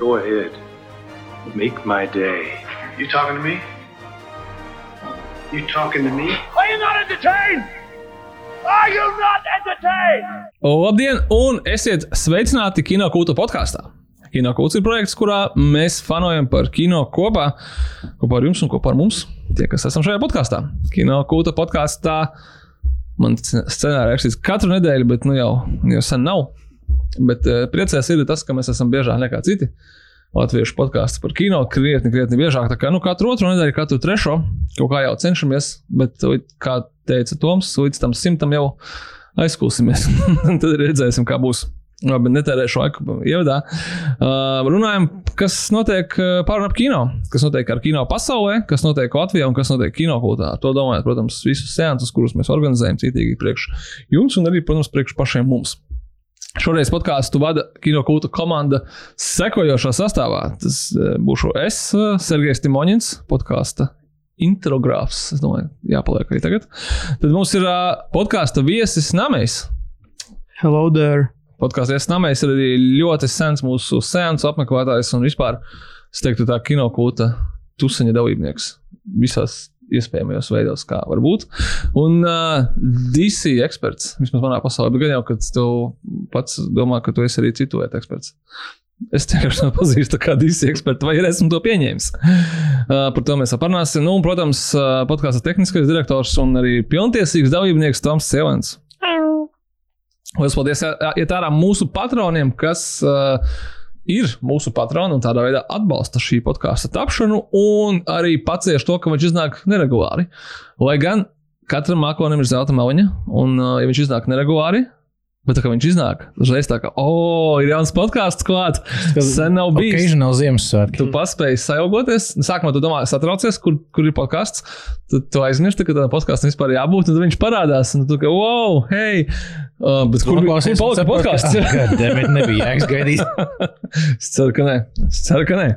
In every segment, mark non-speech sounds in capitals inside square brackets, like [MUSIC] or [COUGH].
Go ahead. Make my day. You talking to me? You talking to me? Are you not entertained? Are you not entertained? Labdien, un esiet sveicināti Kino kultūra podkāstā. Kino kultūra ir projekts, kurā mēs fanojam par kino kopā, kopā ar jums un kopā ar mums, tie, kas esam šajā podkāstā. Kino kultūra podkāstā man scenārijā rakstīts katru nedēļu, bet nu jau, jau sen nav. Bet uh, priecājos ir tas, ka mēs esam biežāk nekā citi. Latviešu podkāsts par kino krietni, krietni biežāk. Tā kā nu, katru otro nedēļu, katru trešo kaut kā jau cenšamies, bet, kā teica Toms, līdz tam simtam jau aizkūsimies. [LAUGHS] Tad redzēsim, kā būs. Labi, netērēšu laiku ievadā. Uh, runājam, kas notiek pāri ap kino, kas notiek ar kino pasaulē, kas notiek Latvijā un kas notiek kino kultūrā. To domājot, protams, visus seansus, kurus mēs organizējam citīgi priekš jums un arī, protams, priekš pašiem mums. Šoreiz podkāstu vada kinokulta komanda sekojošā sastāvā. Tas būšu es, Sergejs Timoņins, podkāsta introgrāfs. Es domāju, jāpaliek arī tagad. Tad mums ir uh, podkāstu viesis Namējs. Hello there! Podkāstu viesis Namējs ir arī ļoti sens mūsu sēnes apmeklētājs un vispār, es teiktu, tā kinokulta tuseņa dalībnieks visās iespējamajos veidos, kā var būt. Un uh, DC eksperts, vismaz manā pasaulē, bet gan jau, ka tu pats domā, ka tu esi arī citu vietu eksperts. Es vienkārši nepazīstu kā DC ekspertu, vai esmu to pieņēmis. Uh, par to mēs parunāsim. Nu, un, protams, uh, podkāstu tehniskais direktors un arī pilntiesīgs dalībnieks Toms Cēlens. Lielas paldies! Iet ārā mūsu patroniem, kas uh, ir mūsu patroni un tādā veidā atbalsta šī podkāstu tapšanu, un arī pacieš to, ka viņš iznāk neregulāri. Lai gan katram mākonim ir zelta maliņa, un, uh, ja viņš iznāk neregulāri, Bet tā kā viņš iznāk, uzreiz tā kā, oh, ir jauns podkāsts klāt. Sen nav bijis. Occasional Ziemassvētki. Tu paspēji sajaugoties. Sākumā tu domā, satraucies, kur, kur ir podkāsts. Tad tu aizmirsti, ka tādam podkāstam vispār jābūt. Tad viņš parādās. Un tu kā, wow, hei! Uh, bet kur kur palika podkāsts? Gadiem nebija jēgas gaidīt. [LAUGHS] es ceru, ka nē. Es ceru, ka nē.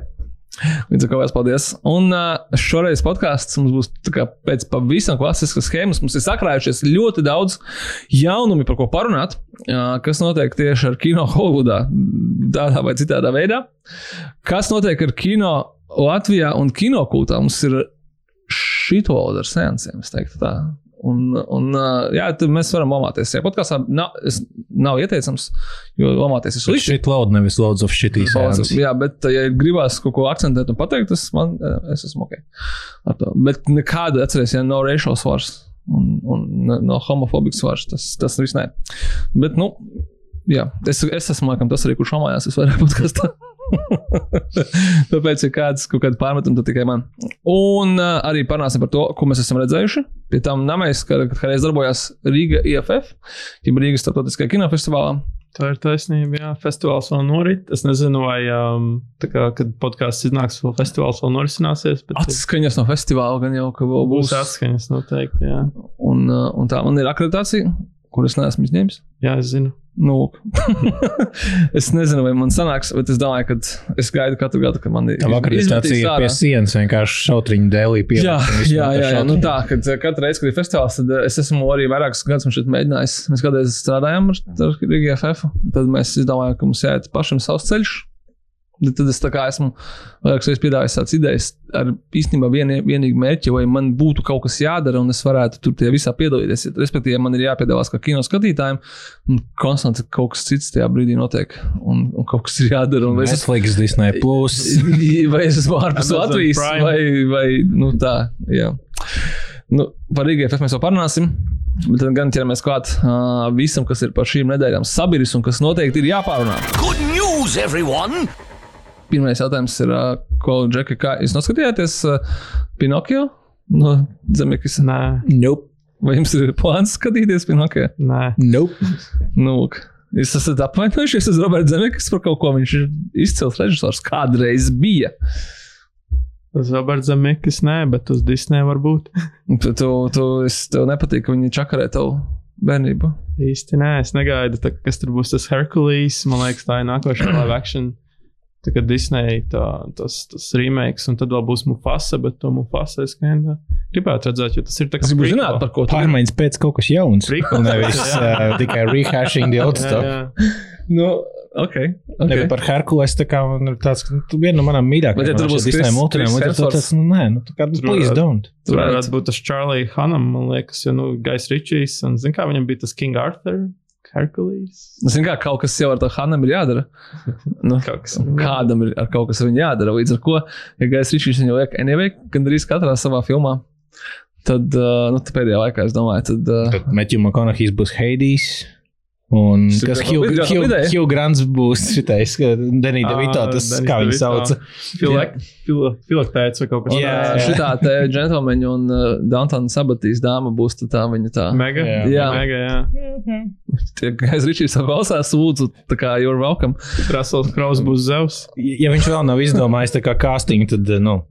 Līdz ar to vēl paldies. Un uh, šoreiz podkāsts mums būs kā, pēc pavisam klasiskas schēmas. Mums ir sakrājušies ļoti daudz jaunumu, par ko parunāt, uh, kas notiek tieši ar kino Holivudā, tādā vai citādā veidā. Kas notiek ar kino Latvijā un kino kultā? Mums ir šito ar sensiem, es teiktu tā. Un, un, jā, mēs varam lamāties. Jā, podkāstā nav, nav ieteicams, jo lamāties ir slikti. Šit load, nevis loads of shitty sounds. Jā, bet, ja gribās kaut ko akcentēt un pateikt, tas man, es esmu ok. Bet nekāda, atcerieties, ja nav racial svars un, un no homofobijas svars, tas, tas viss nē. Bet, nu, jā, es, es esmu, laikam, tas arī, kurš lamājās, es vairāk [LAUGHS] podkāstā. [LAUGHS] Tāpēc ir kāds kaut kāda pārmetuma tikai man. Un uh, arī parunāsim par to, ko mēs esam redzējuši. Pie tam namēs, ka kādreiz darbojās Rīga IFF, jeb Rīgas starptautiskajā kinofestivālā. Tā ir taisnība, jā, festivāls vēl norit. Es nezinu, vai, um, kā, kad podkāsts iznāks, vēl festivāls vēl norisināsies. Bet... Atskaņas no festivāla gan jau, būs. Būs atskaņas noteikti, jā. Un, uh, un tā man ir akreditācija, kuras neesmu izņēmis. Jā, es zinu. Nu, [LAUGHS] es nezinu, vai man sanāks, bet es domāju, ka es gaidu katru gadu, kad man ir akreditacija pie sienas, vienkārši šautriņu dēlī pie jā, jā, jā, jā, nu tā, kad katru reizi, kad ir festivāls, tad es esmu arī vairākus gadus šeit mēģinājis. Mēs kādreiz strādājām ar, ar RGFF, tad mēs izdomājām, ka mums jāiet pašam savs ceļš. Tad es esmu vairākas piedāvājis tādas idejas ar īstenībā vien, vienīgu mērķi, vai man būtu kaut kas jādara, un es varētu tur tie visā piedalīties. Respektīvi, man ir jāpiedalās kā kino skatītājiem, un konstanti kaut kas cits tajā brīdī notiek, un, un kaut kas ir jādara. Netflix, Disney, Plus. [LAUGHS] vai es esmu ārpus Latvijas, vai, vai nu, tā. Jā. Nu, par IGF mēs jau parunāsim. Bet tad gan ķeramies klāt uh, visam, kas ir par šīm nedēļām sabiedris un kas noteikti ir jāpārunā. Good news, everyone! Pirmais jautājums ir, ko Džeka, kā jūs noskatījāties Pinokio no Zemekas? Nē, nope. Vai jums ir plāns skatīties Pinokio? Nē, nope. nu, Jūs esat apvainojušies uz Roberta Zemekas par kaut ko. Viņš ir izcils režisors, kādreiz bija. Uz Roberta Zemekas nē, bet uz Disneja varbūt. [LAUGHS] tu, tu, tu, es, tev nepatīk, ka viņi čakarē tavu bērnību. Īsti nē, es negaidu, tā, kas tur būs tas Herkules. Man liekas, tā ir nākošā live action. Tā kā Disneja tā, tas, tas remakes, un tad vēl būs Mufasa, bet to Mufasa es kinda gribētu redzēt, jo tas ir tā kā. Es gribu zināt, par ko pārmaiņas pēc kaut kas jauns. Prequel. Nevis uh, tikai rehashing the old stuff. jā, jā. Nu, Okay, Okay. okay. Par Herkules tā kā ir tāds, nu, viena no manām Bet mīļākajām. ja tur būs Disneja Chris un tas tas, nu, nē, nu, tā kā, Tur please don't. Tur varētu būt tas Charlie Hanam, man liekas, jo, nu, Gais Ričijs, un, zin kā, viņam bija tas King Arthur, Herkules. Zini, kā kaut kas jau ar to Hanam ir jādara. [LAUGHS] Nu, Kaut kas. kādam ir ar kaut kas viņa jādara. Līdz ar to, ja Gais Ričijs viņu liek anyway, gandrīz katrā savā filmā, tad, uh, nu, pēdējā laikā es domāju, tad. Uh, Tad Matthew McConaughey's būs Hades. Un Tas ir kas Hugh, Grants būs šitais, ka Denija Devito, tas Danny kā viņu DeVito. sauc. Filaktēts vai kaut kas Jā. tāds. šitā te džentlmeņa un uh, Downtown Sabatīs dāma būs tā viņa tā. Mega. Jā. Jā. Mega, jā. Tie Gais Ričijs jau klausās, lūdzu, tā kā you're welcome. Russell Kraus būs Zeus. Ja viņš vēl nav izdomājis tā kā casting, tad, nu,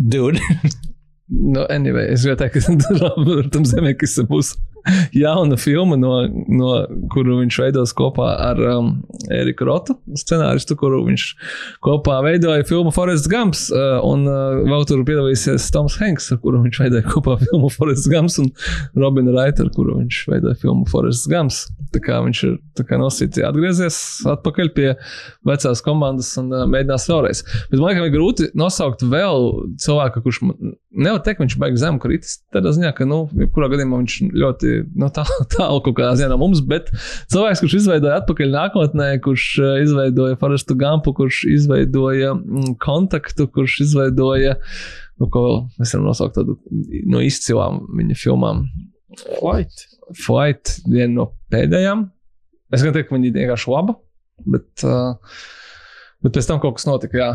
dude. Nu, anyway, es gribēju teikt, ka [LAUGHS] tam zemekis būs [LAUGHS] jauna filma, no, no kuru viņš veidos kopā ar um, Eriku Rotu, scenāristu, kuru viņš kopā veidoja filmu Forests Gumps. Uh, un uh, vēl tur piedalīsies Toms Hanks, ar kuru viņš veidoja kopā [LAUGHS] filmu Forests Gumps, un Robina Raita, ar kuru viņš veidoja filmu Forests Gumps. Tā kā viņš ir kā nosīts, atgriezies atpakaļ pie vecās komandas un uh, mēģinās vēlreiz. Bet man liekas, ir grūti nosaukt vēl cilvēku, kurš man- nevar teikt, ka viņš beigas zemu kritis. Tādā ziņā, ka, nu, jebkurā gadījumā viņš ļoti nu, tālu, [LAUGHS] tālu kaut kādā ziņā no mums, bet cilvēks, kurš izveidoja atpakaļ nākotnē, kurš uh, izveidoja Forestu Gampu, kurš izveidoja mm, kontaktu, kurš izveidoja, nu, ko mēs varam nosaukt tādu no izcilām viņa filmām. Flight. Flight, viena no pēdējām. Es gan teiktu, ka viņa ir vienkārši laba, bet, uh, bet pēc tam kaut kas notika. Jā.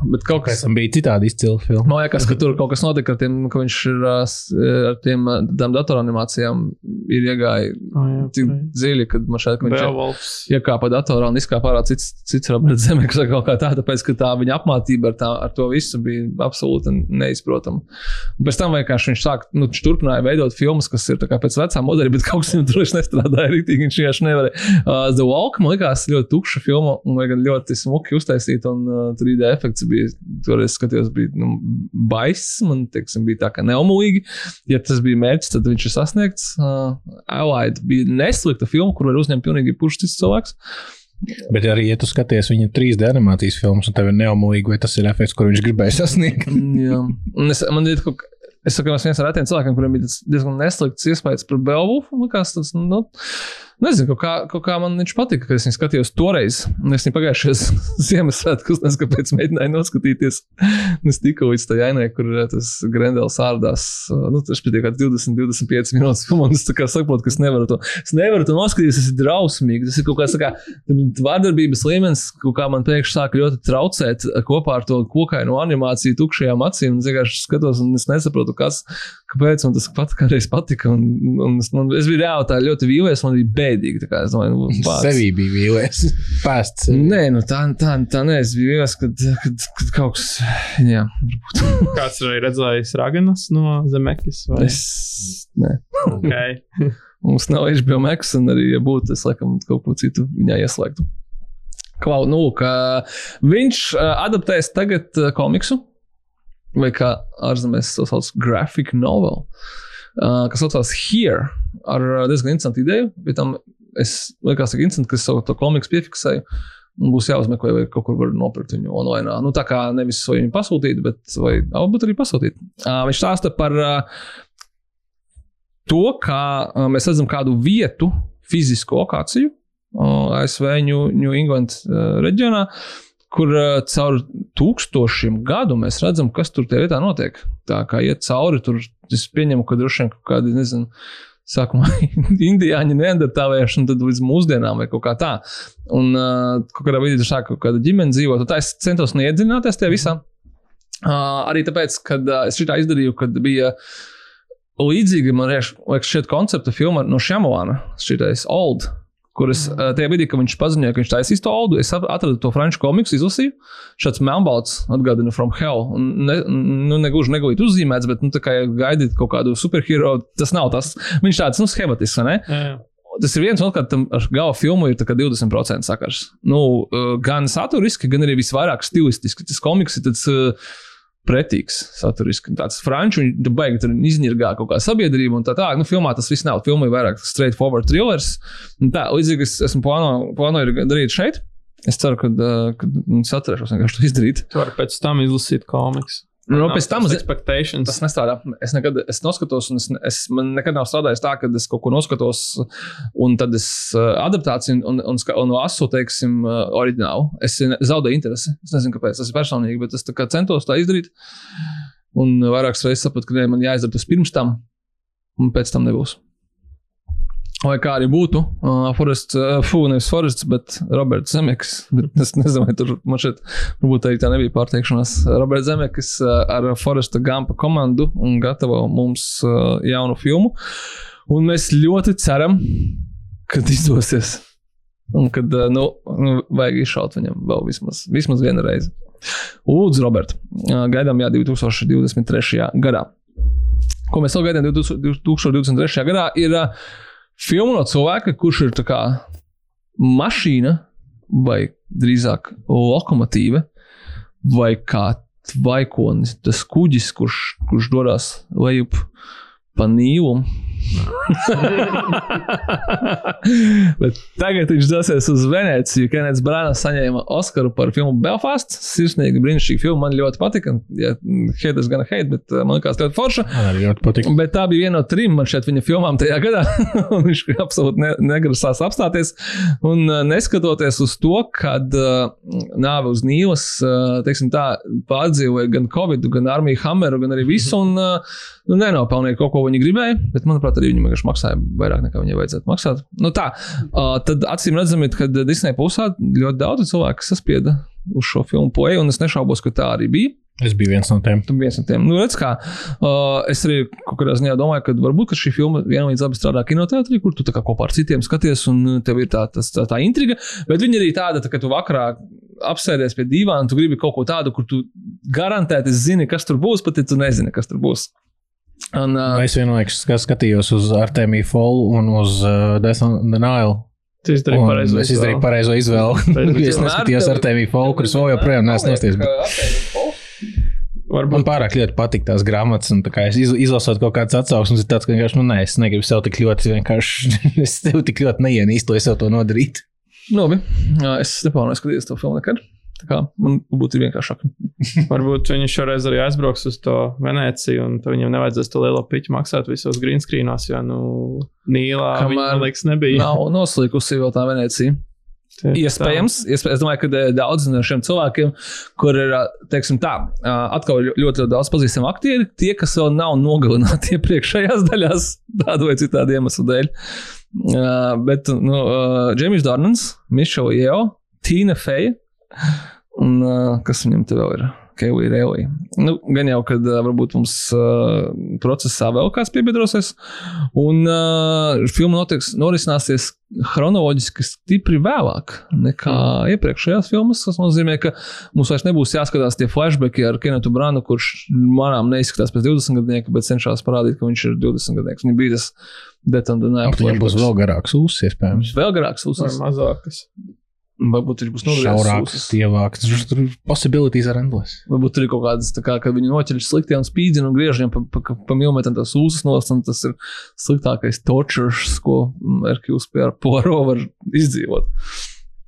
Bet kaut kas. tam bija citādi izcila filma. Man liekas, ka tur kaut kas notika ar tiem, ka viņš ir ar tiem datoranimācijām ir iegājis Oh, jā, tik pareizi. dziļi, kad man ka viņš Beowulfs. iekāpa datorā un izkāpa ārā cits, cits Roberts Zemeks vai kaut kā tā, tāpēc, ka tā viņa apmācība ar, tā, ar to visu bija absolūti neizprotama. Un pēc tam vienkārši viņš sāk, nu, viņš turpināja veidot filmas, kas ir tā kā pēc vecā modeļa, bet kaut kas viņam vairs nestrādāja rītīgi, viņš vienkārši nevarēja. Uh, The Walk, man likās, ļoti tukša filma, un ļoti smuki uztaisīta, un uh, 3D efekts bija, toreiz skatījos, bija, nu, baiss, man, teiksim, bija tā kā neomulīgi. Ja tas bija mērķis, tad viņš ir sasniegts. Uh, Allied bija neslikta filma, kur var uzņemt pilnīgi cits cilvēks. Bet arī, ja tu skaties viņa 3D animācijas filmas, un tev ir neomulīgi, vai tas ir efekts, kur viņš gribēja sasniegt. [LAUGHS] Jā, un es, man ir kaut kā. Es saku, es viens no retiem cilvēkiem, kuriem bija diezgan neslikts iespējas par Beowulfu. Man liekas, tas, nu, nezinu, kaut kā, kaut kā man viņš patika, kad es viņu skatījos toreiz. Es viņu pagājušajos [LAUGHS] Ziemassvētkos, nezinu, kāpēc mēģināju noskatīties. Es tiku līdz tai ainai, kur eh, tas Grendels ārdās, eh, nu, tas bija kāds 20, 25 minūtes un es tā kā saprotu, ka es nevaru to, es nevaru to noskatīties, tas ir drausmīgi. Tas ir kaut kāds, kā, vārdarbības līmenis, kaut kā man pēkšņi sāk ļoti traucēt eh, kopā ar to kokainu animāciju, tukšajām acīm. Es vienkārši skatos, un es nesaprotu, kas, kāpēc man tas pat kādreiz patika. Un, un es, man, es biju reāli tā ļoti vīlies, man bija bēdīgi. Es domāju, nu, [LAUGHS] bāc. Sevī bija vīlies. [LAUGHS] Pēsts. Nē, nu tā, tā, tā nē, es biju vīlies, kad, kad, kad kaut kas. Jā, [LAUGHS] Kāds ir arī redzējis Raganas no Zemekis? vai? es. Nē. Okay. Mums nav HBO Max, un arī, ja būtu, es laikam kaut ko citu viņā ieslēgtu. Klau, nu, ka viņš uh, adaptēs tagad uh, komiksu, vai kā ārzemēs to sauc, graphic novel, uh, kas saucās Here, ar uh, diezgan interesantu ideju. Pie tam es liekas, ka interesanti, ka es savu to komiksu piefiksēju. Būs jāuzmeklē, vai kaut kur var nopirkt viņu online. Nu, tā kā nevis viņu pasūtīt, bet vai varbūt arī pasūtīt. Uh, viņš stāsta par uh, to, kā uh, mēs redzam kādu vietu, fizisku lokāciju uh, ASV New, New England uh, reģionā, kur uh, caur tūkstošiem gadu mēs redzam, kas tur tajā vietā notiek. Tā kā iet cauri, tur es pieņemu, ka droši vien kaut kādi, nezinu, sākumā [LAUGHS] indiāņi neandertālieši, un tad līdz mūsdienām vai kaut kā tā. Un uh, kaut kādā brīdī tur sāk kaut kāda ģimene dzīvot, un tā es centos neiedziļināties tajā visā. Uh, arī tāpēc, ka uh, es šitā izdarīju, kad bija līdzīgi, man liekas, šeit koncepta filma no Šamalāna, šitais Old, kuras uh, tajā brīdī, kad viņš paziņoja, ka viņš taisīs to Oldu, es atradu to franču komiksu, izlasīju. Šāds melnbalts atgādina From Hell. Ne, nu, negluži negulīt uzzīmēts, bet, nu, kā gaidīt kaut kādu superhero, tas nav tas. Viņš tāds, nu, schematisks, vai ne? Jā, jā. Tas ir viens no tam ar gala filmu ir tā kā 20% sakars. Nu, uh, gan saturiski, gan arī visvairāk stilistiski. Tas komiks ir tāds. Uh, Pretīgs, saturiski. Tāds franču, viņa baigi tur izņirgā kaut kā sabiedrība un tā tālāk. Nu, filmā tas viss nav. Filmā ir vairāk straightforward thrillers. Un tā, līdzīgi es esmu plāno, plānoju darīt šeit. Es ceru, ka, uh, ka es atcerēšos vienkārši to izdarīt. Tu vari pēc tam izlasīt komiks. Nu, pēc tam tas es- expectations. Tas nestrādā. Es nekad es noskatos, un es, es man nekad nav strādājis tā, ka es kaut ko noskatos, un tad es uh, adaptāciju un, un, un asu, teiksim, uh, oriģinālu. Es zaudēju interesi. Es nezinu, kāpēc tas ir personīgi, bet es tā centos tā izdarīt. Un vairākas reizes sapratu, ka ne, man jāizdara tas pirms tam, un pēc tam nebūs. Vai kā arī būtu, uh, Forests, uh, Fū, nevis Forests, bet Roberts Zemeks. Bet [LAUGHS] es nezinu, vai tur man šeit varbūt arī tā nebija pārteikšanās. Roberts Zemeks uh, ar Foresta Gampa komandu un gatavo mums uh, jaunu filmu. Un mēs ļoti ceram, ka izdosies. Un kad uh, nu, nu, vajag izšaut viņam vēl vismaz, vismaz vienu reizi. Lūdzu, Robert, uh, gaidām jā, 2023. gadā. Ko mēs vēl gaidām 2023. gadā, ir uh, filma no cilvēka, kurš ir kā mašīna, vai drīzāk lokomotīva, vai kā tvaikonis, tas kuģis, kurš, kurš dodas lejup pa nīlu. [LAUGHS] Tagad viņš dosies uz Veneciju. Kenets Brāns saņēma Oskaru par filmu Belfast. Sirsnīgi, brīnišķīgi filma. Man ļoti patika. Ja, hate is gonna hate, bet uh, man liekas, ļoti forša. Man arī ļoti patīk. Bet tā bija viena no trim man šeit viņa filmām tajā gadā. [LAUGHS] viņš absolūti ne, negrasās apstāties. Un uh, neskatoties uz to, kad uh, nāve uz Nīlas uh, tā, pārdzīvoja gan Covid, gan armiju Hammeru, gan arī visu. Un, uh, nu, nenopelnīja kaut ko viņi gribēja, bet manuprāt, arī viņi vienkārši maksāja vairāk nekā viņai vajadzētu maksāt. Nu, tā, uh, tad acīm redzami, ka Disneja pusē ļoti daudz cilvēku saspieda uz šo filmu poeju, un es nešaubos, ka tā arī bija. Es biju viens no tiem. Tu biji viens no tiem. Nu, redz, kā, uh, es arī kaut kādā ziņā domāju, ka varbūt ka šī filma vienlīdz labi strādā kinoteātrī, kur tu kopā ar citiem skaties, un tev ir tā, tas, tā, tā intriga. Bet viņa arī tāda, tā, ka tu vakarā apsēdies pie dīvāna, tu gribi kaut ko tādu, kur tu garantēti zini, kas tur būs, pat ja tu nezini, kas tur būs. Un, uh, Es vienlaikus ska- skatījos uz Artemiju Folu un uz uh, the Nile. Tu izdarīji pareizo. Es izdarīju izvēli. pareizo izvēli. [LAUGHS] Es neskatījos Artemiju Folu, kuras vēl joprojām neesmu nosties. Man Varbūt pārāk ļoti patīk tās grāmatas, un tā kā es iz, izlasot kaut kādas atsauksmes, ir tāds, ka vienkārši, nu, nē, es negribu sev tik ļoti, vienkārši, [LAUGHS] es tev tik ļoti neienīstoju sev to nodarīt. nu, labi, es neplānoju skatīties to filmu nekad. Man būtu vienkāršāk. [LAUGHS] Varbūt viņi šoreiz arī aizbrauks uz to Venēciju, un tad viņiem nevajadzēs to lielo piķu maksāt visos green screenos, jo, nu, Nīlā Kamēr viņa, liekas, nebija. Nav noslīkusi vēl tā Venecija. Tieši Iespējams, iespējams, es domāju, ka daudz no šiem cilvēkiem, kur ir, teiksim, tā, atkal ļoti, ļoti daudz pazīstamu aktieri, tie, kas vēl nav nogalināti [LAUGHS] iepriekšējās daļās, tādu vai citādu iemeslu dēļ. Uh, bet, nu, uh, Džeimis Dārnans, Mišela Jeo, Tīna Feja un uh, kas viņam te vēl ir? Keivija Rēlī. Nu, gan jau, kad uh, varbūt mums uh, procesā vēl kāds piebiedrosies, un uh, filma notiks, norisināsies chronoloģiski stipri vēlāk nekā iepriekšējās filmas. Tas nozīmē, ka mums vairs nebūs jāskatās tie flashbacki ar Kenetu Brānu, kurš manām neizskatās pēc 20 gadiem, bet cenšas parādīt, ka viņš ir 20 gadnieks. Viņam bija tas detonēts. Viņam būs vēl garāks ūsas, iespējams. vēl garāks Vai uzsvars. mazākas. Varbūt viņš būs ūsas. tievāks. Tur ir possibilities ar endless. Varbūt tur ir kaut kādas, kā, kad viņi noķer slikti un spīdzina un griež viņam pa, pa, pa milimetram tās ūsas nost, un tas ir sliktākais tortures, ko Erkļus pie Poro var izdzīvot.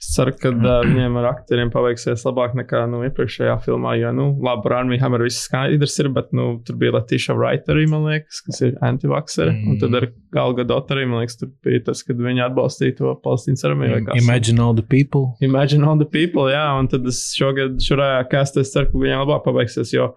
Es ceru, ka uh, viņiem ar aktieriem paveiksies labāk nekā nu, iepriekšējā filmā. Jo, nu, labi, ar Armiju Hammeru viss skaidrs ir, bet nu, tur bija Latīša Wright arī, man liekas, kas ir antivakseri. Mm. Un tad ar Galga Dotu arī, man liekas, tur bija tas, kad viņi atbalstīja to Palestīnas armiju. Imagine all the people. Imagine all the people, jā, un tad es šogad šurajā kastē ceru, ka viņiem labāk paveiksies, jo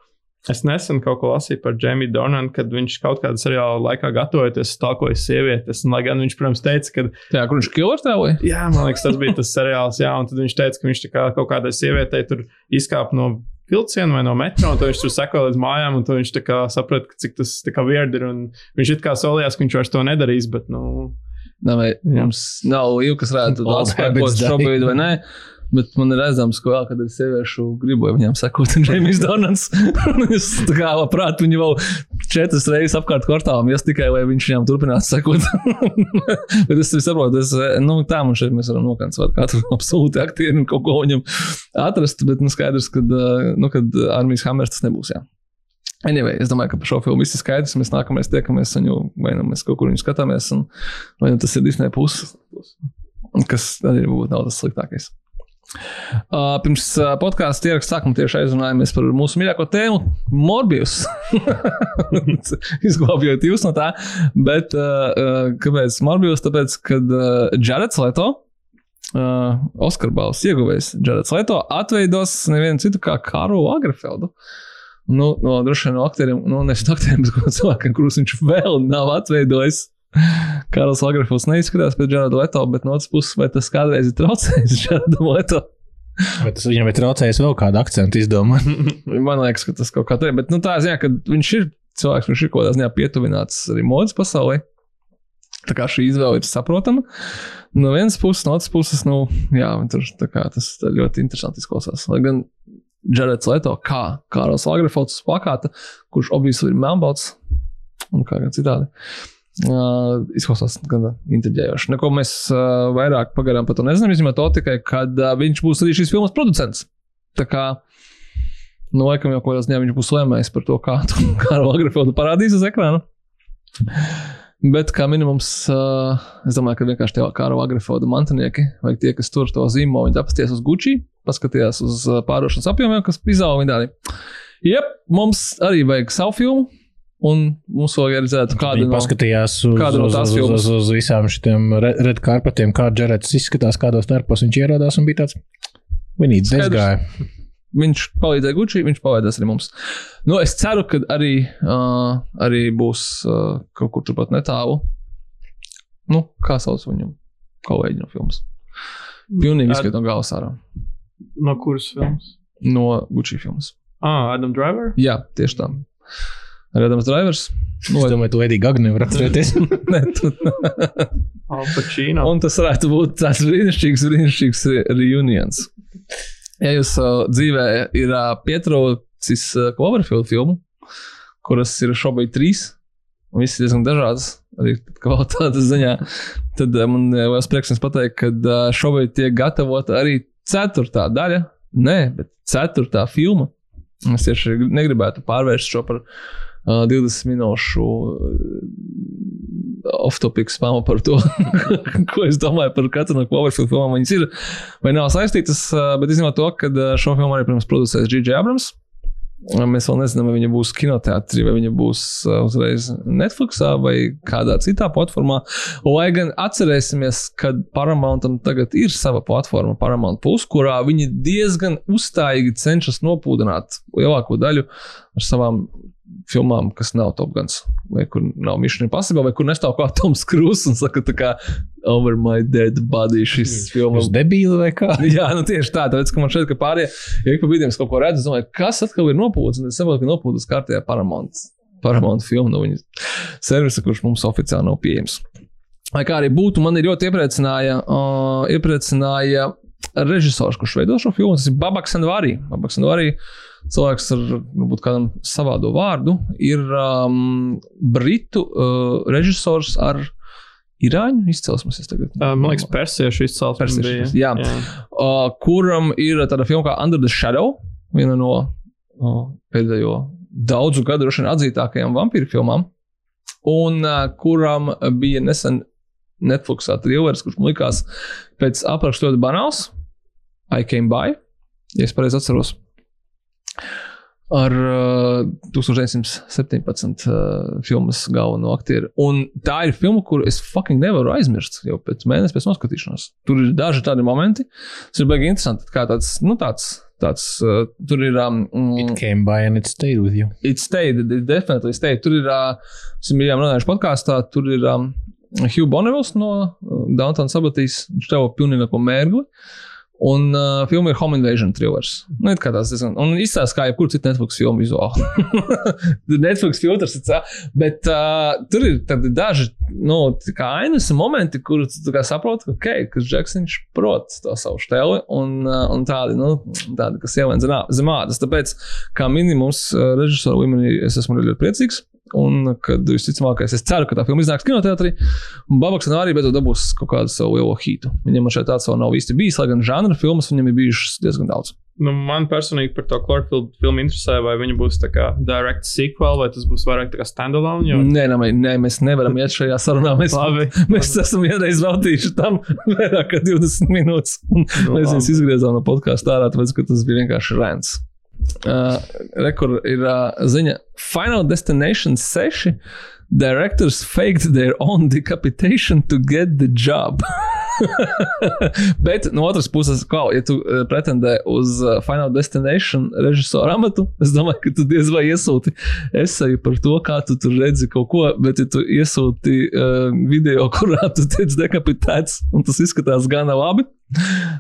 es nesen kaut ko lasīju par Jamie Dornanu, kad viņš kaut kādā seriāla laikā gatavojoties, stalkoja sievietes, un lai gan viņš, protams, teica, ka Tā, kur viņš killer tēloja? Jā, man liekas, tas bija tas seriāls. Jā, un tad viņš teica, ka viņš kā kaut kādai sievietei tur izkāpa no vilciena vai no metro, un tad viņš tur seko līdz mājām, un tad viņš saprata, ka cik tas weird ir. Un viņš it kā solījās, ka viņš vairs to nedarīs, bet, nu, nav kas redzētu All daudz habits spēkot die. šobrīd vai nē. Bet man ir redzams, ka vēl kad ir sieviešu gribu viņam sekot, [LAUGHS] un Džeimis Donants. es tā kā labprāt viņu vēl četras reizes apkārt kvartālam, jas tikai, lai viņš viņam turpinātu sekot. [LAUGHS] Bet es saprotu, es, nu, tā man šeit mēs varam nokancēt katru [LAUGHS] absolūti aktieru un kaut ko viņam atrast, bet nu, skaidrs, ka, nu, kad armijas hammers tas nebūs. Jā. Anyway, es domāju, ka par šo filmu viss ir skaidrs. Mēs nākamais tiekamies, jau vai nu mēs kaut kur viņu skatāmies, un vai nu tas ir Disney puses, kas arī būtu nav tas sliktākais. Uh, pirms uh, podkāstu ierakstā sākuma tieši aizrunājāmies par mūsu mīļāko tēmu, Morbijus. [LAUGHS] Izglābjot jūs no tā. Bet uh, uh, kāpēc Morbijus? Tāpēc, kad uh, Jareds Leto, uh, Oskar balvas ieguvējs Jareds Leto, atveidos nevienu citu kā Kāru Agrefeldu. Nu, no droši vien no aktieriem, nu, nevis no aktieriem, bet no cilvēkiem, kurus viņš vēl nav atveidojis. [LAUGHS] Karls Lagrafovs neizskatās pēc Džerada Leto, bet no otras puses, vai tas kādreiz ir traucējis [LAUGHS] Džeradam Leto? Vai tas viņam ir traucējis vēl kādu akcentu izdomāt? [LAUGHS] Man liekas, ka tas kaut kā tā ir. Bet nu, tā ziņā, ka viņš ir cilvēks, kurš ir kaut kādā ziņā pietuvināts arī modes pasaulē. Tā kā šī izvēle ir saprotama. No vienas puses, no otras puses, nu, jā, tur kā, tas ļoti interesanti izklausās. Lai gan Džerets Leto, kā Kārls Lagrafovs uz plakāta, kurš obviously ir melnbalts un kā gan citādi. Uh, izklausās gan intriģējoši. Neko mēs uh, vairāk pagarām par to nezinām, izņemot to tikai, kad uh, viņš būs arī šīs filmas producents. Tā kā, nu, laikam jau kādā ziņā viņš būs lēmējis par to, kā [LAUGHS] to Kāru Lagrafonu parādīs uz ekrāna. Bet kā minimums, uh, es domāju, ka vienkārši tie Kāru Lagrafonu mantinieki, vai tie, kas tur to zīmolu, viņi apsties uz Gucci, paskatījās uz uh, pārdošanas apjomiem, kas izauga viņi tādi. Jep, mums arī vajag savu filmu. Un mums vēl ir redzēta, kāda Viņi no, paskatījās uz, kāda no uz, tās uz, uz, filmas? uz visām šiem red karpetiem, kā Džerets izskatās, kādos starpos viņš ierodās un bija tāds. Skaidrs. izgāja. viņš palīdzēja Gucci, viņš palīdzēs arī mums. Nu, es ceru, ka arī, uh, arī būs uh, kaut kur turpat netālu. Nu, kā sauc viņu kolēģi no filmas? Pilnīgi Ad- izskatīt no galvas ārā. No kuras filmas? No Gucci filmas. Ah, Adam Driver? Jā, tieši tā. Redams Drivers. Nu, Es domāju, tu Edīgi Gagni var atcerēties. [LAUGHS] ne, tu. Un tas varētu būt tāds brīnišķīgs, brīnišķīgs re- reunions. Ja jūs uh, dzīvē ir uh, pietraucis uh, Cloverfield filmu, kuras ir šobrīd trīs, un visas diezgan dažādas, arī kvalitātes ziņā, tad uh, man liels prieks jums pateikt, ka uh, šobrīd tiek gatavota arī ceturtā daļa, nē, bet ceturtā filma. Es tieši negribētu pārvērst šo par uh, 20 minūšu uh, off-topic spāmu par to, [LAUGHS] ko es domāju par katru no Cloverfield filmām. Viņas ir vai nav saistītas, uh, bet izņemot to, ka uh, šo filmu arī, protams, producēs G.J. Abrams. Mēs vēl nezinām, vai viņa būs kinoteātrī, vai viņa būs uzreiz Netflixā vai kādā citā platformā. Lai gan atcerēsimies, ka Paramountam tagad ir sava platforma, Paramount Plus, kurā viņi diezgan uzstājīgi cenšas nopūdināt lielāko daļu ar savām filmām, kas nav Top Guns, vai kur nav Mission Impossible, vai kur nestāv kā Toms Krūss un saka, tā kā Over My Dead Body šis filmas debīli vai kā? [LAUGHS] Jā, nu tieši tā, tāpēc, ka man šeit, ka pārējie, ja ik pa brīdim es kaut ko redzu, es domāju, kas atkal ir nopūts, un es saprotu, ka nopūtas kārtējā Paramount, Paramount filmu no viņas servisa, kurš mums oficiāli nav pieejams. Lai kā arī būtu, man ir ļoti iepriecināja, uh, iepriecināja režisors, kurš veido šo filmu, tas ir Babaks Anvari. Babaks Anvari, cilvēks ar varbūt kādam savādu vārdu, ir um, britu uh, režisors ar irāņu izcelsmes. Uh, man liekas, persiešu izcelsme Persiešu, bija. jā. uh, kuram ir tāda filma kā Under the Shadow, viena no uh, pēdējo daudzu gadu droši vien atzītākajām vampīru filmām, un uh, kuram bija nesen Netflixā trilers, kurš man likās pēc apraksta ļoti banāls. I came by, ja es pareizi atceros. Ar uh, 1917 uh, filmas galveno aktieru. Un tā ir filma, kuru es fucking nevaru aizmirst jau pēc mēneša pēc noskatīšanās. Tur ir daži tādi momenti, kas ir baigi interesanti. Kā tāds, nu tāds, tāds uh, tur ir. Um, It came by and it stayed with you. It stayed, it definitely stayed. Tur ir, uh, mēs bijām runājuši podkāstā, tur ir um, Hugh Bonnevils no uh, Downtown Sabatīs. Viņš tev pilnīgi neko mērgli. Un uh, filma ir Home Invasion thrillers. Nu, kā tās diezgan. Un izstāsta, kā jebkura cita Netflix filma vizuāli. [LAUGHS] Netflix filtrs tā. Bet uh, tur ir daži, nu, ainas momenti, kur tu tā kā saproti, ka, okay, ka Džeksons prot to savu steli un, uh, un tādi, nu, tādi, kas ielien zem ādas. Tāpēc, kā minimums, uh, režisora līmenī es esmu ļoti priecīgs. Un, kad visticamākais, es ceru, ka tā filma iznāks kinoteātrī, un Babaks arī beidzot dabūs kaut kādu savu lielo hītu. Viņam šeit tāds vēl nav īsti bijis, lai gan žanra filmas viņam ir bijušas diezgan daudz. Nu, man personīgi par to Cloverfield filmu interesē, vai viņa būs tā kā direct sequel, vai tas būs vairāk tā kā standalone. Jo... Nē, nē, nē, mēs nevaram iet šajā sarunā. Mēs, Labi. mēs esam vienreiz veltījuši tam vairāk kā 20 minūtes. Nu, mēs labi. viņus izgriezām no podkāstu ārā, tāpēc, ka tas bija vienkārši rēns. Uh, Rekur ir uh, ziņa Final Destination 6. Directors faked their own decapitation to get the job. [LAUGHS] Bet no otras puses, kā, ja tu uh, pretendē uz uh, Final Destination režisora amatu, es domāju, ka tu diez vai iesūti esēju par to, kā tu tur redzi kaut ko, bet ja tu iesūti uh, video, [LAUGHS] kurā tu tiec dekapitēts, un tas izskatās gana labi,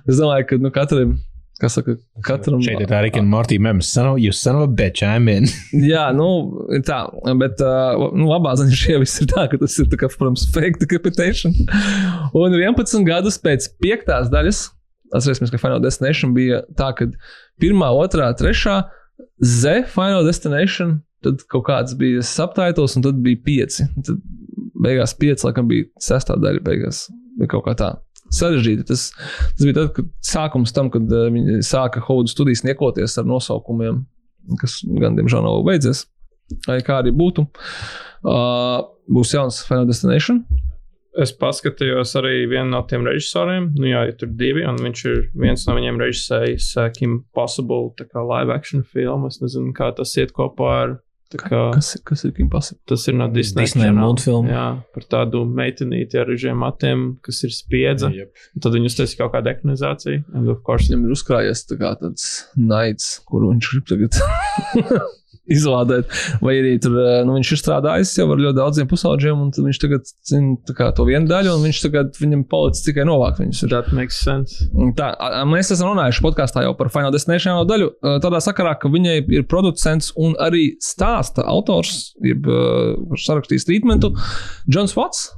es domāju, ka nu, katram. Kas saka, katram Šeit ir tā un Mortī memes. Son of, you son of a bitch, I'm in. [LAUGHS] Jā, nu, tā, bet uh, nu, labā ziņa šie viss ir tā, ka tas ir, tā kā, protams, fake decapitation. Un 11 gadus pēc piektās daļas, atcerēsimies, ka Final Destination bija tā, ka pirmā, otrā, trešā Z Final Destination, tad kaut kāds bija subtitles, un tad bija pieci. Tad beigās pieci, laikam, bija sestā daļa beigās. Bija kaut kā tā. Sarežģīti. Tas, tas bija tad, kad sākums tam, kad uh, viņi sāka Haudu studijas niekoties ar nosaukumiem, kas gan, diemžēl, nav beidzies. Lai kā arī būtu, uh, būs jauns Final Destination. Es paskatījos arī vienu no tiem režisoriem. Nu, jā, tur divi, un viņš ir viens no viņiem režisējis uh, Kim Possible, tā kā live action filmu. Es nezinu, kā tas iet kopā ar. Tā Kā, Kas, kas ir Kim Possible? tas ir no. Disney Channel. multfilmu. Jā, par tādu meitenīti ar režiem matiem, kas ir spiedza. Un Tad viņi uztaisīja kaut kādu ekranizāciju. And of course, Viņam ir uzkrājies tā kā tāds naids, kuru viņš grib tagad [LAUGHS] izlādēt. Vai arī tur, eh, nu, viņš ir strādājis jau ar ļoti daudziem pusaudžiem, un viņš tagad zina kā to vienu daļu, un viņš tagad viņam palicis tikai novākt viņus. That makes sense. Tā, mēs esam runājuši podkāstā jau par Final Destination daļu. uh, Tādā sakarā, ka viņai ir producents un arī stāsta autors, jeb kurš sarakstījis treatmentu, Džons Vats.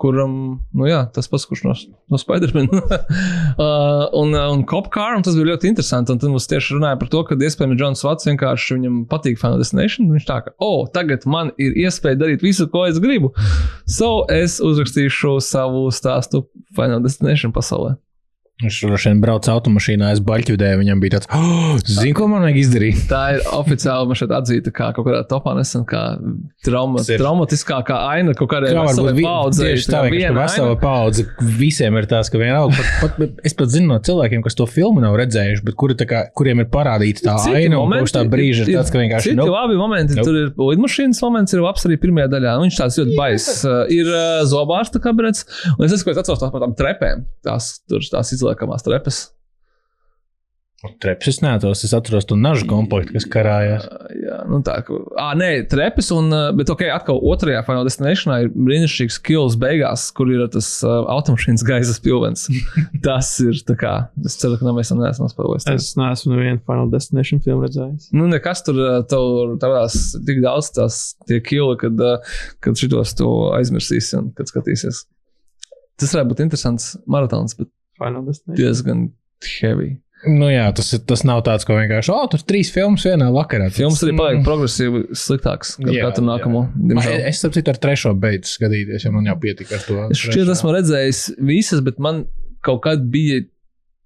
Kuram, nu jā, tas pats, kurš no, no Spider-Man. [LAUGHS] uh, un, uh, un Copcar, un tas bija ļoti interesanti. Un tad mums tieši runāja par to, ka iespējams Džons Vats vienkārši viņam patīk Final Destination. un Viņš tā kā, oh, tagad man ir iespēja darīt visu, ko es gribu. So es uzrakstīšu savu stāstu Final Destination pasaulē. Viņš droši vien brauca automašīnā, es baļķvidēju, viņam bija tāds, oh, zini, ko man vajag izdarīt. Tā ir oficiāli man šeit atzīta kā kaut kādā topā nesen, kā trauma, ir- traumatiskākā aina kaut kādai paudzei. tieši tā, ka vesela paudze visiem ir tās, ka vienalga, pat, pat, es pat zinu no cilvēkiem, kas to filmu nav redzējuši, bet kuri, tā kā, kuriem ir parādīta tā Citi aina un momenti kopš tā brīža ir tāds, ka vienkārši Citi nu, labi momenti, Nope. tur ir lidmašīnas moments, ir labs arī pirmajā daļā. Nu, Viņš tāds ļoti baiss. Ir uh, zobārsta kabinets, un es esmu atceros tās par tām trepēm. Tās, tur tās izliekamās trepes. treps es neatos, es atceros to nažu komplektu, kas karājās. Uh, jā, nu tā, ka, ah, nē, trepes, un, bet ok, atkal otrajā Final Destinationā ir brīnišķīgs kills beigās, kur ir tas uh, automašīnas gaisa pilvens. [LAUGHS] tas ir tā kā, es ceru, ka mēs tam neesam spēlējuši. Es neesmu nevienu Final Destination filmu redzējis. Nu, nekas tur tev tavās tik daudz tās tie kili, kad, uh, kad šitos tu aizmirsīsi un kad skatīsies. Tas varētu būt interesants maratons, bet Final Destination. diezgan heavy. Nu jā, tas, ir- tas nav tāds, ko vienkārši, oh, tur trīs filmas vienā vakarā. Films arī paliek Mm. progresīvi Jā, katru nākamo. Es saprotu, ar trešo beidzu skatīties, jo man jau pietika ar to. Es šķiet, esmu redzējis visas, bet man kaut kad bija.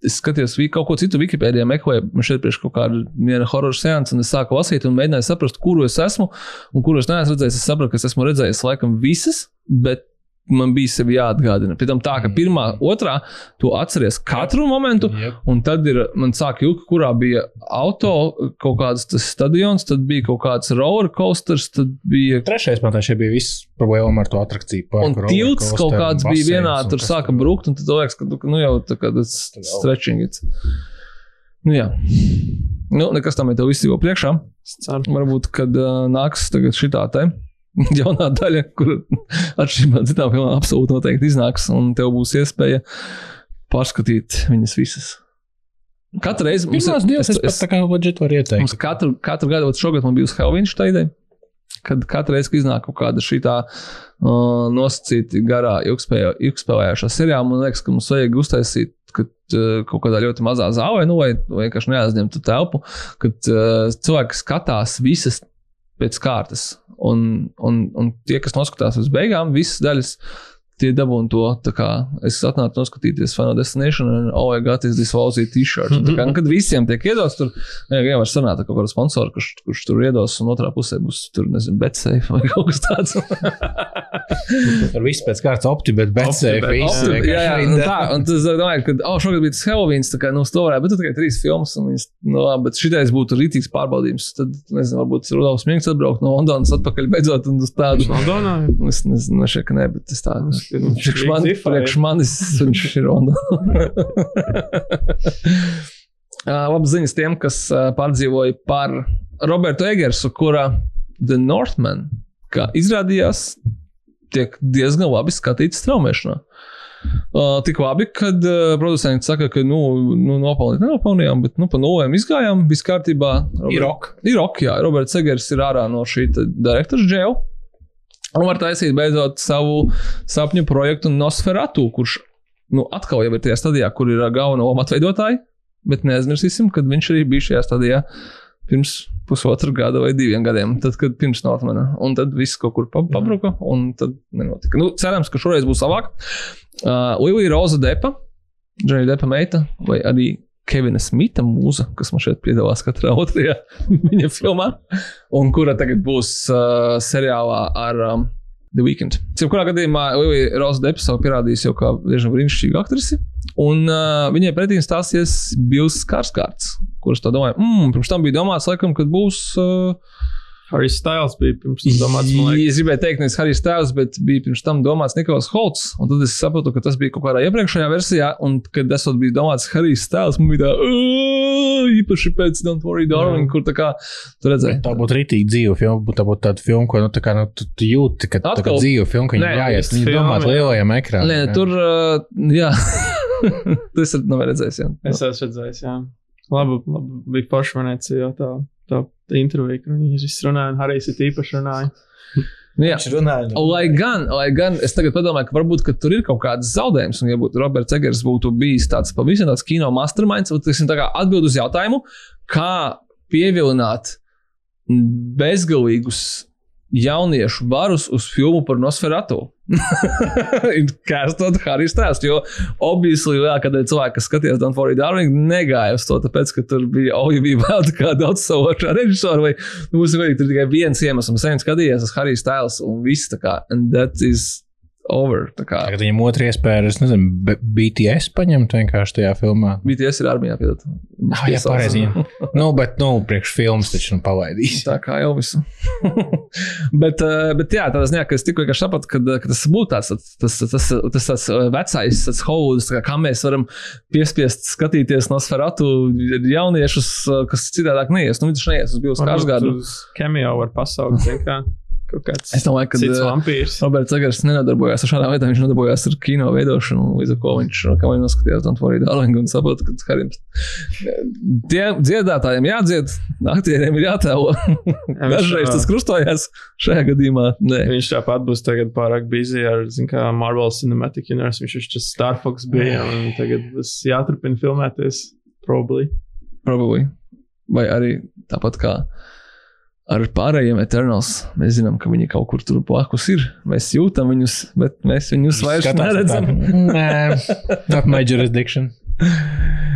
Es skatījos kaut ko citu Wikipēdijā, meklēju, man šeit priekš kaut kāda viena horror seansa, un es sāku lasīt un mēģināju saprast, kuru es esmu un kuru es neesmu redzējis. Es sapratu, ka es esmu redzējis laikam visas, bet man bija sevi jāatgādina. Pēc tam tā, ka pirmā, otrā, tu atceries katru momentu, Jep. Un tad ir, man sāk ilgi, kurā bija auto, kaut kāds tas stadions, tad bija kaut kāds roller coasters, tad bija. Trešais man šeit bija viss problēma ar to atrakciju. Un parku, tilts rollercoaster, kaut kāds bija baseins vienā, un tur sāka brukt, un tad liekas, ka tu- nu jau tā kā tas Tad jau. stretching. it. Nu jā. Nu, nekas tam ir tev viss jau priekšā. Varbūt, kad uh, nāks tagad šitā te [LAUGHS] jaunā daļa, kur atšķirībā no citām filmām absolūti noteikti iznāks, un tev būs iespēja pārskatīt viņas visas. Katru reizi mums Pirmās divas tā kā budžetu varu ieteikt. Mums katru, katru gadu, šogad man bija uz šī ideja. Kad katru reizi, kad iznāk kaut kāda šī tā uh, nosacīta garā, ilgspēlējošā seriāla, man liekas, ka mums vajag uztaisīt kad, uh, kaut kādā ļoti mazā zālē, nu, vai vienkārši neaizņemtu telpu, kad uh, cilvēki skatās visas pēc kārtas. Un, un, un tie, kas noskatās uz beigām, visas daļas, tie dabūna to. kā Es atnācu noskatīties Final Destination un oh, I got this Aussie t-shirt. Un tā Kā, [LAUGHS] kad visiem tiek iedots, tur jā, var sanākt kaut kādu sponsoru, kurš, kurš tur iedos, un otrā pusē būs tur, nezinu, betsafe vai [LAUGHS] kaut kas tāds. Tur viss pēc kārtas opti, bet bet Opti, bet- jā, jā, nu tā, un tas domāju, ka, oh, šogad bija tas Halloween, tā kā, nu, to varētu, bet tur tikai trīs filmas, un viņas, nu, labi, bet šitais būtu rītīgs pārbaudījums, tad, nezinu, varbūt Rudolfs Minks atbraukt no Londonas atpakaļ beidzot, un uz tādu. Londonā. Es nezinu, no šeit, ka nē, bet tas tā. Viņš Priekš man- priekš manis viņš ir Londonā. [LAUGHS] Labas ziņas tiem, kas ā, pārdzīvoja par Robertu Egersu, kura The Northman, kā izrādījās, tiek diezgan labi skatīts straumēšanā. Uh, tik labi, kad uh, producents saka, ka nu, nu nopelnīt nenopelnījām, bet nu, pa nulēm izgājām, viss kārtībā. Ir ok. Ir ok, jā. Roberts Segers ir ārā no šī direktora džēla. Un var taisīt beidzot savu sapņu projektu Nosferatu, kurš nu, atkal jau ir tajā stadijā, kur ir galvenā loma atveidotāji. Bet neaizmirsīsim, kad viņš arī bija šajā stadijā pirms pusotra gada vai diviem gadiem. Tad, kad pirms Northmana. Un tad viss kaut kur pa- pabruka, un tad nenotika. Nu, cerams, ka šoreiz būs labāk. Uh, Lilija Roza Depa, Džonija Depa meita, vai arī Kevina Smita mūza, kas man šeit piedalās katrā otrajā [LAUGHS] viņa filmā, un kura tagad būs uh, seriālā ar um, The Weeknd. Jebkurā gadījumā Lilija Roza Depa savu pierādījusi jau kā diezgan brīnišķīga aktrise, un uh, viņai pretī stāsies Bills Kārskārts, kurš tā domāja, mm, pirms tam bija domāts, laikam, kad būs. Uh, Arī Styles bija pirms tam domāts. Es gribēju teikt, nevis Harijs Tēvs, bet bija pirms tam domāts Niklaus Holts. Un tad es sapratu, ka tas bija kaut kādā iepriekšējā versijā. Un, kad tas bija domāts Harijs Tēvs, man bija tā, īpaši pēc Don't Worry, Darling, kur tā kā tur redzēja. Tā būtu rītīgi dzīva filma. būtu- Tā būtu tāda filma, ko nu, tā kā, nu, tu, tu jūti, ka tā ir Atkal- dzīva filma, ka Nē, viņa jāiet. tas Viņa filma, domā jā. lielajam ekrānam. Nē, tur, uh, jā, [LAUGHS] tas ir nav redzējis. Jā. Es esmu redzējis, jā. Labi, labi bija paši Venecijā tā, intervija, kur viņi visi runāja, un Harijs ir īpaši runāja. [LAUGHS] Nu, jā. Viņš runāja. nu, Lai gan, lai gan es tagad padomāju, ka varbūt ka tur ir kaut kāds zaudējums, un ja būtu Roberts Egers būtu bijis tāds pavisam tāds kino masterminds, tad tas ir tā kā atbild uz jautājumu, kā pievilināt bezgalīgus jauniešu barus uz filmu par Nosferatu. [LAUGHS] Kāstot Harijs stāstu, jo obviously lielākā daļa cilvēku, kas skatījās Don't Worry Darling, negāja uz to, tāpēc, ka tur bija, oh, ja bija vēl tā kā daudz savošā režisora, vai, nu, vienīgi tur tikai viens iemesls, sen skatījās uz Harijs Styles, un viss tā kā, and that is over. Tagad viņam otra iespēja es nezinu, B- BTS paņemt vienkārši tajā filmā. BTS ir armijā, piedod. Ah, jā, pareizi. nu, bet, nu, priekš filmas taču nu palaidīs. Tā kā jau visu. [LAUGHS] bet, bet, jā, tādā ziņā, ka es tikko vienkārši sapratu, ka, ka tas būtu tāds, tas, tas, tas, tas, tas vecais, tas tā kā, kā mēs varam piespiest skatīties no sferatu jauniešus, kas citādāk neies. Nu, viņš neies uz Bills Kārsgārdu. Cameo var pasaukt, kā. Kāds Es domāju, ka eh. Roberts Zagars nenodarbojās ar šādām lietām, viņš nodarbojās ar kino veidošanu, līdz ar ko viņš, kā viņš noskatījās Don't Worry Darling un saprata, ka Harim tiem dziedātājiem jādzied, aktieriem ir jātēlo. [LAUGHS] Dažreiz tas krustojās, šajā gadījumā nē. Viņš tāpat būs tagad pārāk busy ar, zin kā, Marvel Cinematic Universe. Viņš taču Star Fox bija, un tagad būs jāturpina filmēties. Probably. Probably. Vai arī tāpat kā ar pārējiem Eternals. Mēs zinām, ka viņi kaut kur tur blakus ir. Mēs jūtam viņus, bet mēs viņus vairs neredzam. tā, Nē, not my jurisdiction.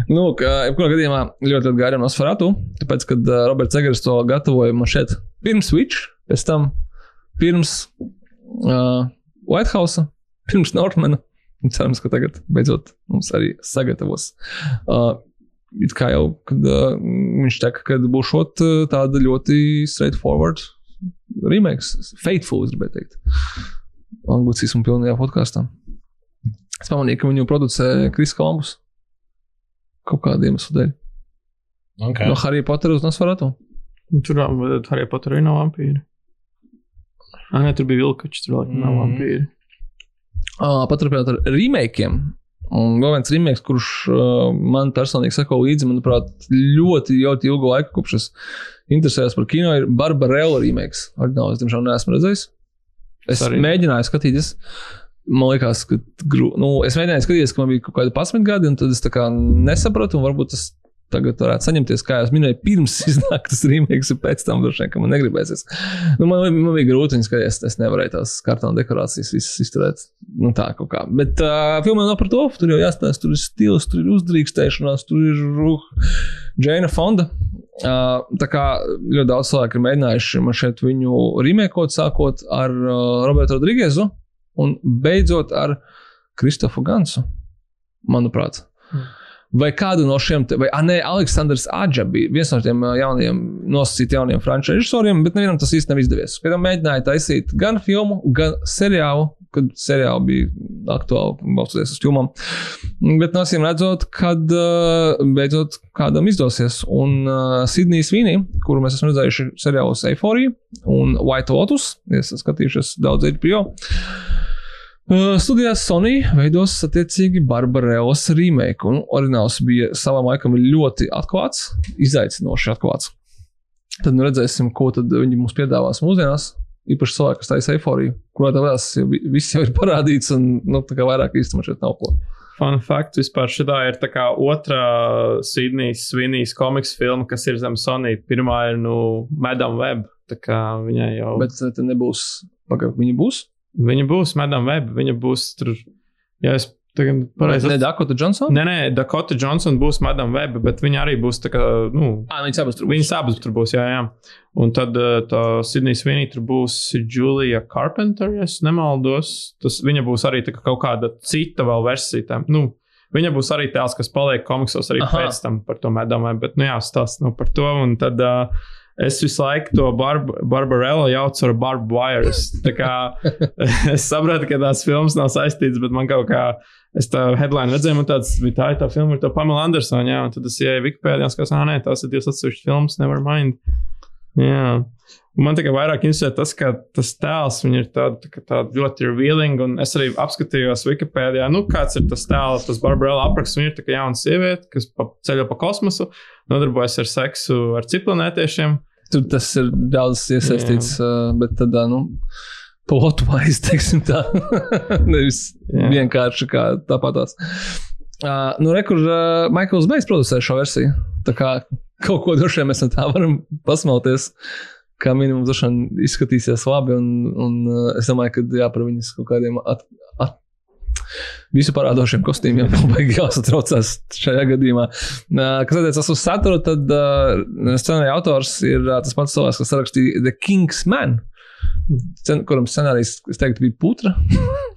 Nu, jebkurā gadījumā ļoti, ļoti gāriem no Sfaratu, tāpēc, kad uh, Roberts Egers to gatavoja man šeit pirms Switch, pēc tam pirms uh, Whitehouse, pirms Northmana. Un Cerams, ka tagad beidzot mums arī sagatavos. Uh, it kā jau, kad uh, viņš teica, ka būs šot uh, tāda ļoti straightforward remakes, faithful, es gribēju teikt. Anglicismu pilnajā podkāstā. Es pamanīju, ka viņu producē Kris Kolumbus. Kaut kādiem iemesliem dēļ. Okay. No Harry Potter uz Nosferatu. Un Tur arī pat arī nav vampīri. Ah, nē, tur bija vilkačs, tur vēl nav Mhm. vampīri. Uh, Paturpināt ar remakiem. Un vēl viens remakes, kurš uh, man personīgi sako līdzi, manuprāt, ļoti, ļoti ilgu laiku, kopš es interesējos par kino, ir Barbarella remakes. Ordināli, es diemžēl neesmu redzējis. Es arī. mēģināju skatīties. Man liekas, ka nu, es mēģināju skatīties, ka man bija kaut kādi 11 gadi, un tad es tā kā nesapratu, un varbūt tas tagad varētu saņemties, kā jau minēju, pirms [LAUGHS] iznāk tas rīmēks, un pēc tam droši vien, ka man negribēsies. Nu, man, man bija grūti, ka es, es nevarēju tās kartona dekorācijas visas izturēt. Nu, tā kaut kā. Bet uh, filmā nav par to. Tur jau jāstāsta, tur ir stils, tur ir uzdrīkstēšanās, tur ir uh, Džeina Fonda. Uh, tā kā ļoti daudz cilvēku ir mēģinājuši man šeit viņu rīmēkot, sākot ar uh, Robertu Rodrīgezu un beidzot ar Kristofu Gansu, manuprāt. Mm. Vai kādu no šiem, te, vai ne, Aleksandrs Adža bija viens no tiem jaunajiem, nosacītiem jauniem franču režisoriem, bet nevienam tas īsti nav izdevies. Kad mēģināja taisīt gan filmu, gan seriālu, kad seriāli bija aktuāli, balstoties uz filmām. Bet, no acīm redzot, kad beidzot kādam izdosies. Un uh, Sidnijas Vīnī, kuru mēs esam redzējuši seriālos Eifórija un White Lotus, es skatījušies daudz HBO. Uh, studijās Sony veidos attiecīgi Barbarelas remake, un orināls bija savā laikam ļoti atklāts, izaicinoši atklāts. Tad nu redzēsim, ko tad viņi mums piedāvās mūsdienās. Īpaši cilvēki, kas taisa eifóriju, kurā tā vēlas, jau viss jau ir parādīts, un nu, tā kā vairāk īstenībā šeit nav ko. Fun fact, vispār šī ir tā kā otrā Sydnejas Svinijas komiks filma, kas ir zem Sony. Pirmā ir nu Madam Web, tā kā viņai jau. Bet te nebūs, pagaid, viņa būs? Viņa būs Madam Web, viņa būs tur. Ja es tagad pareizi. Ne Dakota Johnson? Nē, nē, Dakota Johnson būs Madam Web, bet viņa arī būs tā kā, nu. Ah, viņas abas tur būs. Viņas abas tur būs, jā, jā. Un tad tā Sidnijas Vinī tur būs Julia Carpenter, ja es nemaldos. Tas viņa būs arī kā kaut kāda cita vēl versija. Tam. Nu, Viņa būs arī tēls, kas paliek komiksos arī Aha. pēc tam par to medāmu, bet, nu, jā, stāst nu, par to. Un tad uh, Es visu laiku to barb Barbarella jaucu ar Barb Wires. [LAUGHS] es saprotu, ka tās filmas nav saistītas, bet man kaut kā. Es tā headline redzēju, un tāds bija tā, tā filma ar to Pamela Andersonu. Jā, un tad es ienāku Wikipēdijā, kas, ah, nē, tās ir divas atsevišķas filmas, never mind. Jā. Man tikai vairāk interesē tas, ka tas tēls ir tād, tā, tā ļoti revealing. Un es arī apskatījos Wikipēdijā, nu, kāds ir tas tēls, tas Barbarella apraksts. Viņa ir tā kā jauna sieviete, kas pa, ceļo pa kosmosu, nodarbojas ar seksu ar ciplanētiešiem. Tur tas ir daudz iesaistīts, uh, bet tādā, nu, plotwise, [LAUGHS] teiksim tā. [LAUGHS] Nevis Jā. vienkārši kā tāpatās. Uh, nu, re, kur uh, Maikls Bejs producē šo versiju. Tā kā kaut ko droši vien mēs no tā varam pasmalties. Kā minimums, droši vien izskatīsies labi. Un, un uh, es domāju, ka jā, par viņas kaut kādiem at, at, visu parādošiem kostīmiem [LAUGHS] baigi jāsatraucās šajā gadījumā. Kas attiecas uz saturu, tad uh, scenārija autors ir uh, tas pats cilvēks, kas rakstīja The King's Man, kuram scenārijs, es teiktu, bija putra. [LAUGHS]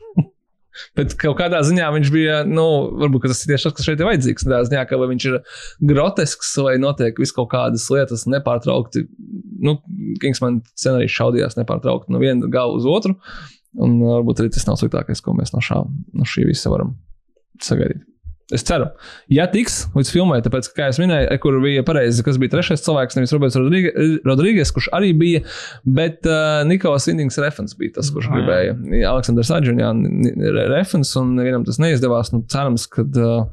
Bet kaut kādā ziņā viņš bija, nu, varbūt tas ir tieši tas, kas šeit ir vajadzīgs. Tādā ziņā, ka viņš ir grotesks vai notiek vis kaut kādas lietas nepārtraukti. Nu, Kingsman scenārijs šaudījās nepārtraukti no viena gala uz otru. Un uh, varbūt arī tas nav sliktākais, ko mēs no, šā, no šī visa varam sagaidīt. Es ceru, ja tiks līdz filmai, tāpēc, kā jau minēju, kur bija pareizi, kas bija trešais cilvēks, nevis Roberts Rodrīgas, kurš arī bija, bet uh, Nikolas Indings Refens bija tas, kurš gribēja. Aleksandrs Adžunjāns Refens, un nevienam tas neizdevās. Nu, cerams, ka uh,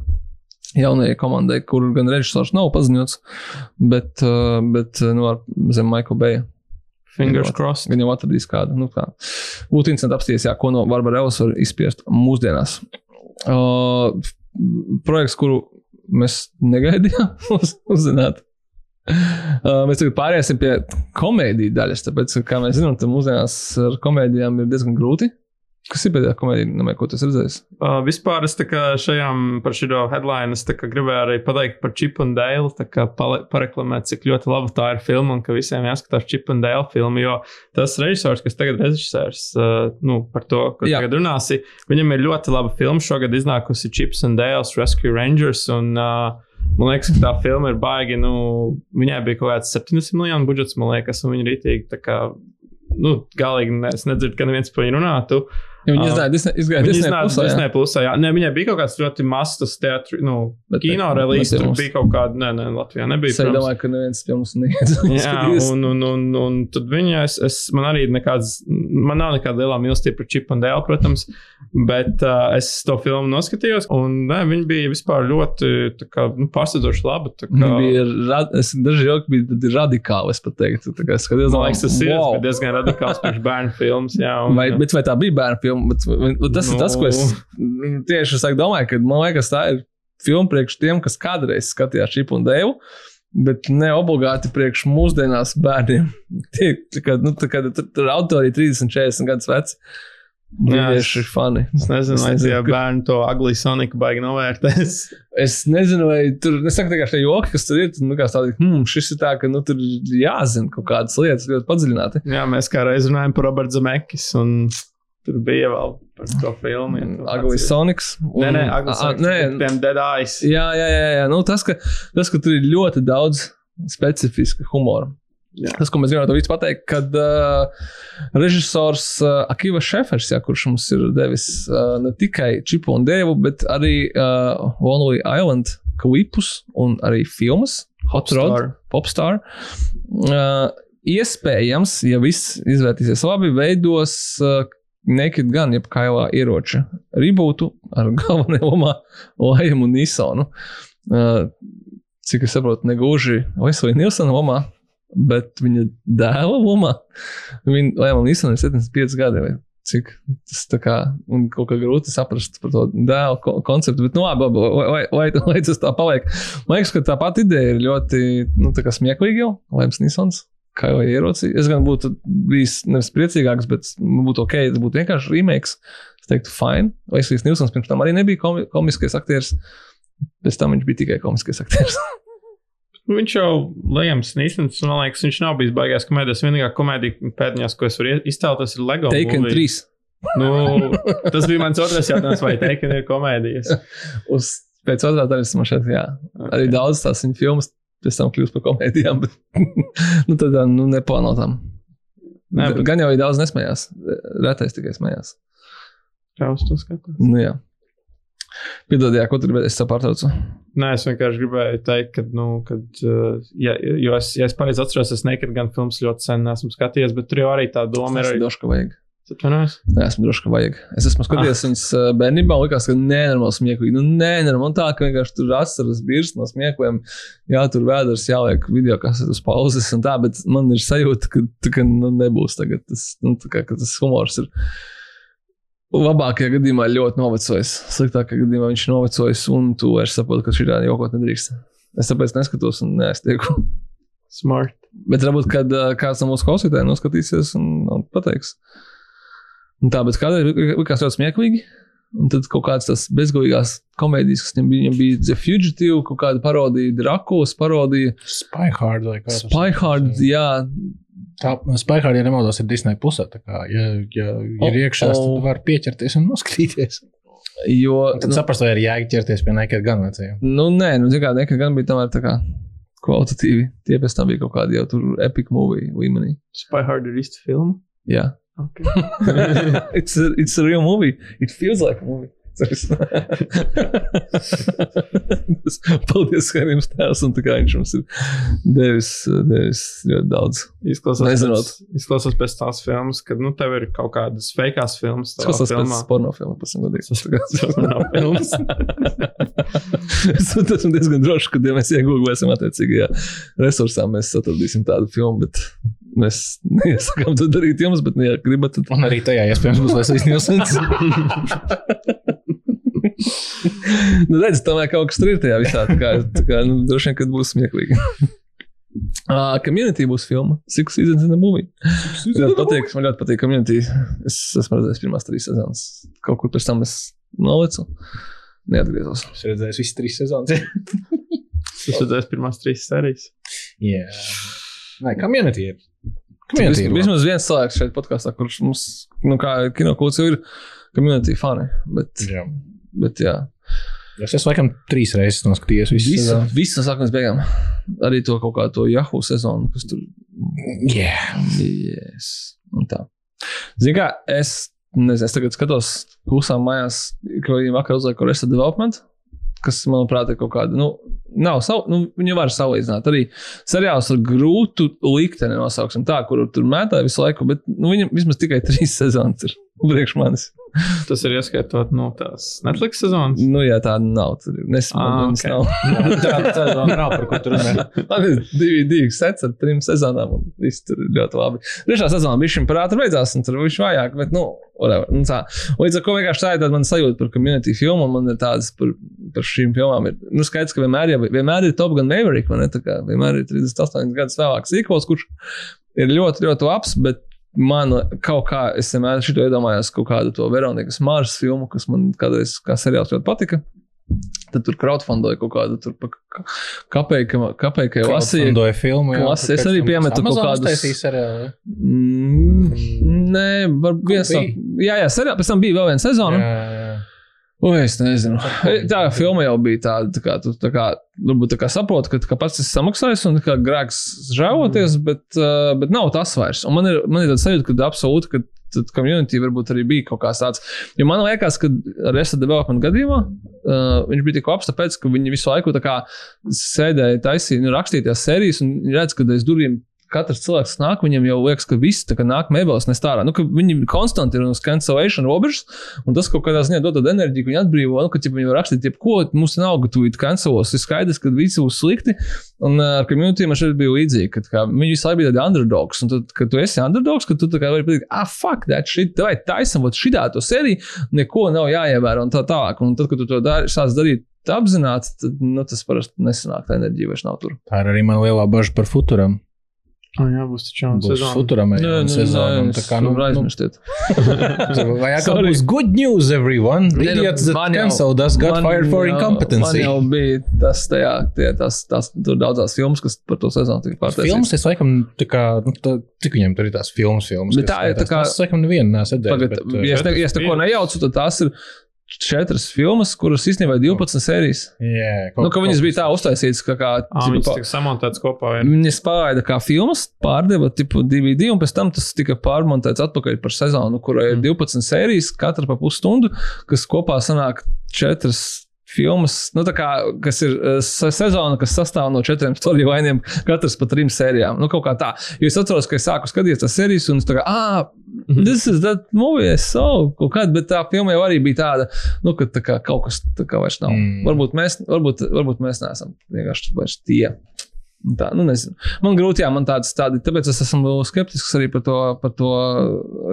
jaunajai komandai, kur gan režisors nav paziņots, bet, uh, bet nu, zem Maikla Beja Fingers crossed. Gan jau atradīs kādu. Nu, kā. Būtu interesanti apspriest, ko no Barbara Evas var izspiest mūsdienās. Uh, projekts, kuru mēs negaidījām [LAUGHS] uzzināt. Uh, mēs tagad pāriesim pie komēdijas daļas, tāpēc, kā mēs zinām, mūsdienās ar komēdijām ir diezgan grūti Kas ir pēdējā komēdija, nemē, ko tas redzējis? Uh, vispār es šajām par šo headline gribēju arī pateikt par Chip un pale, pareklamēt, cik ļoti laba tā ir filma un ka visiem jāskatās Chip un Dale filmu. Jo tas režisors, kas tagad režisērs, uh, nu, par to, ko Jā. tagad runāsi, viņam ir ļoti laba filma. Šogad iznākusi Chips and Dale's Rescue Rangers. Un, uh, Man liekas, ka tā filma ir baigi. Nu, viņai bija kaut kāds 70 miljonu budžets, man liekas, un viņa rītīgi. Kā, nu, galīgi es nedzirdu, ka neviens par viņu runātu. Uh, Ja viņa iznāca Disney, viņa Disney. Disney plusā jā. Nē, viņai bija kaut kāds ļoti mazs teātris, nu, bet, kino relīzes. Tur bija kaut kāda, nē, nē, Latvijā nebija. Es domāju, ka neviens pie mums neiet. [LAUGHS] jā, un, un, un, un tad viņa, es, es, man arī nekāds, man nav nekāda lielā mīlestība par Chip un Dale, protams, bet uh, es to filmu noskatījos, un nē, viņa bija vispār ļoti, tā kā, nu, pārsteidzoši laba. Tā kā... Bija, rad, es daži joki bija radikāli, es pat teiktu. Tā kā skaties, man liekas, tas ir wow. diezgan radikāls priekš bērnu filmas, jā. Un, vai, bet vai tā bija bērnu filma? Bet, bet, tas nu, ir tas, ko es nu. tieši saku, domāju, ka man liekas, tā ir filma priekš tiem, kas kādreiz skatījās Čipu un Dēvu. Bet ne obligāti priekš mūsdienās bērniem. [LAUGHS] Tie, kad, nu, kad tur ir autori 30, 40 gadus veci. Tieši fani. Es nezinu, Es vai nezinu, tie ka- bērni to agli Soniku baigi novērtēs. [LAUGHS] Es nezinu, vai tur nesaku tikai šie joki, kas tur ir. Nu, kā tādi, hmm, šis ir tā, ka nu, tur ir jāzina kaut kādas lietas ļoti padziļināti. Jā, mēs kā reiz runājām par Robertu Zemekis, un tur bija vēl par to filmu. ja Aglis atceries. Sonics. Nē, nē, nē, Tiem Dead Eyes. Jā, jā, jā. jā. Nu, tas, ka, tas, ka tur ir ļoti daudz specifiska humora. Jā. Tas, ko mēs gribētu visu pateikt, kad uh, režisors uh, Akivas Šefers, jā, kurš mums ir devis uh, ne tikai Čipu un Dievu, bet arī uh, Lonely Island klipus un arī filmas Hot Rod, Popstar. Popstar. Uh, iespējams, ja viss izvērtīsies labi, veidos uh, Naked Gun, jeb kailā ieroča rebootu ar [LAUGHS] galvenajā lomā Lajumu Nisonu. Uh, cik es saprotu, negluži Leslija Nilsona lomā, bet viņa dēla lomā. Viņa Lajam Nilsonam ir 75 gadi. Vai? Cik tas tā kā un kaut kā grūti saprast par to dēlu ko- konceptu, bet, nu, labi, lai, lai, lai, lai tas tā paliek. Man liekas, ka tā pati ideja ir ļoti, nu, smieklīga jau, Lajams Nilsons. Kā jau ieroci. Es gan būtu bijis nevis priecīgāks, bet būtu ok, tas būtu vienkārši remakes. Es teiktu, fine. Leslijas Nilsons pirms tam arī nebija komi komiskais aktieris. Pēc tam viņš bija tikai komiskais aktieris. [LAUGHS] Viņš jau Liams Nīsens, man liekas, viņš nav bijis baigās komēdijas. Vienīgā komēdija pēdējās, ko es varu ie- iztēloties, ir Lego. Taken movie. 3. Nu, tas bija mans otrais jautājums, vai Taken ir komēdijas. [LAUGHS] Uz pēc otrā daļas man šeit, jā. Arī daudz tās viņa filmas pēc tam kļūst par komēdijām, bet [LAUGHS] nu, tad nu, neplānotām. Nē, bet- Gan jau ir daudz nesmējās. Retais tikai smējās. Kā uz to skatās? Nu, jā. Piedod, jā, ko tur bija? Es pārtraucu. Nē, es vienkārši gribēju teikt, ka, nu, kad, uh, ja, jo es, ja es pareizi atceros, es nekad gan filmas ļoti sen neesmu skatījies, bet tur jau arī tā doma ir. Es Arī... droši, ka vajag. Atvainojos? Esmu droši, ka vajag. Es esmu skatījies viņas uh, bērnībā, un likās, ka nenormāli smieklīgi. Nu, nenormāli tā, ka vienkārši tur asaras birs no smiekliem. Jā, tur vēders jāliek video, kas ir uz pauzes un tā, bet man ir sajūta, ka, ka nu, nebūs tagad tas, nu, kā, ka tas humors ir. Labākajā gadījumā ļoti novecojis. Sliktākajā gadījumā viņš ir novecojis, un tu vairs saproti, ka šī tāda jokot nedrīkst. Es tāpēc neskatos un neaiztieku. Smart. Bet varbūt, kad uh, kāds no mūsu klausītājiem noskatīsies un, un pateiks. Un tā, bet kādreiz likās ļoti smieklīgi. Un tad kaut kādas tās bezgalīgās komēdijas, kas viņam bija, viņam bija The Fugitive, kaut kāda parodija, Drakulas parodija, Spy Hard vai kā tas Spy Hard, jā, Tā Spy Hard, ja nemaldos, ir Disney pusē. Tā kā, ja, ja O- ir iekšā, o. tad var pieķerties un noskatīties. jo. Tad Nu, saprast, vai ir jēga ķerties pie nekad gan vecajiem. nu nē, nu, zin kā, nekad gan bija tomēr tā kā kvalitatīvi. Tie pēc tam bija kaut kādi jau tur epic movie līmenī. Spy Hard ir īsta filma. Jā. Okay. [LAUGHS] it's, a, it's a real movie. It feels like a movie. [LAUGHS] Paldies, Harim Stēls, un tā kā viņš mums ir devis, devis ļoti daudz. Izklausās Nezinot. pēc, izklausās pēc tās filmas, kad nu, tev ir kaut kādas fakās filmas. Tas tas filmā. pēc porno filmu, pēc tam godīgi. [LAUGHS] Filmas. es esmu diezgan drošs, ka, ja mēs iegūsim attiecīgajā resursā, mēs atradīsim tādu filmu, bet mēs neiesakām to darīt jums, bet, nu, ja gribat, tad Un arī tajā iespējams būs Leslijas Nilsons. [LAUGHS] nu, redz, tomēr kaut kas tur ir tajā visā. Tā kā, tā kā nu, droši vien, kad būs smieklīgi. Uh, [LAUGHS] community būs filma. Six seasons in the movie. Man ļoti patīk, man ļoti patīk community. Es esmu redzējis pirmās trīs sezonas. Kaut kur pēc tam es nolicu. Neatgriezos. Es redzēju visas trīs sezonas. Ir tās pirmās trīs sērijas. Jā. Nē, community ir. Community ir. vismaz viens cilvēks šeit podkāstā, kurš mums, nu, kā kinokūts, ir community fani. Bet, Jā. bet jā, Es esmu laikam trīs reizes noskatījies visu visu, sezonu. visu līdz beigām. Arī to kaut kādu to Yahoo sezonu, kas tur Jā. Yes. Un tā. Zini, kā es, nezinu, es tagad skatos klusām mājās, ko viņi vakar uzlika Arrested Development, kas, manuprāt, ir kaut kāda, nu, nav savu, nu, viņi var salīdzināt. Arī seriāls ar grūtu likteni nosauksim tā, kur tur mētāja visu laiku, bet, nu, viņam vismaz tikai trīs [LAUGHS] sezonas ir priekš manis. Tas ir ieskaitot no tās Netflix sezonas. Nu, jā, tāda nav. Tur Ah, nesaprotu, ok. nav. Tā vēl nav par ko tur runāt. [LAUGHS] Man ir divi, divi sets ar trim sezonām, un viss tur ir ļoti labi. Trešā sezona bija šim parāda beidzās, un tur viņš vajag, bet, nu, whatever. Nu, tā. Līdz ar to vienkārši tā ir tāda man sajūta par community filmu, un man ir tādas par, par šīm filmām. Ir, nu, skaidrs, ka vienmēr, jau, vienmēr ir Top Gun Maverick, vai ne? Tā kā vienmēr ir 38 gadus vēlāk sīkos, kurš ir ļoti, ļoti labs, bet man kaut kā, es vienmēr šito iedomājos kaut kādu to Veronikas Mārsas filmu, kas man kādreiz kā seriāls ļoti patika. Tad tur crowdfundoja kaut kādu kapeiku, kapeiku lasīju. Crowdfundoja filmu. jā, Klasi, es arī piemetu kaut Amazon kādus- uztaisīja seriālu, Mm, nē, varbūt viens no. bija? Jā, jā, seriālā pēc tam bija vēl viena sezona. jā, jā. O, es nezinu. Tā filma jau bija tāda, tā kā, tu, tā kā, varbūt tā kā saproti, ka, ka pats esi samaksājis un kā grēks žēloties, mm. bet, uh, bet nav tas vairs. Un man ir, man ir tāds sajūta, ka absolūti, ka tad community varbūt arī bija kaut kāds tāds. Jo man liekas, ka Resta development gadījumā uh, viņš bija tik labs, tāpēc, ka viņi visu laiku tā kā sēdēja, taisīja, nu, rakstīja tās sērijas un redz, ka aiz durvīm katrs cilvēks kas nāk, viņam jau liekas, ka viss tā kā nāk mēbeles nes ārā. Nu, viņi konstanti ir uz cancellation robežas, un tas kaut kādā ziņā dod tādu enerģiju, ka viņi atbrīvo, nu, ka ja viņi var rakstīt, jebko, mums nav gatavīgi cancelos. Ir skaidrs, ka visi būs slikti, un uh, ar community man šeit bija līdzīgi, ka kā, viņi visu laiku bija tādi underdogs, un tad, kad tu esi underdogs, kad tu vari pateikt, ah, fuck, that shit, vai taisam, vat šitā to seriju, neko nav jāievēro un tā tālāk. Un tad, kad tu to dari, sāc darīt apzināti, tad nu, tas parasti nesanāk, tā enerģija vairs nav tur. Tā ir arī man lielā bažas par futuram. Oh, jā, būs Būs sezona. futuram jauna sezona. un tā kā, nu, aizmirstiet. Vai Sorry. būs good news, everyone? Ne, Idiots that man jau- cancelled us got fired for jau- incompetency. Man jau bija tas, tajā, tie, tas, tas tur daudzās filmas, kas par to sezonu tika pārtaisītas. Filmas, es laikam, tā kā, nu, tā, cik viņiem tur ir tās filmas, filmas. Bet kas tā ir tā kā- Es laikam nevienu Pagad, redzējis. ja es neko nejaucu, tad tās ir četras filmas, kuras īstenībā ir 12 sērijas. Jā, Nu, ka viņas bija tā uztaisītas, ka kā, Ah, tipa, viņas tika samontētas kopā. Jā. Viņas pārraida kā filmas, pārdeva tipu DVD, un pēc tam tas tika pārmontēts atpakaļ par sezonu, kurai ir 12 sērijas, katra pa pusstundu, kas kopā sanāk četras. Filmas, nu, kā, kas ir eh, se- sezona, kas sastāv no četriem storylainiem, katrs pa trim sērijām. Nu, kaut kā tā. Jo es atceros, ka es sāku skatīties tās sērijas, un es tā kā, ah, this is that movie, es savu kaut kādu, bet tā filma jau arī bija tāda, nu, ka tā kā kaut kas tā kā vairs nav. Mm. Varbūt, mēs, varbūt, varbūt mēs neesam vienkārši vairs tie. Tā, nu, nezinu. Man grūti, jā, man tāds, tādi, tāpēc es esmu skeptisks arī par to, par to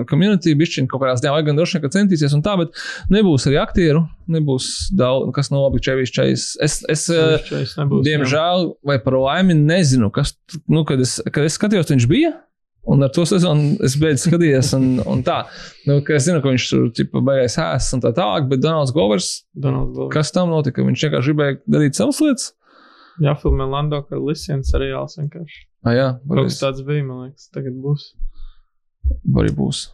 community. Bišķiņ kaut kādās dienā, lai gan droši vien, ka centīsies un tā, bet nebūs arī aktieru, nebūs daudz, kas no labi čevis čevis. Es, es, Šeit nebūs, jā. diemžēl, vai par laimi, nezinu, kas, nu, kad es, kad es skatījos, viņš bija. Un ar to sezonu es beidzu skatīties, un, un tā. Nu, ka es zinu, ka viņš tur ķipa, beigās ēs un tā tālāk, bet Donalds Govers, Donalds Glover. kas tam notika? Viņš vienkārši gribēja darīt savas lietas. Jā, filmē Lando Kalisiens seriāls vienkārši. Ah, jā, varbūt tāds bija, man liekas, tagad būs. arī būs.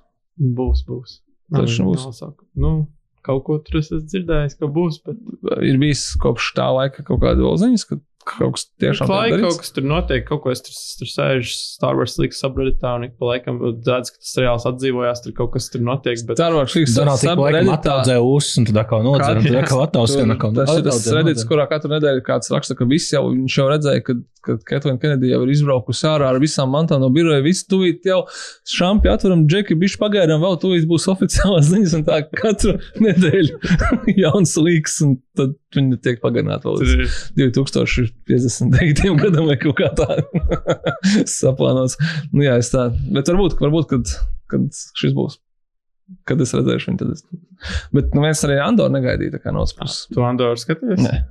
Būs, būs. Taču būs. saku. Nu, kaut ko tur es esmu dzirdējis, ka būs, bet Ir bijis kopš tā laika kaut kāda vēl ziņas, ka kaut kas tiešām Tiešām tiek tā, darīts. kaut kas tur notiek, kaut ko es tur, tur sēžu Star Wars līnijas subredditā un ik pa laikam dzēdz, ka tas reāls atdzīvojās, tur kaut kas tur notiek. Bet Star Wars laikam subredditā- ataudzēja ūsus, un tad atkal nodzer, un tad atkal atkal Tas ir tas nodzer. kurā katru nedēļu kāds raksta, ka visi jau, viņš jau redzēja, ka, ka Ketlina Kenedija jau ir izbraukusi ārā ar visām mantām no biroja. Visi tuvīt jau šampi atveram, džeki, bišķi pagaidām, vēl tuvīt būs oficiālās ziņas, un tā katru nedēļu [LAUGHS] jauns līks, un tad viņi tiek pagarināti vēl līdz ir 2059. [LAUGHS] gadam vai kaut kā tā [LAUGHS] saplānots. Nu, jā, es tā. Bet varbūt, varbūt kad, kad šis būs. Kad es redzēšu viņu, tad es. Bet nu, viens arī Andoru negaidīja, tā kā no otras puses. Tu Andoru skaties? Nē.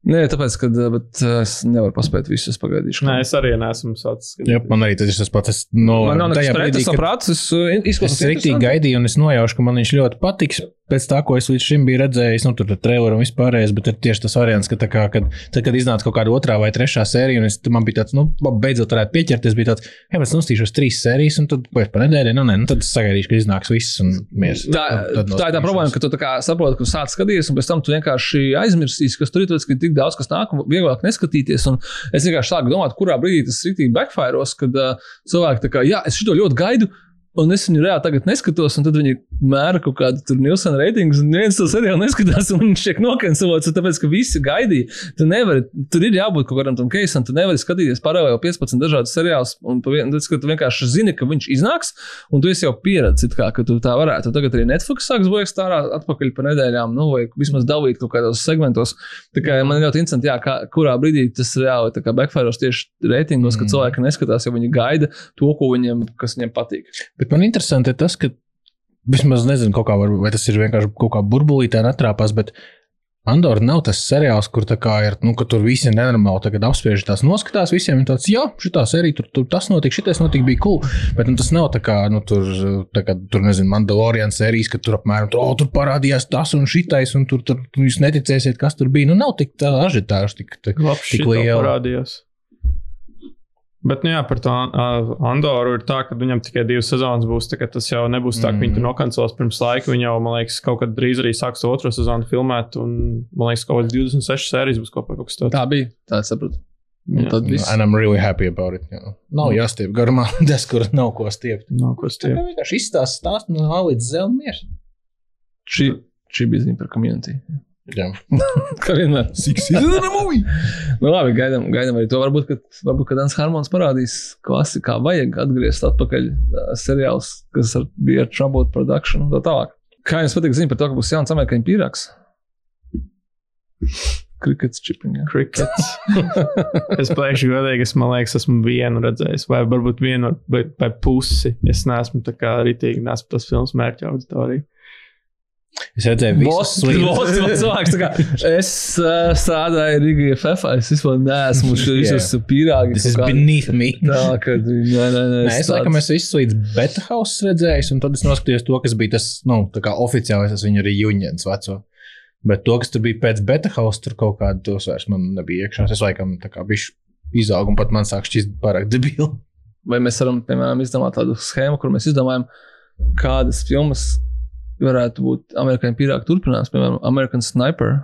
Nē, tāpēc, ka bet, es nevaru paspēt visu, es pagaidīšu. Nē, es arī neesmu sācis Jā, man arī tas ir tas pats. Es, no, Man nav nekas tajā pret, brīdī, es kad- sapratu, es izklausos. Es rīktīgi gaidīju, un es nojaušu, ka man viņš ļoti patiks. Pēc tā, ko es līdz šim biju redzējis, nu, tur ir trailer un vispārējais, bet ir tieši tas variants, ka, tā kā, kad, tad, kad iznāca kaut kāda otrā vai trešā sērija, un es, man bija tāds, nu, beidzot varētu pieķerties, bija tāds, ja es nostīšos trīs sērijas, un tad, ko es pa nedēļu, nu, nē, nu, tad sagaidīšu, ka iznāks viss, un mēs. Tā, tā ir tā problēma, ka tu tā kā saproti, ka sāc skatīties, un pēc tam tu vienkārši aizmirsīsi, kas tur ir. Tāpēc, ka ir tik daudz, kas nāk, un vieglāk neskatīties. Un es vienkārši sāku domāt, kurā brīdī tas rītīgi backfiros, kad uh, cilvēki tā kā, jā, es šo ļoti gaidu. Un es viņu reāli tagad neskatos, un tad viņi mēra kaut kādu tur Nielsen reitingus, un viens to seriālu neskatās, un viņš tiek nokancelots, tāpēc, ka visi gaidīja. Tu nevari, tur ir jābūt kaut kādam tam keisam, tu nevari skatīties paralēli 15 dažādus seriālus, un tad, kad tu vienkārši zini, ka viņš iznāks, un tu esi jau pieredzis, kā, ka tu tā varētu. Tagad arī Netflix sāks bojāt ārā atpakaļ pa nedēļām, nu, vai vismaz dalīt kaut kādos segmentos. Tā kā man ir ļoti interesanti, jā, kā, kurā brīdī tas reāli tā kā backfire tieši reitingos, mm. ka cilvēki neskatās, jo viņi gaida to, ko viņiem, kas viņiem patīk. Bet man interesanti ir tas, ka vismaz nezinu, kā var, vai tas ir vienkārši kaut kā burbulītē netrāpās, bet Andorra nav tas seriāls, kur tā kā ir, nu, ka tur visi nenormāli tagad apspiež tās noskatās, visiem ir tāds, jā, šitā sērija, tur, tur tas notika, šitais notika, bija cool, bet nu, tas nav tā kā, nu, tur, tā kā, tur, nezinu, Mandalorian sērijas, ka tur apmēram, tur, oh, tur parādījās tas un šitais, un tur, tur, jūs neticēsiet, kas tur bija, nu, nav tik tā ažitāžu, tik, tik, tik liela. parādījās. Bet, nu jā, par to Andoru ir tā, ka viņam tikai divas sezonas būs. tā Tas jau nebūs tā, ka mm. viņi tur nokancelos pirms laika. Viņi jau, man liekas, kaut kad drīz arī sāks otro sezonu filmēt. Un, man liekas, kaut kāds 26 sērijas būs kopā kaut kas tāds. Tā bija, tā es saprotu. Un Jā. tad viss. And I'm really happy about it. Jā. Nav jāstiep garumā, [LAUGHS] tas, kur nav ko stiept. Nav ko Tā stiep. kā vienkārši izstāsta stāstu no A līdz Z un mieras. Šī, šī bija ziņa par community. Jā. [LAUGHS] Kā vienmēr. nu, labi, gaidām, gaidām arī to. Varbūt, ka, varbūt, ka Dans Harmons parādīs klasi, kā vajag atgriezt atpakaļ uh, seriāls, kas ar, bija ar Troubled Production un tā tālāk. Kā jums patīk ziņa par to, ka būs jauns amerikāņu pīrāgs? Krikets chipping. jā. Crickets. [LAUGHS] es plēšu godīgi, es liekas, esmu vienu redzējis, vai varbūt vienu vai, vai pusi. Es neesmu tā kā rītīgi, neesmu tas filmas mērķa auditorija. Es redzēju, [LAUGHS] kā, es uh, strādāju Rīgā FFA, es vispār neesmu [LAUGHS] šis pīrāgi. Tas ir beneath me. [LAUGHS] Tā, ka, nē, nē, nē, es laikam esmu visu līdz beta house redzējis, un tad es noskatījos to, kas bija tas, nu, oficiālais, tas viņa reunions veco. Bet to, kas tur bija pēc beta house, tur kaut kāda tos vairs man nebija iekšā. Es laikam tā kā bišķi izaugu, un pat man sāk šķist pārāk debili. Vai mēs varam, piemēram, izdomāt tādu schēmu, kur mēs izdomājam, kādas filmas varētu būt amerikāņu pīrāgu turpinājums, piemēram, American Sniper.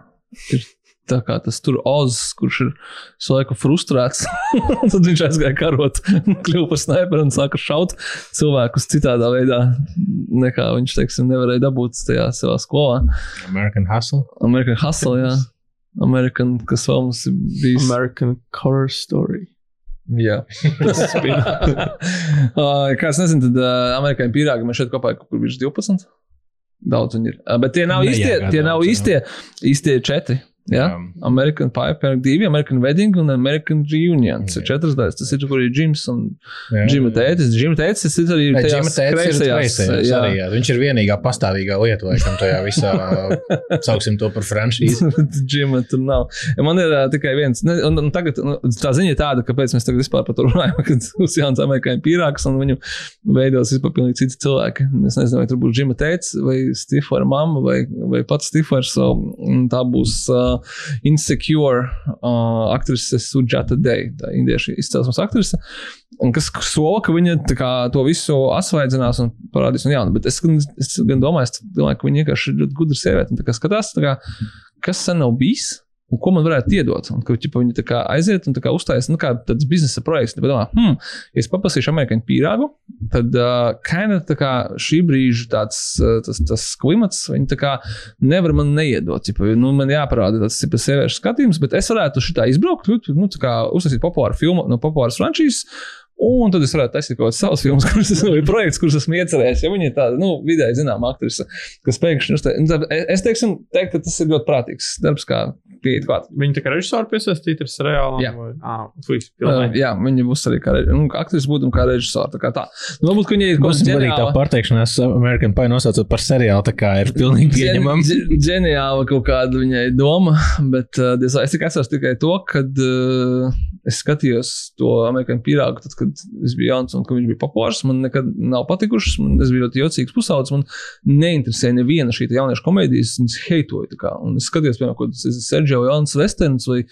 Ir tā kā tas tur Oz, kurš ir visu laiku frustrēts. Un [LAUGHS] tad viņš aizgāja karot, [LAUGHS] kļuva par sniperu un sāka šaut cilvēkus citādā veidā, nekā viņš, teiksim, nevarēja dabūt tajā savā skolā. American Hustle. American Hustle, jā. American, kas vēl mums ir bijis. American Horror Story. Jā, tas bija. [LAUGHS] uh, kā es nezinu, tad uh, amerikāņu pīrāgi man šeit kopā ir kaut kur virs 12. Daudz viņi ir. Bet tie nav īstie, tie nav īstie, īstie četri. Ja? Jā. American Pie, Pie 2, American Wedding un American Reunion. Tas ir četras daļas. Tas ir, kur ir Jims un. Džima tētis. Džima tētis ir arī tajās tētis ir kreisajās, jā. arī, jā. Viņš ir vienīgā pastāvīgā lieta, laikam, tajā visā, [LAUGHS] sauksim to par franšīzi. [LAUGHS] Džima tur nav. Man ir uh, tikai viens. Ne, un, un tagad, nu, tā ziņa ir tāda, kāpēc mēs tagad vispār par to runājam, [LAUGHS] kad būs jauns amerikāņu pīrāgs un viņu veidos vispār pilnīgi citi cilvēki. Es nezinu, vai tur būs Džima tēts vai Stiflera mamma vai, vai pats Stiflers. So, un tā būs uh, Insecure uh, aktrise Sujata Day, tā indiešu izcelsmes aktrise. Un kas sola, ka viņa kā, to visu asvaidzinās un parādīs no jauna. Bet es, es gan domāju, es domāju, ka viņa vienkārši ir ļoti gudra sieviete. un tā kā Skatās, tā kā, kas sen nav bijis. Un ko man varētu iedot? Un, ka ķipa, viņi kā aiziet un kā uzstājas, nu, kā tāds biznesa projekts. Tad domā, hmm, ja es paprasīšu amerikāņu pīrāgu, tad uh, kaina kā šī brīža tāds, tas, tas klimats, viņi kā nevar man neiedot. Ķipa, nu, man jāparāda tas ir sieviešu skatījums, bet es varētu šitā izbraukt, nu, tā kā uztaisīt populāru filmu no populāras frančīzes. Un tad es varētu taisīt kaut kādas savas filmas, [LAUGHS] kuras es, vai projekts, kurus esmu iecerējis. Ja viņa ir tāda, nu, vidēji zināma aktrise, kas pēkšņi uzstājas. Nu, Es teiksim, teikt, ka tas ir ļoti prātīgs darbs, kā pieiet klāt. Viņi tā kā režisori piesaistīti ar seriālu. Jā. Vai, ah, fuj, Uh, jā, viņa būs arī kā, reži- nu, kā aktrise, būtu un kā režisora. Tā kā tā. Nu, varbūt, ka viņa ir kaut kāda godīgi tā ģeniāla, pārteikšanās American Pie nosaucot par seriālu, tā kā ir pilnīgi pieņemama. ģen- ģen- ģeniāla kaut kāda viņai doma, bet uh, es tikai atceros tikai to, kad uh, es skatījos to amerikāņu pīrāgu, tad, kad es biju jauns un kad viņš bija populārs. Man nekad nav patikušas, man es biju ļoti jocīgs pusaudzis. Man neinteresēja neviena šī jauniešu komēdijas, viņas heitoja. Un es skatījos, piemēram, kaut kādas Sergio Jonas Westerns vai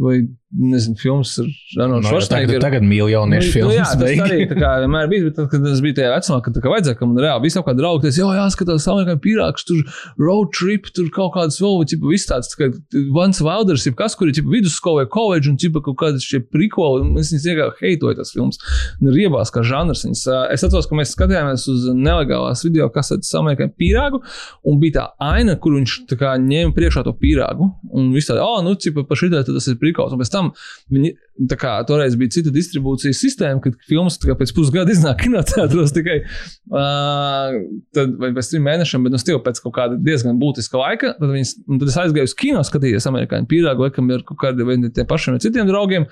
vai nezinu, filmas ar Arnold No, jo tagad, tagad mīl jauniešu Nu, filmas. jā, tas arī tā kā vienmēr bija. Bet tad, kad es biju tajā vecumā, kad tā kā vajadzēja, ka man reāli viss kaut kā draugi, tas jau jāskatās, amerikāņu pīrāgs, tur road trip, tur kaut kādas vēl, tipa, viss tāds, tā kā Vans Wilders, ir kas, kur ir, tipa, vidusskola vai college, un, tipa, kaut kādas šie prikoli, un es viņas vienkārši heitoju tas films, un riebās kā žanrs. Viņas, es atceros, ka mēs skatījāmies uz nelegālās video kasetes amerikāņu pīrāgu, un bija tā aina, kur viņš tā kā ņēma priekšā to pīrāgu, un viss tā, oh, nu, tipa, pa šitai tas ir prikols, un pēc tam viņi, tā kā toreiz bija cita distribūcijas sistēma, kad filmas pēc pusgada iznāk [LAUGHS] kinoteātros tikai uh, tad, vai pēc trim mēnešiem, bet nu stīvi pēc kaut kāda diezgan būtiska laika. Tad, viņas, tad es aizgāju uz kino, skatījos amerikāņu pīrāgu, laikam ar kaut kādiem tiem pašiem vai citiem draugiem.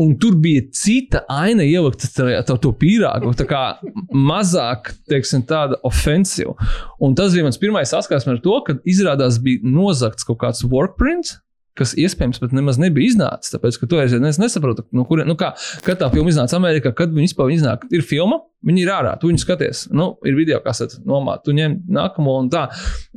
Un tur bija cita aina ielikta tajā to, to pīrāgu, tā kā mazāk, teiksim, tāda ofensīva. Un tas bija mans pirmais saskarsme ar to, ka izrādās bija nozagts kaut kāds workprints, kas iespējams pat nemaz nebija iznācis. Tāpēc, ka to es, es nesaprotu, no kurien, nu kā, kad tā filma iznāca Amerikā, kad viņi vispār iznāk. Ir filma, viņi ir ārā, tu viņu skaties. Nu, ir video kasete, nomāt, tu ņem nākamo un tā.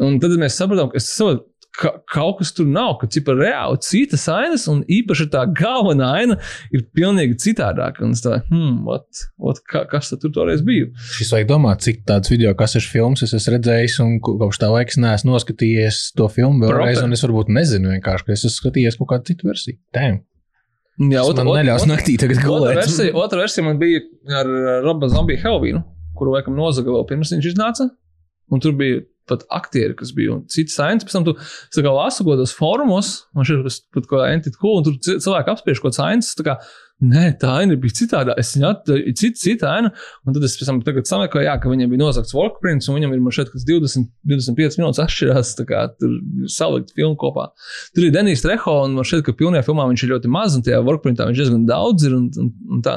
Un tad mēs sapratām, ka es saprotu. Ka, kaut kas tur nav, ka cipa reāli citas ainas, un īpaši tā galvenā aina ir pilnīgi citādāka. Un es tā, hmm, what, what, ka, kas tad tur toreiz bija? Šis vajag domāt, cik tādas video kasešu filmas es esmu redzējis, un ko- kopš tā laika es neesmu noskatījies to filmu vēlreiz, un es varbūt nezinu vienkārši, ka es esmu skatījies kaut kādu citu versiju. Damn. Jā, gulēt. versija, otra versija man bija ar Roba Zombiju Helvīnu, kuru laikam nozaga vēl pirms viņš iznāca. Un tur bija pat aktieri, kas bija un cits saimns. Pēc tam tu kā lasu kaut kādos fórumos, man šeit pat kaut kāda entita cool, un tur ci- cilvēki apspriež kaut kāds saimns. Nē, tā aina bija citādā. Es viņu atradu, cita, cita aina. Un tad es pēc tam tagad sameklēju, jā, ka viņam bija nozagts workprints, un viņam ir šeit kas 20, 25 minūtes atšķirās. tā kā Tur salikt filmu kopā. Tur ir Denis Treho, un man šeit, ka pilnajā filmā viņš ir ļoti maz, un tajā workprintā viņš diezgan daudz ir. Un, un, un tā.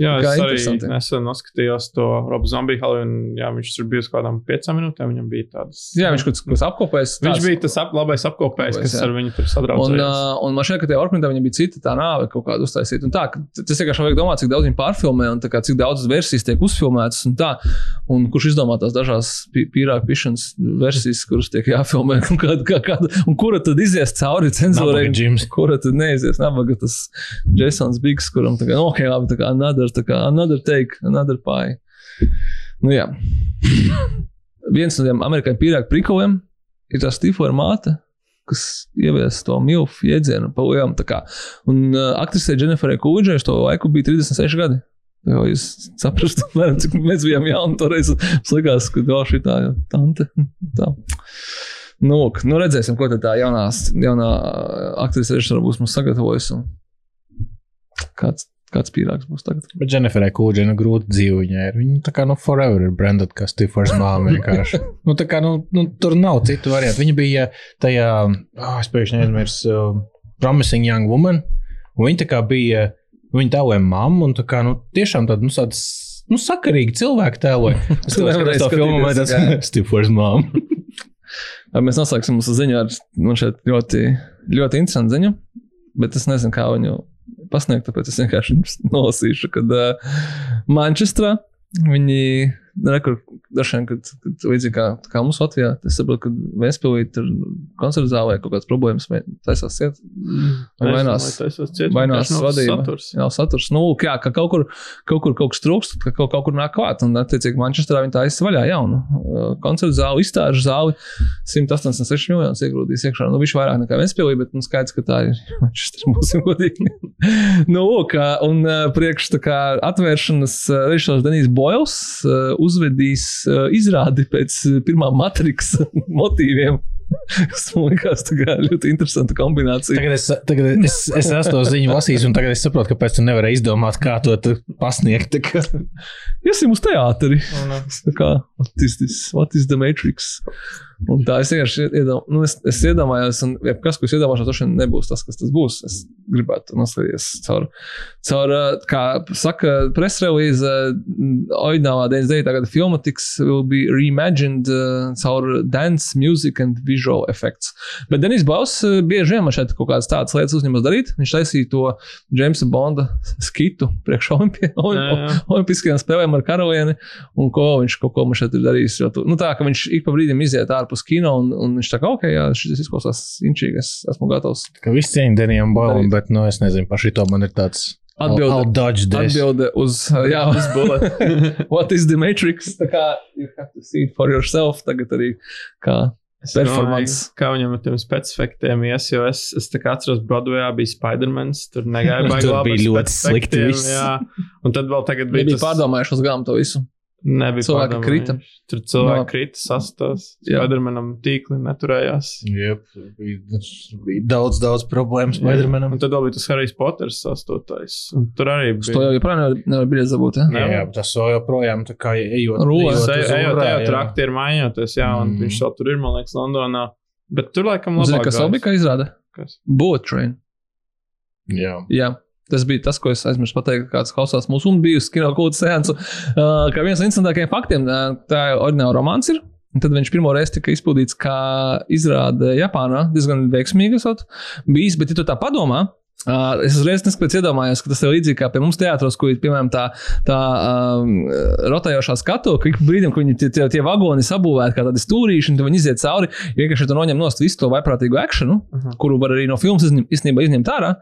Jā, Kā es arī nesen noskatījos to Robu Zombiju un jā, viņš tur bija uz kādām piecām minūtēm. Viņam bija tādas. Jā, viņš kaut kas- apkopējis. Viņš tāds- bija tas ap, labais Apkopējs, kas jā. ar viņu tur Un, sadraudzējās. uh, un man šķiet, ka tajā orknītā viņam bija cita tā nāve kaut kāda uztaisīta. Tā, tas vienkārši vajag domāt, cik daudz viņi pārfilmē un tā kā, cik daudz versijas tiek uzfilmētas un tā. Un kurš izdomā tās dažās pī- pīrāgu pišanas versijas, kuras tiek jāfilmē un, kāda, kā, kāda, un kura tad izies cauri cenzūrai. Kura tad neizies? Nabaga tas Jasons Bigs, kuram tā kā, nu, ok, labi, tā kā another, tā kā another take, another pie. Nu jā. [LAUGHS] Viens no tiem amerikāņu pīrāgu prikoliem ir tā Stīfora māte, kas ievies to milfu jēdzienu pa lielām. Un uh, aktrisei Jenniferai Kūģai uz to laiku bija 36 gadi. Jo jūs saprotat, apmēram, [LAUGHS] cik mēs bijām jauni toreiz. Mums likās, ka tā šī tā tante. [LAUGHS] Tā. Nu, lūk, nu redzēsim, ko tā jaunā, jaunā aktrise režisora būs mums sagatavojusi. Kāds, kāds pīrāgs būs tagad? Bet Jenniferai Kūģai nu grūti dzīve viņai ir. Viņa tā kā nu forever ir branded kā Stifers māma vienkārši. [LAUGHS] nu tā kā nu, nu tur nav citu variantu. Viņa bija tajā, oh, es pēkšņi aizmirsu, uh, Promising Young Woman. Un viņa tā kā bija, viņa tēloja mammu un tā kā nu tiešām tāda, nu tāds. Nu, sakarīgi cilvēki tēloja. Es [LAUGHS] nevarēji ka tas filmā vai tāds Stifers māma. Mēs noslēgsim mūsu ziņu ar man šeit ļoti, ļoti interesantu ziņu, bet es nezinu, kā viņu pasniegt, tāpēc es vienkārši [LAUGHS] nolasīšu, kad uh, Manchesterā viņi rekur, dažiem, kad, kad līdzīgi kā, kā mums Latvijā, es saprotu, ka Vēnspilī tur koncertu zālē kaut kādas problēmas vai taisās ciet. Vai vainās, vainās vadība. Saturs. Jā, saturs. Nu, lūk, jā, ka kaut kur kaut, kur, kaut kas trūkst, ka kaut, kaut kur nāk klāt. Un, attiecīgi, Manchesterā viņi tā aizsvaļā jaunu uh, koncertu zāli, izstāžu zāli. 186 miljonus iegrūdīs iekšā. Nu, viņš vairāk nekā Vēnspilī, bet nu, skaidrs, ka tā ir [LAUGHS] Manchester, būsim godīgi. [LAUGHS] nu, lūk, un ā, priekš tā kā atvēršanas ā, režisors Denijs Boils uzvedīs ā, izrādi pēc ā, pirmā Matrix [LAUGHS] motīviem. Tas man liekas, tā kā ļoti interesanta kombinācija. Tagad es, tagad es, es esmu to ziņu lasījis, un tagad es saprotu, kāpēc tu nevari izdomāt, kā to pasniegt. Iesim uz teātri. Tā kā, what is this? What is the Matrix? Un tā es vienkārši iedom, nu, es, es iedomājos, un ja kas, ko es iedomājos, tas nebūs tas, kas tas būs. Es gribētu noskatīties caur, caur kā saka, presrelīze, oriģinālā 99. gada filma tiks will be reimagined uh, caur dance, music and visual effects. Bet Denis Baus bieži vien man šeit kaut kādas tādas lietas uzņemas darīt. Viņš taisīja to Jamesa Bonda skitu priekš jā. Olimpiskajām spēlēm ar karalieni, un ko viņš kaut ko man šeit ir darījis. Jo tu, nu, tā, ka viņš ik pa brīdim iziet ārpus ārpus kino, un, un viņš tā kā, ok, jā, šis izklausās inčīgi, es esmu gatavs. Ka viss cieņa Denijam Bolam, bet, nu, es nezinu, par šito man ir tāds. Atbilde- I'll, I'll. Atbilde uz, [LAUGHS] jā, uz bullet. [LAUGHS] What is the Matrix? Tā kā, you have to see it for yourself, tagad arī kā Es Performance. domāju, Kā viņam ar tiem specifiktiem ies, jo es, es tā kā atceros, Broadwayā bija Spider-Man, tur negāja [LAUGHS] baigi Tur bija ļoti slikti. Jā, un tad vēl tagad bija bija tas- pārdomājuši uz gāmu to visu. Nebija Cilvēki pārdomājuši. krita. Tur cilvēki No. krita, sastās. Spidermanam tīkli neturējās. Jep, bija, bija daudz, daudz problēmu Spidermanam. Un tad vēl bija tas Harijs Poters sastotais. Un tur arī Uz to bija. jau joprojām nevar, nevar biļeti dabūt. Ja? Jā, jā, tas vēl joprojām tā kā ejot. Rulē. ejot Ejot, ejot, trakti ir maiņoties, jā, un Mm. viņš vēl tur ir, man liekas, Londonā. Bet tur laikam Zini, labāk. kas vēl bija, kā izrāda? Kas? Boat train. Jā. Jā. Tas bija tas, ko es aizmirsu pateikt, kāds klausās mūsu un bijusi kino kultūras sēnesi. Uh, kā viens no interesantākajiem faktiem, uh, tā ir oriģināla romāns. Ir. Un Tad viņš pirmo reizi tika izpildīts kā izrāde Japānā. Diezgan veiksmīgi esot bijis, bet, ja tu tā padomā, Uh, es uzreiz neskatoties iedomājos, ka tas ir līdzīgi kā pie mums teātros, kur ir piemēram tā, tā um, rotējošā skatu, ka ik brīdim, kad viņi tie, tie, tie vagoni sabūvēti kā tādi stūrīši, un viņi iziet cauri, vienkārši tur noņem nost visu to vaiprātīgu akciju, Mhm. kuru var arī no filmas izņem, izņemt ārā,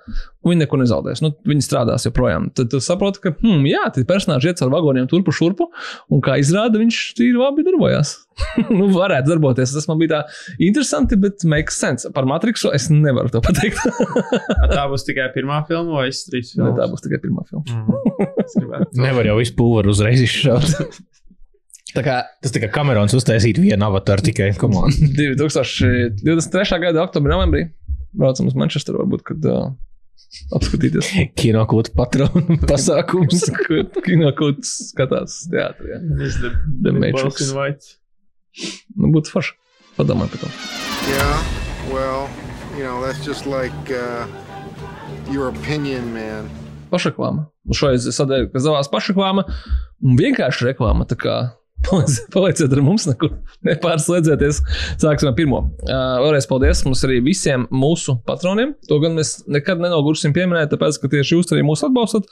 viņi neko nezaudēs. Nu, viņi strādās joprojām. Tad tu saproti, ka, hmm, jā, tie personāļi iet ar vagoniem turpu šurpu, un kā izrāda, viņš tīri labi darbojās. [LAUGHS] nu, varētu darboties. Tas man bija tā interesanti, bet makes sense. Par Matrixu es nevaru to pateikt. [LAUGHS] Tā būs tikai pirmā filma vai es trīs Ne, filmas? tā būs tikai pirmā filma. Mm. [LAUGHS] Nevar jau visu pulveru uzreiz izšaut. Tā kā Tas tikai Kamerons uztaisīt vienu avatāru tikai komānu. 2023. gada oktobrī, novembrī braucam uz Manchesteru, varbūt, kad uh, apskatīties. Kino kultu patronu [LAUGHS] pasākums. Kino kaut skatās teātrī. jā. Is the, Matrix. Nu, būtu forši. Padomāj par to. Yeah, well, you know, that's just like uh, your opinion, man. Pašreklāma. Šoreiz es sadēju, ka zavās pašreklāma un vienkārši reklāma. Tā kā [LAUGHS] Palieciet ar mums, nekur nepārslēdzieties. Sāksim ar pirmo. Uh, vēlreiz paldies mums arī visiem mūsu patroniem. To gan mēs nekad nenogursim pieminēt, tāpēc, ka tieši jūs arī mūs atbalstat.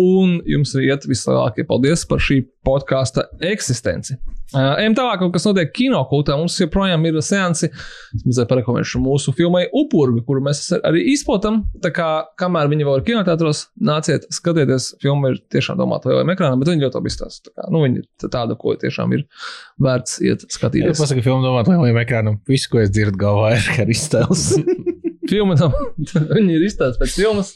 Un jums arī iet vislielākie paldies par šī podkāsta eksistenci. Uh, ejam tālāk, kas notiek kino kultūrā. Mums joprojām ir seansi. Es mazliet parekomendēšu mūsu filmai Upurga, kuru mēs arī izplatām. Tā kā kamēr viņi vēl ir kinoteātros, nāciet, skatieties, filma ir tiešām domāta lielajam ekranam, bet viņi ļoti labi izstāsta. Tā kā, Nu, viņi ir tāda, ko tiešām ir vērts iet Es skatīties. pasaku, filmu domāt lielajam ekranam. Visu, ko es dzirdu galvā, ir Harry Styles. [LAUGHS] Filma tam, viņi ir izstāstīti pēc filmas.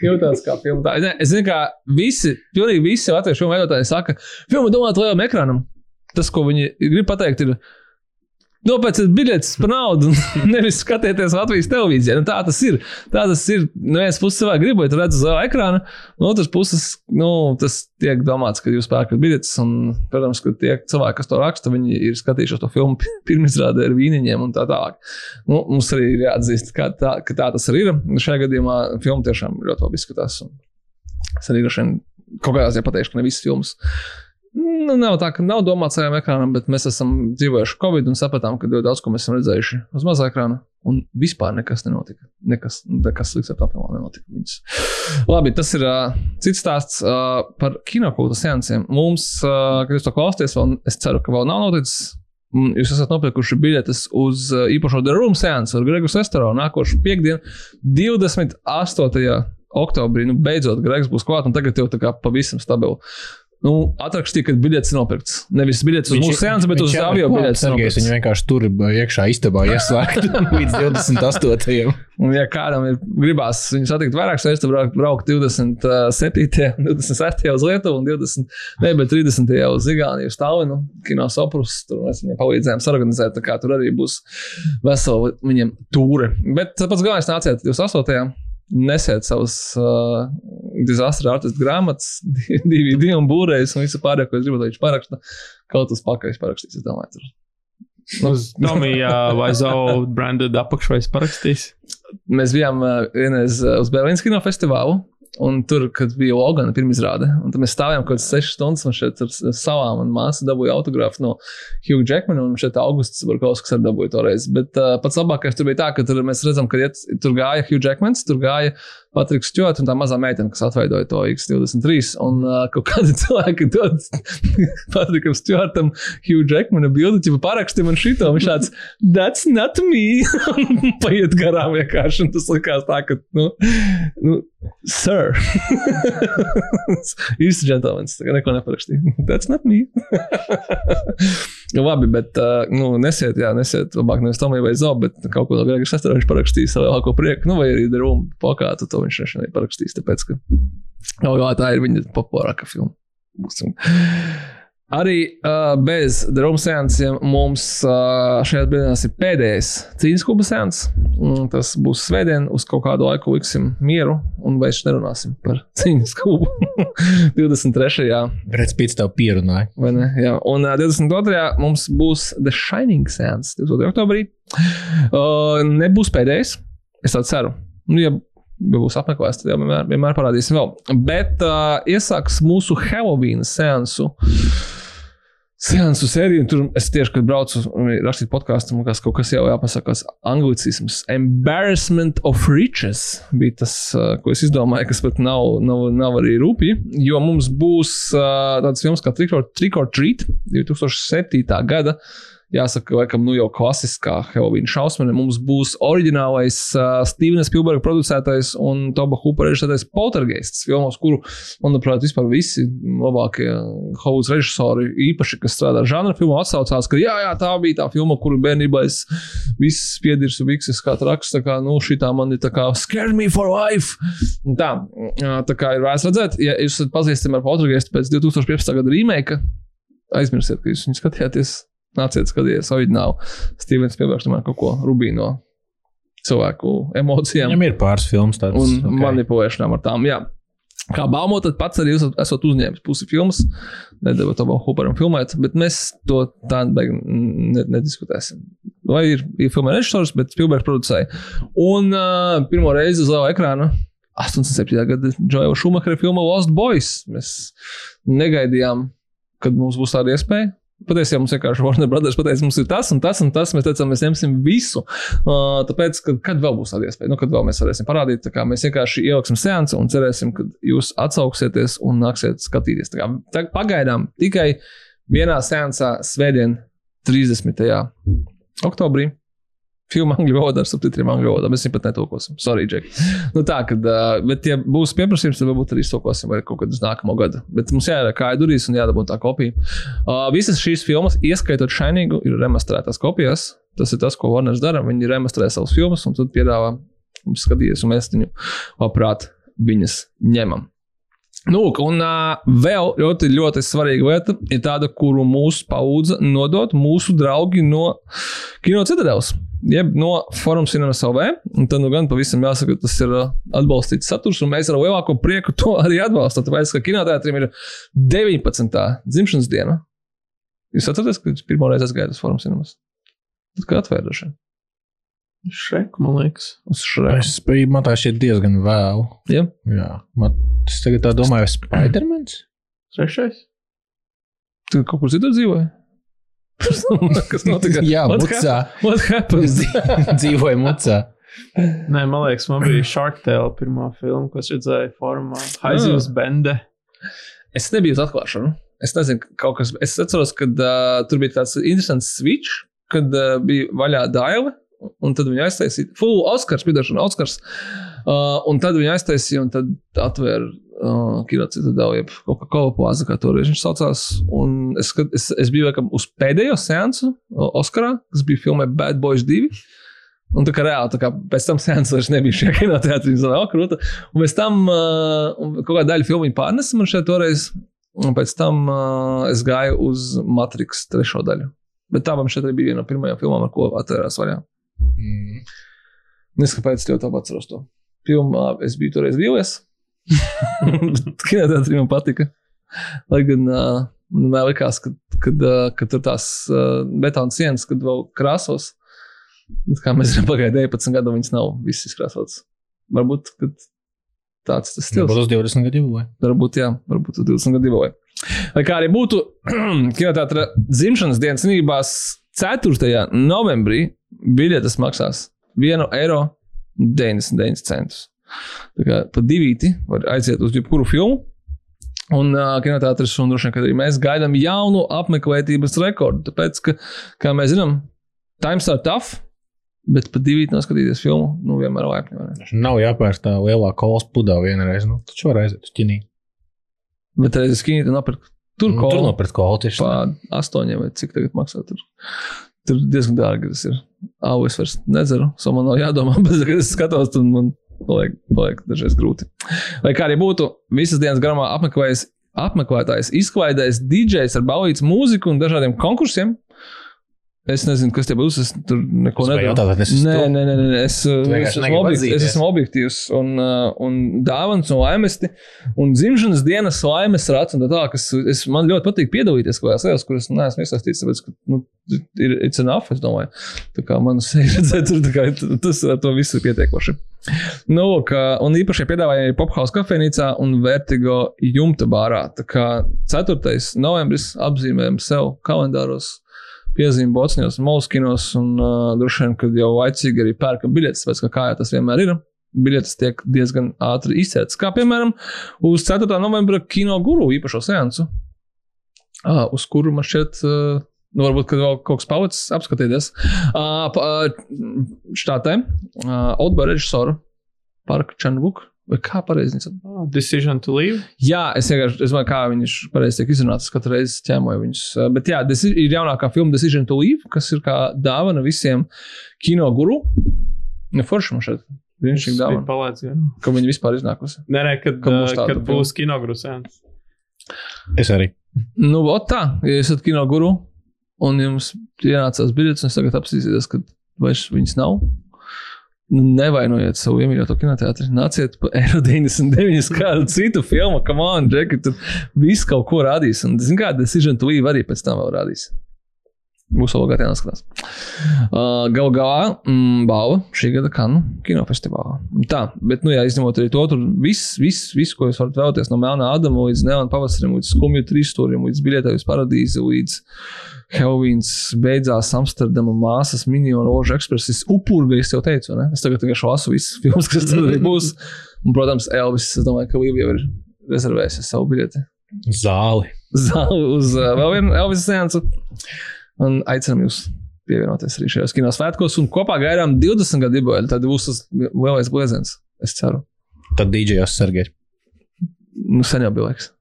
Jūtās kā filma. Es zinu- Es ka visi, pilnīgi visi latviešu filmu veidotāji saka, filma domāta lielajam ekranam. Tas, ko viņi grib pateikt, ir. Nopērciet biļetes par naudu, [LAUGHS] nevis skatieties Latvijas televīzijā. Nu, tā tas ir. Tā tas ir. No vienas puses, cilvēki grib, lai redzētu uz liela ekrāna, no otras puses, nu, tas tiek domāts, ka jūs pērkat biļetes. Un, protams, ka tie cilvēki, kas to raksta, viņi ir skatījušies to filmu [LAUGHS] pirmizrādē ar vīniņiem un tā tālāk. Nu, mums arī ir jāatzīst, ka tā, ka tā tas arī ir. Šajā gadījumā filma tiešām ļoti labi izskatās. un Es arī droši vien kaut kādā ziņā pateikšu, ka ne visas filmas. Nu, nav tā, ka nav domāts saviem ekrānam, bet mēs esam dzīvojuši Covid un sapratām, ka ļoti daudz ko mēs esam redzējuši uz mazā ekrāna. Un vispār nekas nenotika. Nekas, nekas slikts ar tā filmā nenotika. Viņas. Labi, tas ir uh, cits stāsts uh, par kinokultu seansiem. Mums, uh, kad jūs to klausāties, vēl, es ceru, ka vēl nav noticis. Mm, Jūs esat nopirkuši biļetes uz uh, īpašo The Room seansu ar Gregu Sestero nākošu piekdienu, 28. oktobrī. Nu, beidzot, Gregs būs klāt, un tagad jau tā kā pavisam stabili. Nu, atrakstīja, ka biļetes ir nopirkts. Nevis biļetes uz mūsu seansu, bet uz avio biļetes. Sergejs viņu vienkārši tur iekšā istabā ieslēgt [LAUGHS] līdz 28. Un, ja kādam ir gribās viņu satikt reizes, tad braukt, braukt 27. un 26. uz Lietuvu un 20. Ne, bet 30. uz Igauniju, uz Tallinu, Kino Soprus. Tur mēs viņiem palīdzējām sarganizēt, tā kā tur arī būs vesela viņiem tūre. Bet pats galvenais nāciet 28. Nesiet savus uh, disastra artistu grāmatas, [LAUGHS] DVD un būrējus un visu pārējo, ko es gribu, lai viņš paraksta. Kaut uz pakaļ parakstīs, es domāju. Tur. Uz Tomija vai Zau branded apakšvais parakstīs. Mēs bijām vienreiz uz Berlīnas kino festivālu. Un tur, kad bija Logana pirmizrāde, un tad mēs stāvējām kaut kādas 6 stundas, un šeit ar savām un māsu dabūja autogrāfu no Hugh Jackmana, un šeit augusts Barkovskis arī dabūja toreiz. Bet uh, pats labākais tur bija tā, ka tur mēs redzam, ka iet, tur gāja Hugh Jackmans, tur gāja Patriks Stjorts un tā mazā meitene, kas atveidoja to X23. Un uh, kaut kādi [LAUGHS] cilvēki dod [LAUGHS] Patrikam Stjortam, Hugh Jackmana bildi, ja paraksti man šito, viņš tāds, that's not me. [LAUGHS] Paiet garām vienkārši, un tas likās tā, ka, nu, nu sir. Īsts džentlmenis, tā kā neko neparakstīja. That's not me. Nu, labi, bet, nu, nesiet, jā, nesiet, labāk nevis Tomai vai Zob, bet kaut ko no Grega Šestera viņš parakstīja savu lielāko prieku, nu, vai arī The Room plakātu, to viņš nešanai parakstīs, tāpēc, ka, jau, jā, tā ir viņa populārākā filma. Arī uh, bez drāmas sēnesiem mums uh, šajā brīdī ir pēdējais cīņas kluba sēnes. Tas būs svētdien, uz kaut kādu laiku liksim mieru un vairs nerunāsim par [LAUGHS] cīņas klubu. [LAUGHS] 23. Redz, pēc tev pierunāja. Vai ne? Jā. Un uh, 22. mums būs The Shining sēnes 22. oktobrī. Uh, nebūs pēdējais. Es tā ceru. Nu, ja ja būs apmeklēts, tad jau vienmēr, vienmēr parādīsim vēl. Bet uh, iesāks mūsu Halloween seansu. Seansu sēriju, un tur es tieši, kad braucu rakstīt podkāstu, man kaut kas jau jāpasakās anglicisms. Embarrassment of riches bija tas, uh, ko es izdomāju, kas pat nav, nav, nav arī rūpīgi, jo mums būs uh, tāds filmas kā Trick or, Trick or Treat 2007. gada jāsaka, laikam, nu jau klasiskā Halloween šausmene. Mums būs oriģinālais uh, Stevena Spielberga producētais un Toba Hoopa režisētais Poltergeists, filmas, kuru, manuprāt, vispār visi labākie Hollywoods režisori, īpaši, kas strādā žanra filmā, atsaucās, ka jā, jā, tā bija tā filma, kuru bērnībā es viss spiedirs un vikses kā traks, tā kā, nu, šitā man ir tā kā scare me for life. Un tā, tā kā ir vērts redzēt, ja jūs pazīstat ar Poltergeistu pēc 2015. gada remake, aizmirsiet, ka jūs viņu skatījāties Nāciet, skatieties, oriģināli. Stevens Spielbergs tomēr kaut ko rubīno cilvēku emocijām. Viņam ir pāris filmas tādas. Un okay. manipulēšanām ar tām. Jā. Kā baumo, tad pats arī esat, esat uzņēmis pusi filmas. Nedēļu to vēl Hooperam filmēt, bet mēs to tā ne, nediskutēsim. Vai ir, ir filmē režisors, bet Spielbergs producēja. Un uh, pirmo reizi uz liela ekrāna 87. gada Džoja Šumahera filma Lost Boys. Mēs negaidījām, kad mums būs tāda iespēja. Patiesībā mums vienkārši Warner Brothers pateica, mums ir tas un tas un tas. Mēs teicām, mēs ņemsim visu. Uh, tāpēc, kad, kad vēl būs tāda iespēja, nu, kad vēl mēs varēsim parādīt, kā mēs vienkārši ieliksim seansu un cerēsim, ka jūs atsauksieties un nāksiet skatīties. Tā kā, tā, pagaidām tikai vienā seansā, Svētdien, 30. oktobrī. Filma angļu valodā ar subtitriem angļu valodā. Mēs viņu pat netulkosim. Sorry, Džek. Nu tā, kad, bet, ja būs pieprasījums, tad varbūt arī iztulkosim vai kaut kad uz nākamo gadu. Bet mums jāiera kāja durvis un jādabū tā kopija. Uh, visas šīs filmas, ieskaitot Shiningu, ir remasterētās kopijas. Tas ir tas, ko Warners dara. Viņi remasterē savus filmas un tad piedāvā mums skatīties, un mēs viņu labprāt viņas ņemam. Nu, un uh, vēl ļoti, ļoti svarīga lieta ir tāda, kuru mūsu paudze nodot mūsu draugi no Kino Citadeles jeb no Forum Cinemas LV. Tad nu gan pavisam jāsaka, tas ir uh, atbalstīts saturs, un mēs ar lielāko prieku to arī atbalstam. Tāpēc, ka kinotētrim ir 19. dzimšanas diena. Jūs atceraties, ka pirmo reizi aizgājāt uz Forum Cinemas? Tad, kad atvērta Šreku, man liekas. Uz šreku. Es biju, man tā šķiet diezgan vēl. Ja? Jā. Man, es tagad tā domāju, Spidermans? Trešais? Tu kaut kur citur dzīvoji? [LAUGHS] Kas notika? Jā, What mucā. hap- What happened? Dzīvoja mucā. Nē, man liekas, man bija Shark Tale pirmā filma, ko es redzēju formā. Haizivs Bende. Es nebiju uz atklāšanu. Es nezinu, kaut kas. Es atceros, ka uh, tur bija tāds interesants switch, kad uh, bija vaļā daila, un tad viņi aiztaisīja. Full Oscars, piedošana, Oscars. Uh, un tad viņi aiztaisīja, un tad atvēra uh, kino citadeli, jeb kā kolopāza, kā toreiz viņš saucās. Un es, es, es biju laikam uz pēdējo seansu uh, Oskarā, kas bija filmē Bad Boys 2. Un tā kā reāli, tā kā pēc tam sēnes vairs nebija šajā [LAUGHS] kinoteātrī, viņa vēl krūta. Un pēc tam uh, kaut kāda daļa filmu viņa pārnesa man šeit toreiz. Un pēc tam uh, es gāju uz Matrix trešo daļu. Bet tā man šeit bija viena no pirmajām filmām, ar ko atvērās vaļā. Mm. Nezinu, kāpēc es ļoti labi atceros to. Filmā es biju toreiz vīlies. [LAUGHS] Kinoteātrī man patika. Lai gan uh, man likās, ka, kad, uh, kad tur tās uh, betona sienas, kad vēl krāsos. Bet kā mēs zinām, pagājušajā 11 gadā viņas nav visas izkrāsotas. Varbūt kad tāds tas stils. Būs uz 20 gadu vai? Varbūt, jā, varbūt uz 20 gadu vai. Lai kā arī būtu, [CLEARS THROAT] kinoteātra dzimšanas dienas svinībās 4. novembrī biļetes maksās 1 eiro 99 centus. Tā kā pa divīti var aiziet uz jebkuru filmu. Un uh, kinoteātris, un droši vien, ka arī mēs gaidām jaunu apmeklētības rekordu. Tāpēc, ka, kā mēs zinām, times are tough, bet pat divi noskatīties filmu, nu, vienmēr laipni. vai ne? Nav jāpērk tā lielā kolas pudā vienreiz. Nu, taču var aiziet uz ķinī. Bet reizes skinīt un nopirkt tur Nu, kaut tur ko nopirkt kolas tieši. pa astoņiem vai cik tagad maksā. Tur, tur diezgan dārgi tas ir. Au, es vairs nedzeru, so man nav jādomā, [LAUGHS] bet, kad es skatos, tad man paliek, paliek dažreiz grūti. Lai kā arī būtu, visas dienas garumā apmeklējis, apmeklētājs izklaidējis DJs ar balīdz mūziku un dažādiem konkursiem. Es nezinu, kas tie būs. Es tur neko esi Nē, nē, nē, nē, es, uh, es, esmu objekti, es esmu objektīvs un, uh, un dāvāns un laimesti un dzimšanas dienas laimes rats. un Tā, kas, es, man ļoti patīk piedalīties kaut kādās lietās, kuras neesmu iesaistīts. Tāpēc, ka, nu, ir it's enough, es domāju. Tā kā man redzēt, [LAUGHS] kā, tas ar to visu ir pietiekoši. Nu, ka, un īpaši piedāvāja arī Pophouse kafejnīcā un Vertigo jumta bārā. Tā kā 4. novembris apzīmējam sev kalendāros piezīmju bocņos, molskinos, un uh, droši vien, kad jau laicīgi arī pērkam biļetes, tāpēc, ka kā jau tas vienmēr ir. Biļetes tiek diezgan ātri izcēltas. Kā piemēram, uz 4. novembra kino guru īpašo seansu, uh, uz kuru man šķiet, uh, nu, varbūt, ka vēl kaut kas palicis apskatīties. Uh, štātē, uh, Outback režisora Parka Čanvuka, vai kā pareizi viņas Oh, decision to leave. Jā, es vienkārši es domāju, kā viņš pareizi tiek izrunāts. Katru reizi ķēmoju viņus. Uh, Bet jā, ir jaunākā filma Decision to Leave, kas ir kā dāvana visiem kino guru. Nu, forši man šeit. Viņš ir dāvana. palaidis. garām. Ka viņi vispār iznākusi. Nē, nē, kad, Ka būs uh, tāda kad būs kinogrusēns. Es arī. Nu, ot tā, ja esat kino guru un jums ienācās biļetes, un es tagad apstīsieties, ka vairs viņas nav. Nu, Nevainojiet savu iemīļoto kinoteātri. Nāciet pa Eiro 99 kādu citu filmu, kam on, Džeki, tur viss kaut ko rādīs. Un, zin kā, Decision to Leave arī pēc tam vēl rādīs. Būs vēl gājienā jāskatās. Uh, Galu galā mm, balva šī gada kanu kinofestivālā. Tā, bet, nu, jā, izņemot arī to, tur viss, viss, viss, ko jūs varat vēlēties no Melnā Adama līdz Neona pavasarim, līdz Skumju trīsstūrim, līdz biļetē uz paradīzi, līdz Helvīns beidzās Amsterdama māsas minionu ložu ekspresis upurga, es jau teicu, ne? Es tagad vienkārši lasu visas filmas, kas tur arī būs. Un, protams, Elvis, es domāju, ka Līva jau ir rezervējusi savu biļeti Zāli. zāli uz uh, vēl vienu Elvis seansu. Un aicinām jūs pievienoties arī šajos kino svētkos. Un kopā gaidām 20 gadu jubileju. Tad būs tas lielais blēziens. Es ceru. Tad DJs Sergejs. Nu, sen jau bija laiks. [LAUGHS]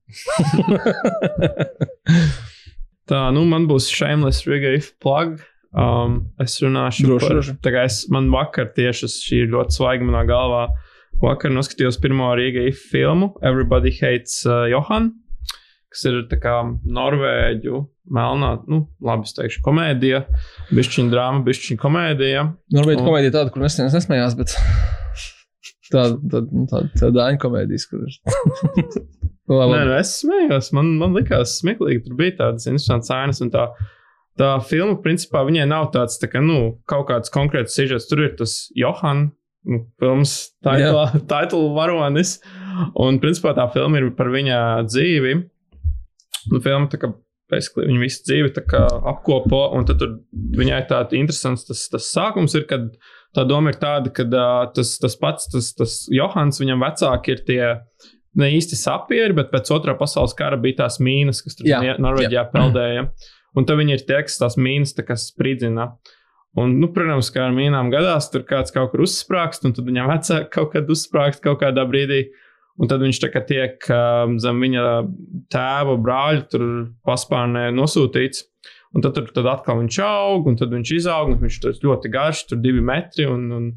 Tā, nu, man būs shameless reggae plug. Um, es runāšu Droši, par tā kā es, man vakar tieši šī ir ļoti svaiga manā galvā. Vakar noskatījos pirmo reggae filmu Everybody Hates uh, Johan, kas ir Norvēģu melnā, nu, labi, es teikšu, komēdija, bišķiņa drāma, bišķiņa komēdija. Norvēģi Un- komēdija tāda, kur es neviens nesmējās, bet [LAUGHS] tāda tā, nu, tā, tā dāņu komēdijas, kur ir. [LAUGHS] Nē, nu, es smējos. Man, man likās smieklīgi, tur bija tādas interesantas ainas. un Tā, tā filma, principā, viņai nav tāds tā kā, nu, kaut kāds konkrēts sižets. Tur ir tas Johan, nu, filmas titula [LAUGHS] varonis. Un, principā, tā filma ir par viņa dzīvi. Nu, filma tā kā. Basically, viņa visu dzīvi apkopo, un tur viņai tāds interesants tas, tas sākums ir, kad tā doma ir tāda, ka uh, tas, tas pats, tas, tas Johans, viņam vecāki ir tie ne īsti sapieri, bet pēc otrā pasaules kara bija tās mīnas, kas tur Nie- Norvēģijā peldēja. Un tad viņi ir tie, kas tās mīnas tā spridzina. Un, nu, protams, kā ar mīnām gadās, tur kāds kaut kur uzsprāgst, un tad viņam vecāki kaut kad uzsprāgst kaut kādā brīdī. Un tad viņš tiek um, zem viņa tēva brāļa, paspārnē nosūtīts. Un tad, tur, tad atkal viņš aug, un tad viņš izaug, un viņš tur ļoti garš, tur divi metri, un, un,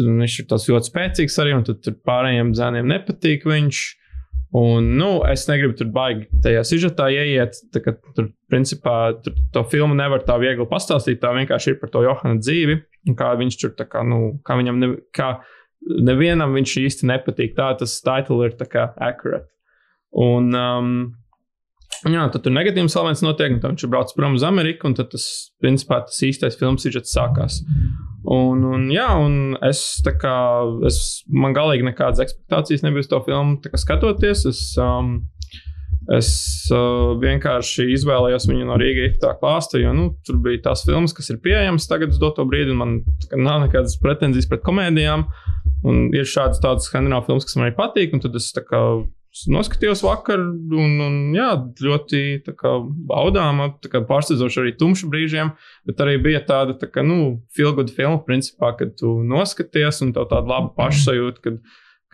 un viņš ir tas ļoti spēcīgs arī, un tad pārējiem zēniem nepatīk viņš. Un, nu, es negribu tur baigi tajā sižetā ieiet. tā kā Tur, principā, tur to filmu nevar tā viegli pastāstīt. Tā vienkārši ir par to Johana dzīvi. un Kā viņš tur, tā kā, nu, kā viņam, ne, kā nevienam viņš īsti nepatīk. Tā tas title ir accurate. Un, um, jā, tad tur negatīvs elements notiek, un viņš ir braucis prom uz Ameriku, un tas, principā, tas īstais filmas sižets sākās. Un, un, jā, un es tā kā, es, man galīgi nekādas expectācijas nebija uz to filmu skatoties. Es, um, es uh, vienkārši izvēlējos viņu no Rīgas tā klāsta, jo nu, tur bija tās filmas, kas ir pieejamas tagad uz doto brīdi, un man nav nekādas pretenzijas pret komēdijām. Un ir šādas tādas skandināvu filmas, kas man arī patīk, un tad es tā kā noskatījos vakar, un, un jā, ļoti baudāma, pārsteidzoši arī tumšu brīžiem, bet arī bija tāda, tā kā, nu, filgoda filma, principā, kad tu noskaties un tev tāda laba pašsajūta, kad,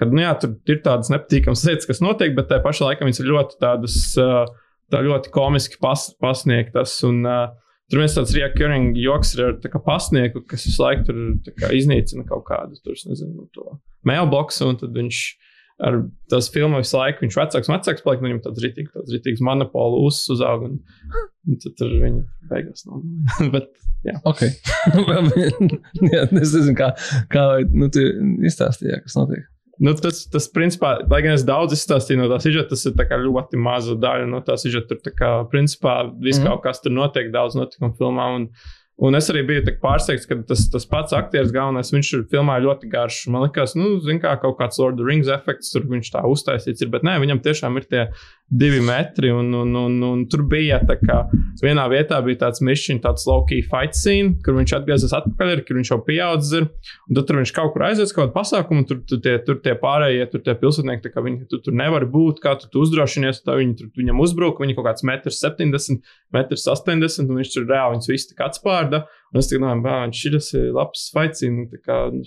kad, nu jā, tur ir tādas nepatīkamas lietas, kas notiek, bet tajā pašā laikā viņas ir ļoti tādas, tā ļoti komiski pas, pasniegtas, un Tur viens tāds recurring joks ir ar pasnieku, kas visu laiku tur kā iznīcina kaut kādu, tur, nezinu, to mailboxu, un tad viņš ar tās filmu visu laiku, viņš vecāks vecāks paliek, viņam tāds rītīgs, tāds rītīgs monopolu uzs uzaug, un, un tad tur viņa beigās nav. [LAUGHS] Bet, jā. Ok. [LAUGHS] [LAUGHS] jā, es nezinu, kā, kā nu, tu izstāstīji, kas notiek. Nu, tas, tas, principā, lai gan es daudz izstāstīju no tā sižeta, tas ir ļoti maza daļa no tā sižeta. Tur, kā, principā, viss mm -hmm. kaut kas tur notiek, daudz notikumu filmā. Un, Un es arī biju pārsteigts, ka tas, tas pats aktieris galvenais, viņš ir filmā ļoti garš. Man liekas, nu, kā kaut kāds Lord of the Rings efekts, tur viņš tā uztaisīts ir, bet nē, viņam tiešām ir tie divi metri, un, un, un, un tur bija tā kā vienā vietā bija tāds mišķiņš, tāds low-key fight scene, kur viņš atgriezās atpakaļ, kur viņš jau pieaudzis ir, un tad tur viņš kaut kur aizies kaut kādu pasākumu, tur, tur, tie, tur tie pārējie, tur tie pilsētnieki, kā viņi tu, tur nevar būt, kā tu, tu uzdrošinies, tā viņi tur viņam uzbruka, viņi kaut kāds metrs 70, metrs 80, un viņš tur reāli viņus visi tik atspārda. Un es domāju, bērns, šis ir labs fight scene,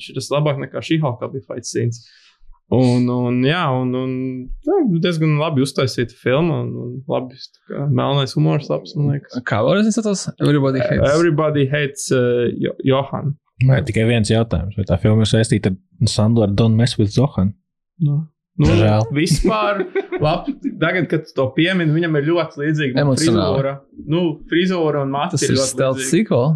šis ir labāk nekā šī halka bija fight scenes. Un, un, jā, un, un jā, diezgan labi uztaisīta filma. Un, un labi, kā, melnais humors, labs, man liekas. Kā vēlreiz tas Everybody hates. Everybody hates uh, jo Johan. Nē, tikai viens jautājums. Vai tā filma ir saistīta ar Sandru Don't Mess with Zohan? No. Nu, Žēl. vispār, labi, tagad, kad tu to piemini, viņam ir ļoti līdzīga Emocionāli. frizūra. Nu, frizūra un matra. Tas ir stealth sequel.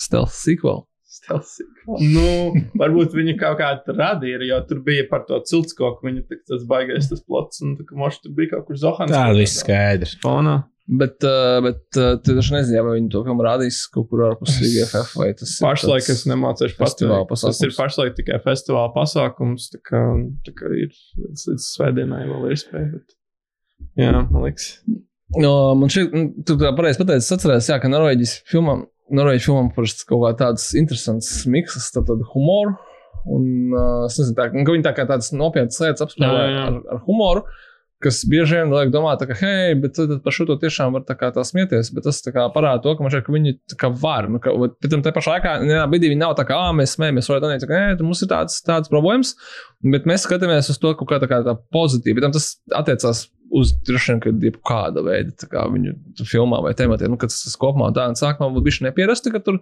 Stealth sequel. Stealth Nu, varbūt viņi kaut kādā radīja, jo tur bija par to ciltskoku. Viņa tā, tas baigais tas plots, un tā, ka moši tur bija kaut kur Zohans. Tā viss skaidrs. Fonā. Bet, uh, bet uh, tu taču nezini, vai viņi to filmu rādīs kaut kur ārpus IGFF vai tas ir. Pašlaik es nemācīšu festivāla pateikt. Tas ir pašlaik tikai festivāla pasākums. Tā kā, tā kā ir līdz, līdz svētdienai vēl ir iespēja. Bet... Jā, man liekas. No, man šķiet, nu, tu tā pareizi pateici, es atceros, jā, ka Norvēģijas filmām, Norvēģijas filmām parasti kaut kā tāds interesants miksas, tad tāda humora. Un uh, es nezinu, tā, ka viņi tā kā tādas nopietnas lietas apspēlē ar, ar humoru. Kas bieži vien liek domāt, ka, hei, bet tad par šo to tiešām var tā tā smieties. Bet tas kā parāda to, ka šķiet, ka viņi kā var. Nu, ka, bet tam pašā laikā, vienā brīdī viņi nav tā kā, ah, mēs smējamies, vai tā kā, nē, mums ir tāds, tāds problēmas. Bet mēs skatāmies uz to kaut kā tā, kā tā pozitīvi. Tam tas attiecās uz droši vien, kad jebkāda veida kā viņu filmā vai tematiem, nu, tas, tas kopumā tā un sākumā būtu bišķi nepierasti, ka tur,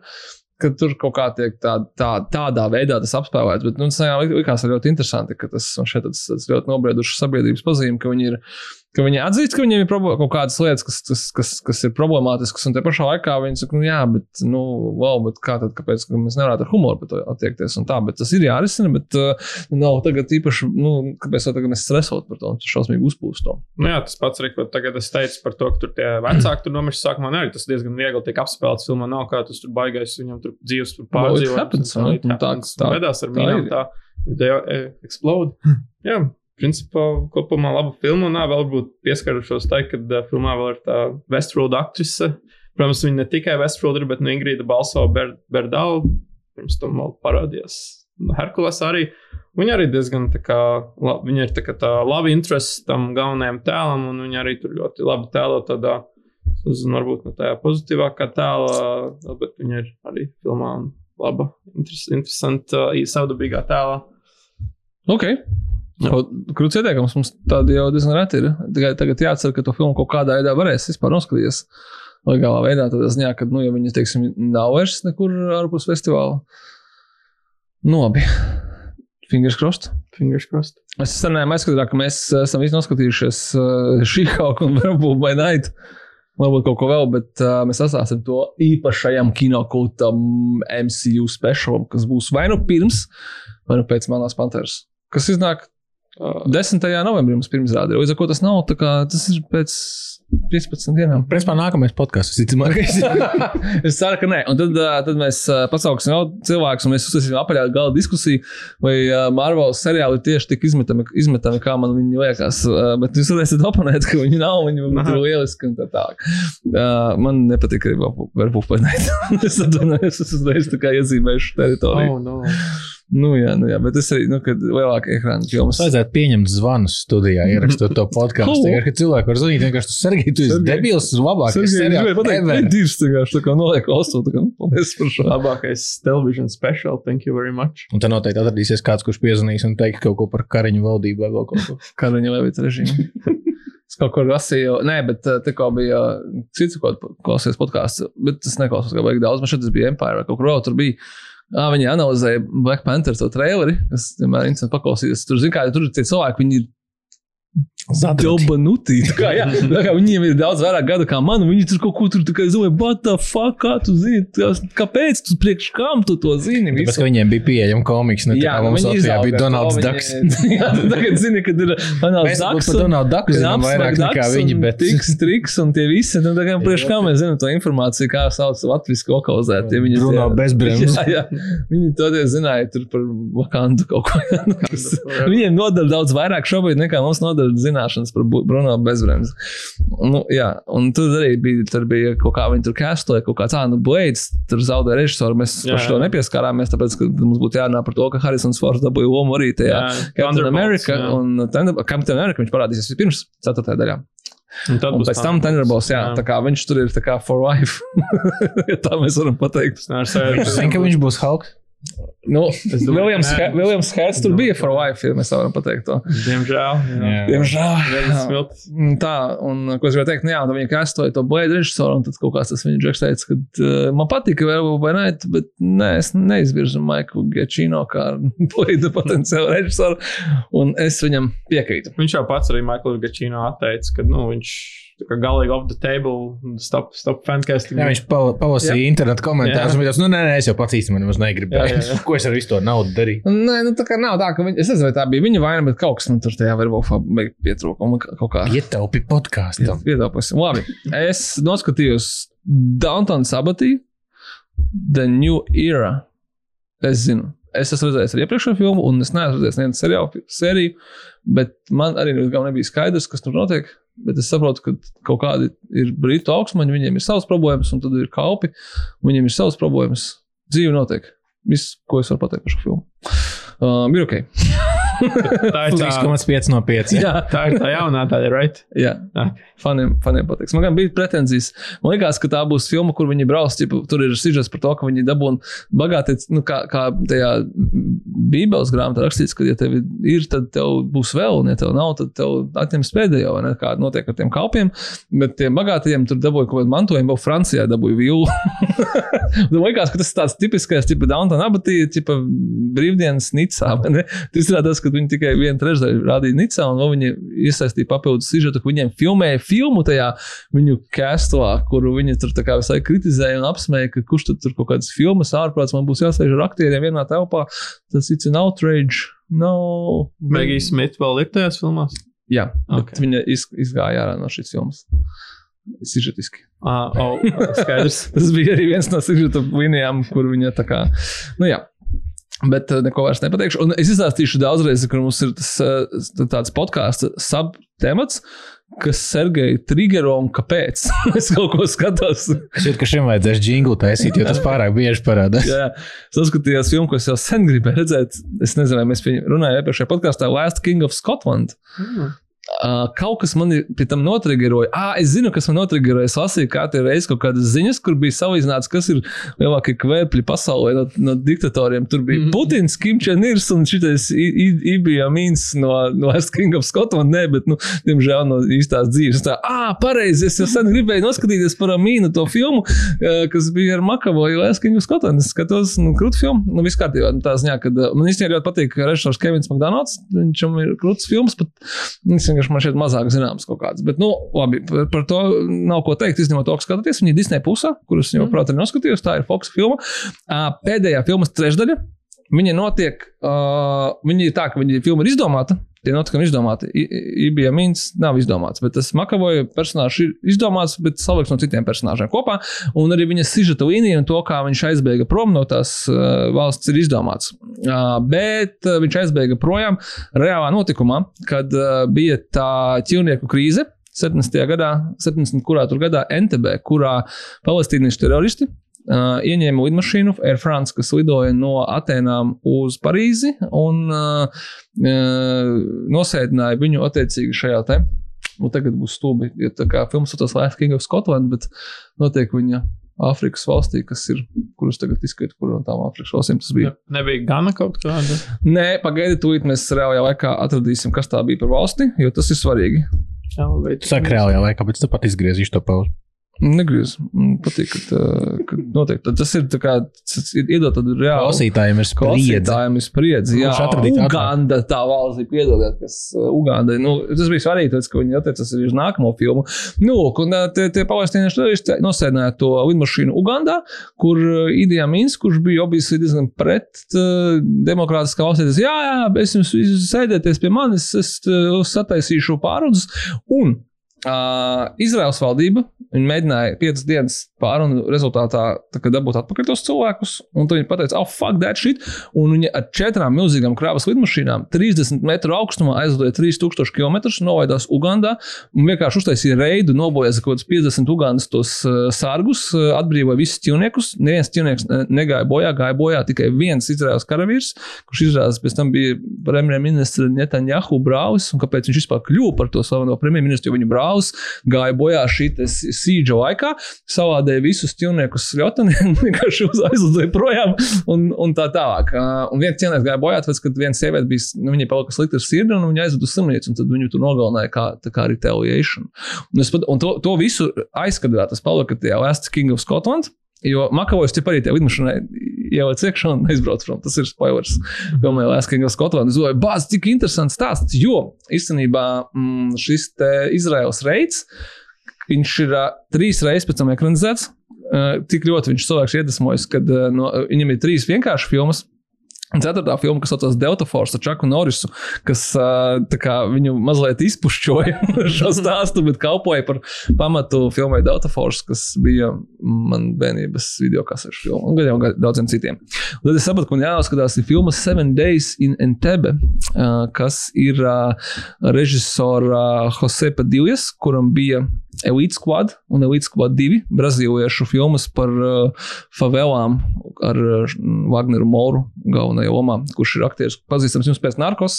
ka tur kaut kā tiek tā, tā, tādā veidā tas apspēlēts. Bet nu, tas jā, lik- likās ļoti interesanti, ka tas šeit tāds, tāds ļoti nobriedušs sabiedrības pazīme, ka viņi ir. Ka viņi atzīst, ka viņiem ir kaut kādas lietas, kas, kas, kas, kas ir problemātiskas, un te pašā laikā viņi saka, nu, jā, bet, nu, wow, bet kā tad, kāpēc mēs nevarētu ar humoru par to attiekties un tā, bet tas ir jārisina, bet uh, nav tagad īpaši, nu, kāpēc tagad mēs stresot par to, un tas šausmīgi uzpūst to. Nu, jā, tas pats ko tagad es teicu par to, ka tur tie vecāki tur nomirst sākumā. Arī tas diezgan viegli tiek apspēlēts. Filmā nav kā tas tur baigais, viņam tur dzīves tur Well, it pārdzīvot. happens, un vai? it Nu, tā- happens. tā- Vedās ar tā mīnām ir. tā. They eh, explode. [LAUGHS] jā, principā kopumā laba filma. Un nā, vēl varbūt pieskarušos tai, kad uh, filmā vēl ir tā Westworld aktrise. Protams, viņa ne tikai Westworld ir, bet nu Ingrīda balso Ber Berdālu. Pirms tam vēl parādījās Herkules arī. Viņa arī diezgan tā kā, la, viņa ir tā kā tā labi interesi tam galvenajam tēlam, un viņa arī tur ļoti labi tēlo tādā, nezinu, varbūt ne tajā pozitīvākā tēlā, bet viņa ir arī filmā laba, interes, interesanta, savdabīgā tēlā. Ok. Krūts ieteikums mums tādi jau diezgan reti ir. Tikai tagad jācer, ka to filmu kaut kādā veidā varēs vispār noskatīties. Legālā veidā, tādā ziņā, ka, nu, ja viņi, teiksim, nav vairs nekur ārpus festivāla. Nu, labi. Fingers crossed. Fingers crossed. Es senēm aizskatījos, ka mēs uh, esam visi noskatījušies uh, šī kaut ko un varbūt by night. Varbūt kaut ko vēl, bet uh, mēs atstāsim to īpašajam kinokultam MCU specialam, kas būs vai nu pirms, vai nu pēc Melnās Panteras. Kas iznāk 10. novembrī mums pirms rādīja. Līdz ar to tas nav tā kā tas ir pēc 15 dienām. Principā nākamais podkāsts, visticamākais. [LAUGHS] es ceru, ka nē. Un tad, tad mēs pasauksim vēl cilvēkus, un mēs uzsāksim apaļā gala diskusiju, vai Marvel seriāli ir tieši tik izmetami, izmetami kā man viņi liekas. Bet jūs varēsiet oponēt, ka viņi nav, viņi ir lieliski un tā tālāk. Man nepatīk arī Verpupainēt. [LAUGHS] es atvainojos, es uzreiz tā kā iezīmēšu teritoriju. oh, no. Nu, jā, nu, jā, bet tas arī, nu, kad lielāka ekrāna filmas. Vajadzētu pieņemt zvanus studijā, [LAUGHS] ierakstot to podkāstu. Kad cilvēki var zvanīt, vienkārši tu Sergei, tu esi debils, tas labākais Es gribēju pateikt, ka Dīrs vienkārši tā kā noliek ostā, tā kā nu, paldies par šo. Labākais television special, thank you very much. Un te noteikti atradīsies kāds, kurš piezvanīs un teiks kaut ko par kariņu valdību vai vēl kaut ko. [LAUGHS] Karaņa Levita režīmu. [LAUGHS] Es kaut kur lasīju, nē, bet te kā bija uh, cits, ko klausījos podkāstu, bet tas neklausās, kā vajag daudz. Man šeit tas bija Empire vai kaut kur vēl tur bija. Ah, viņi analizēja Black Panther to traileri, kas vienmēr interesanti paklausīties. Tur, zin, kā, tur ir tie cilvēki, viņi ir Dobanutī. Tā kā, jā, kā viņiem ir daudz vairāk gadu kā man, viņi tur kaut ko tur kā domā, what the fuck, kā tu zini, tas- kāpēc tu priekš kam tu to zini? Tāpēc, visu? ka viņiem bija pieejama komiks, ne tā kā mums Latvijā bija Donalds Ducks. Jā, tagad zini, kad ir Donalds Mēs Ducks. par Donaldu Ducku zinām vairāk nekā viņi, bet- Tiks, triks un tie visi. Nu, tā kā priekš kā mēs zinām to informāciju, kā sauc latviešu lokalizēt. Ja viņi Bruno tie- Bezbrems. Jā, jā. Viņi toties zināja tur par Wakandu kaut ko. Viņiem nodara daudz vairāk šobrīd nekā mums nodara zināšanas par Bruno Bezbrems. Nu, jā, un tur arī bija, tur bija kaut kā viņi tur castoja, kaut kāds, ah, nu, Blades, tur zaudēja režisoru. Mēs Jā, par šo nepieskārāmies, tāpēc, ka mums būtu jārunā par to, ka Harisons Fords dabūja lomu arī tajā. Captain America jā. un Captain America viņš parādīsies pirms 4. daļā. Un tad Un būs pēc tam Thunderbolts, jā, jā. tā kā viņš tur ir tā kā for life. [LAUGHS] tā mēs varam pateikt. Viņš zina, ka viņš būs Hulk. Nu, Viljams. He- Viljams Hertz tur bija for life, ja mēs tā varam pateikt to. Diemžēl. Jā. Jā. Diemžēl. Smilts. Mm, Tā, un ko es gribēju teikt, nu, jā, tad viņi kastoja to blēdu režisoru, un tad kaut kāds tas viņa džeks teica, ka uh, man patika vēl vai nē, bet nē, es neizvirzu Maiklu Giacchino kā [LAUGHS] blēdu potenciālu režisoru, un es viņam piekrītu. Viņš jau pats arī Maikls Gačino atteica, ka nu, viņš tā galīgi off the table, stop, stop fancasting. Jā, viņš pa- palasīja internetu komentārus Jā. un bija tāds, nu, nē, nē, es jau pats īstenībā nemaz negribu. [LAUGHS] Ko es ar visu to naudu darīju? Nē, nu tā kā nav tā, ka viņi, es nezinu, vai tā bija viņa vaina, bet kaut kas man tur tajā Verbolfā pietrūka. un Kaut kā Ietaupi podkāstam. Iedomājieties, labi. Es noskatījos Downtown Sabatī, The New Era. Es zinu, es esmu redzējis arī iepriekšējo filmu, un es neesmu redzējis nevienu seriālu sēriju, bet man arī nebija skaidrs, kas tur notiek. Bet es saprotu, ka kaut kādi ir brītu augsmaņi, viņiem ir savas problēmas, un tad ir kalpi, un viņiem ir savas problēmas. Dzīve notiek. Viss, ko es varu pateikt par šo filmu. Um, ir ok. [LAUGHS] Tā ir tā, 3,5 no 5. Jā, tā ir tā jaunā daļa, right? Jā, Ok. Faniem, faniem patiks. Man bija pretenzijas. Man liekas, ka tā būs filma, kur viņi. Ķipa, tur ir sižets par to, ka viņi dabūna bagāti, nu, kā, kā tajā Bībeles grāmatā rakstīts, ka, ja tev ir, tad tev būs vēl, un ja tev nav, tad tev atņems pēdējo, ne? Kā notiek ar tiem kalpiem. Bet tiem bagātajiem tur dabūja kaut kādu mantojumu, vēl Francijā dabūja vilu. [LAUGHS] Man liekas, ka tas ir tāds tipiskais, tipa Downtown abatī, tipa brīvdienas Nicā. Tas izrādās, ka viņi tikai vienu trešdaļu rādīja Nicā, un viņi iesaistīja papildus sižetu, ka viņiem filmēja filmu tajā viņu kastlā, kuru viņi tur visai kritizēja un apsmēja, ka kurš tad tur kaut kādas filmas ārprāts man būs jāsēž ar aktieriem vienā telpā. Tas ir an outrage. No. Megija Smith vēl ir tajās filmās. Jā, bet Ok. viņa iz, izgāja ārā no šīs filmas. Sižetiski. Ah, oh, skaidrs. [LAUGHS] Tas bija arī viens no sižeta līnijām, kur viņa tā kā. Nu, jā. Bet uh, neko vairs nepateikšu. Un es izstāstīšu daudzreiz, ka mums ir tas, uh, tāds podkāsts subtemats, kas Sergeja triggero un kāpēc. [LAUGHS] es kaut ko skatos. Šķiet, ka šim vajadzēs jinglu taisīt, jo tas pārāk bieži parādās. Jā, es saskatījos filmu, ko es jau sen gribēju redzēt. Es nezinu, vai mēs runājām iepriekšējā podkāstā Last King of Scotland. Uh, kaut kas man ir pie tam notriggeroja. Ah, es zinu, kas man notriggeroja. Es lasīju katru reizi kaut kādas ziņas, kur bija salīdzināts, kas ir lielākie kvēpļi pasaulē no, no diktatoriem. Tur bija Putins, Kim Čenirs un šitais Ibija Mīns no, no King of Scotland. Nē, bet, nu, diemžēl no īstās dzīves. Tā, ah, pareizi, es jau sen gribēju noskatīties par Amīnu to filmu, kas bija ar Makavoju Last King of Scotland. Es skatos, nu, krūti filmu. Nu. Nu, Tā ziņā, kad uh, man īstenībā ļoti patīk režisors Kevins McDonalds. Viņam ir krūtis filmas, bet viņš vienkārši man šeit mazāk zināms kaut kāds. Bet, nu, labi, par, par to nav ko teikt. Izņemot to, ka skatāties, viņa ir Disney pusē, kuras jau, protams, ir noskatījos. Tā ir Fox filma. Pēdējā filmas trešdaļa. Viņa notiek, uh, viņa ir tā, ka viņa filma ir izdomāta. Tie notikumi ir izdomāti. Ibija Mīns nav izdomāts, bet tas Makavoja personāžs ir izdomāts, bet salikts no citiem personāžiem kopā. Un arī viņa sižeta līnija un to, kā viņš aizbēga prom no tās uh, valsts, ir izdomāts. Uh, bet uh, viņš aizbēga projām reālā notikumā, kad uh, bija tā ķīlnieku krīze. 70. gadā, 70. kurā tur gadā NTB, kurā palestīniešu teroristi uh, ieņēma lidmašīnu Air France, kas lidoja no Atenām uz Parīzi un uh, nosēdināja viņu attiecīgi šajā te. Nu, tagad būs stūbi, ja tā kā filmas saucās Last King of Scotland, bet notiek viņa Āfrikas valstī, kas ir, kuras tagad izskata, kur no tām Āfrikas valstīm tas bija. Nebija gana kaut kāda. Nē, pagaidiet, tūlīt mēs reālajā laikā atradīsim, kas tā bija par valsti, jo tas ir svarīgi. Elevator. Saka, reālajā laikā, bet es tepat izgriezīšu to pauzi. Negriez. Man patīk, ka, ka noteikti. Tas ir tā kā, iedot tādu reālu. Klausītājiem ir spriedzi. Klausītājiem ir spriedzi. Jā? Uganda, tā valsts, piedodiet, kas Ugandai. Nu, tas bija svarīgi, tāpēc, ka viņi attiecas arī uz nākamo filmu. Nu, un tie, tie palestīnieši teroristi nosēdināja to lidmašīnu Ugandā, kur Idija Mins, kurš bija obviously diezgan pret uh, demokrātiskā teica, jā, jā, es jums sēdēties pie manis, es uh, sataisīšu pārudzes. Un Uh, Izraels valdība mēģināja piecas dienas pārunu rezultātā dabūt atpakaļ tos cilvēkus. Un viņi teica, oh, fuck that shit. Un viņi ar četrām milzīgām krāvas lidmašīnām 30 metru augstumā aizlidoja 3000 km, novaidās Ugandā un vienkārši uztaisīja reidu, nobojāja kaut kādus 50 Ugandas tos uh, sargus, uh, atbrīvoja visus ķīniekus. Neviens ķīnieks uh, negāja bojā, gāja bojā tikai viens Izraels karavīrs, kurš izrādās pēc tam bija premjerministra Netanjahu brālis. Un kāpēc viņš vispār kļuva par to slaveno premjerministru? Jo viņa brālis gāja bojā šī sīdža laikā, savādēja visus ķīniekus ļotaniem [LAUGHS] vienkārši aizlidoja projām un, un tā tālāk. Un viens ķīnieks gāja bojā, tāpēc, ka viena sieviete bija, nu, viņai palika slikta ar sirdi un viņa aizveda uz slimnīcu, un tad viņu tur nogalināja kā, kā retaliation. Un, pat- un to, to visu aizkadrā tas palika tajā Last King of Scotland. Jo Makavojas jau arī tajā lidmašīnā ieliec iekšā un aizbrauc prom. Tas ir spoilers. Filmē Last King of Scotland. Es domāju, bāz, cik interesants stāsts. Jo īstenībā mm, šis Izraels reids, viņš ir uh, trīs reizes pēc tam ekranizēts. Uh, tik ļoti viņš cilvēks iedvesmojas, kad uh, no, viņam ir trīs vienkāršas filmas. Ceturtā filma, kas saucās Delta Force ar Čaku Norisu, kas kā viņu mazliet izpušķoja [LAUGHS] šo stāstu, bet kalpoja par pamatu filmai Delta Force, kas bija man bērnības video kasešu filma un jau daudziem citiem. Un tad es sapratu, ka man jāskatās ir filma Seven Days in Entebbe, kas ir režisora Jose Padillas, kuram bija Elite Squad un Elite Squad 2 brazīliešu filmas par favelām ar Wagneru Moru galvenajā lomā, kurš ir aktieris pazīstams jums pēc narkos,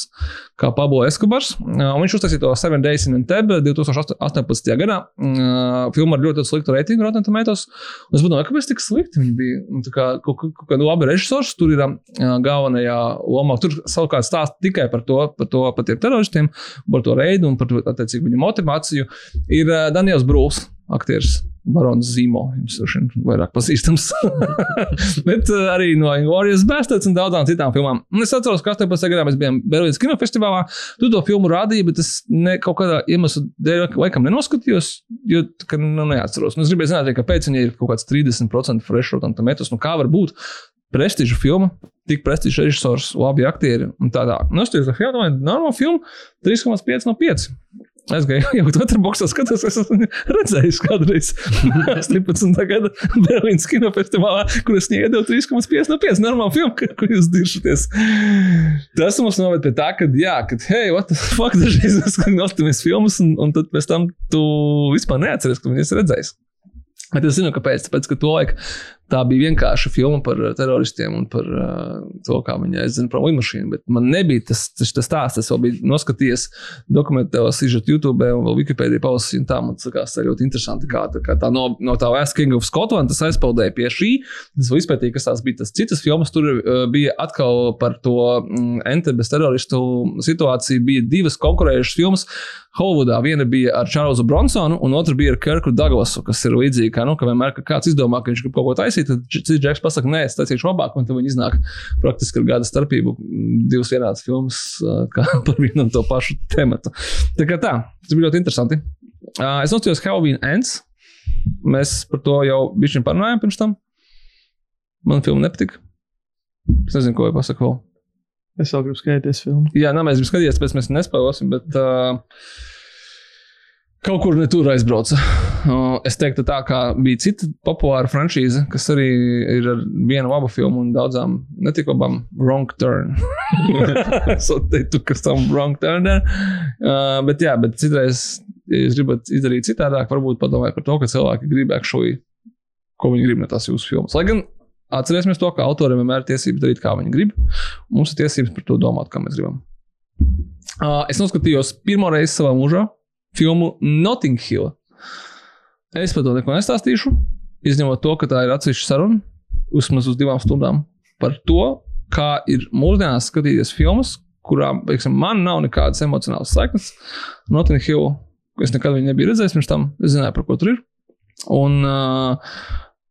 kā Pablo Eskobars. Uh, un viņš uztaisīja to Seven Days in Entebbe 2018. gadā. Uh, filma ar ļoti sliktu reitingu Rotten Tomatoes. Un es domāju, kāpēc tik slikti viņi bija. Kā kaut kaut kāda laba režisors tur ir uh, galvenajā lomā. Tur savukārt stāsta tikai par to, par to par tiem teroristiem, par to reidu un par to, attiecīgi, viņu motivāciju. Ir Daniels Brūls, aktieris. Barons Zīmo, jums droši vien vairāk pazīstams. [LAUGHS] Bet uh, arī no Ingūrijas Bastards un daudzām citām filmām. Un es atceros, ka 18. gadā mēs bijām Berlīnas kinofestivālā. Tu to filmu rādīji, bet es ne, kaut kādā iemesla dēļ laikam nenoskatījos, jo kā, nu, neatceros. Un es gribēju zināt, kāpēc viņai ir kaut kāds 30% fresh rotam metus. Nu, kā var būt prestiža filma, tik prestižs režisors, labi aktieri un tā tālāk. Nu, es teicu, ka filma ir normāla filma, 3,5 no 5. Es gāju [LAUGHS] jau tādā boxā, skatos, es esmu redzējis kādreiz [LAUGHS] 18. gada Berlīnas kinofestivālā, kur es iedevu 3,5 no 5. Normāla filma, ka- kur jūs diršaties. Tas mums noved pie tā, ka, jā, ka, hei, what the fuck, dažreiz mēs skatāmies filmas, un, un tad pēc tam tu vispār neatceries, ka viņas redzējis. Bet es zinu, kāpēc. Tāpēc, ka to laiku tā bija vienkārša filma par uh, teroristiem un par uh, to, kā viņi aizdzina prom lidmašīnu. Bet man nebija tas, tas, tas stāsts. Es vēl biju noskatījies dokumentālo sižetu YouTube un vēl Wikipēdijā palasīju. Tā man liekas, tā ļoti interesanti. Kā, tā, kā tā no, no tā Last King of Scotland tas aizpildīja pie šī. Es vēl izpētīju, kas tās bija tas citas filmas. Tur uh, bija atkal par to mm, Entebes teroristu situāciju. Bija divas konkurējušas filmas. Holivudā viena bija ar Čārlzu Bronsonu, un otra bija ar Kirku Douglasu, kas ir līdzīga. Nu, ka vienmēr, kad kāds izdomā, ka viņš grib kaut ko taisīt, tad cits džeks pasakā, nē, es taisīšu labāk, un tad viņi iznāk praktiski ar gada starpību divas vienādas filmas [LAUGHS] par vienu un to pašu tematu. Tā kā tā, tas bija ļoti interesanti. Ā, Es nostājos Halloween Ends. Mēs par to jau bijām parunājām pirms tam. Man filma nepatika. Es nezinu, ko jau pasaku vēl. Es vēl gribu skatīties filmu. Jā, nē, mēs gribam skatīties, pēc mēs nespēlēsim, bet uh, kaut kur ne tur aizbrauca. Es teiktu, tā kā bija cita populāra franšīze, kas arī ir ar vienu labu filmu un daudzām, ne tik labām, Wrong Turn. [LAUGHS] so teiktu, kas tam Wrong Turn ir. Uh, bet jā, bet citreiz, ja jūs gribat izdarīt citādāk, varbūt padomājiet par to, ka cilvēki grib actually ko viņi grib no tās jūsu filmas. Lai gan atcerēsimies to, ka autoriem vienmēr ir tiesības darīt, kā viņi grib. Mums ir tiesības par to domāt, kā mēs gribam. Uh, es noskatījos pirmo reizi savā mūžā filmu Notting Hill. Es par to neko nestāstīšu, izņemot to, ka tā ir atsevišķa saruna, vismaz uz divām stundām, par to, kā ir mūsdienās skatīties filmas, kurām teiksim, man nav nekādas emocionālas saiknes. Notting Hill, es nekad viņu nebiju redzējis pirms tam, es zināju, par ko tur ir. Un, uh,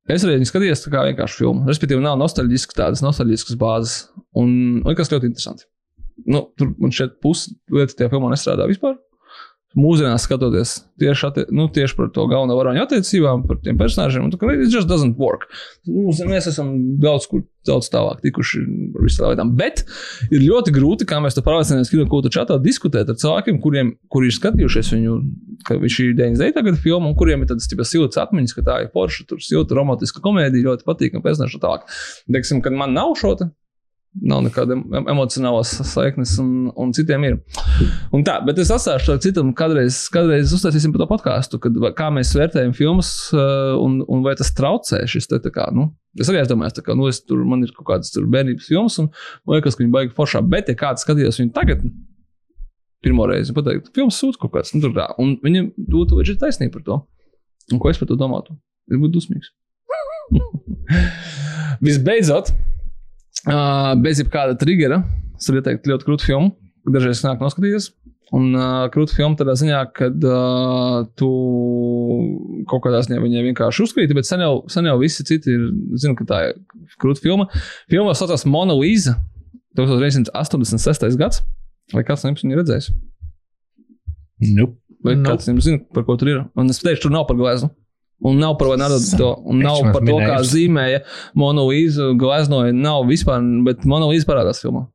Es arī viņu skatījos kā vienkārši filmu. Respektīvi, nav nostalģiskas tādas nostalģiskas bāzes. Un likās ļoti interesanti. Nu, tur man šeit pusi lietas tajā filmā nestrādā vispār mūsdienās skatoties tieši, atti, nu, tieši par to galveno varoņu attiecībām, par tiem personāžiem, tad it just doesn't work. Mums, mēs esam daudz kur daudz tālāk tikuši par visām lietām. Bet ir ļoti grūti, kā mēs to pārliecināmies, kino kultūra čatā diskutēt ar cilvēkiem, kuriem kuri ir skatījušies viņu, ka viņš ir 99. gada filma, un kuriem ir tādas siltas atmiņas, ka tā ir forša, tur silta romantiska komēdija, ļoti patīkama tam tālāk. Teiksim, kad man nav šo nav nekāda emocionālās saiknes, un, un citiem ir. Un tā, bet es atstāšu to citam, kādreiz, kādreiz uztaisīsim par to podkāstu, kā mēs vērtējam filmas, uh, un, un vai tas traucē šis te, kā, nu, es arī domāju, ka nu, tur, man ir kaut kādas bērnības filmas, un liekas, ka viņi baigi foršā, bet ja kāds skatījās viņu tagad, pirmo reizi pateikt, filmas sūta kaut kāds, nu, tur tā, un viņam būtu ir taisnība par to. Un ko es par to domātu? Es būtu dusmīgs. [LAUGHS] Visbeidzot, Uh, bez jebkāda triggera. Es varu ieteikt ļoti krūtu filmu, dažreiz nāk noskatīties. Un uh, krūta filma tādā ziņā, ka uh, tu kaut kādā ziņā viņai vienkārši uzkrīti, bet sen jau, sen jau visi citi ir, zinu, ka tā ir krūta filma. Filma saucās Mona Lisa, 1986. gads. Vai kāds no jums viņu redzējis? Nope. Vai Nope. kāds no jums zina, par ko tur ir? Un es teikšu, tur nav par gleznu. Un nav par to, un nav par to, kā zīmēja Monolīzu, gleznoja. Nav vispār, bet Monolīza parādās filmā.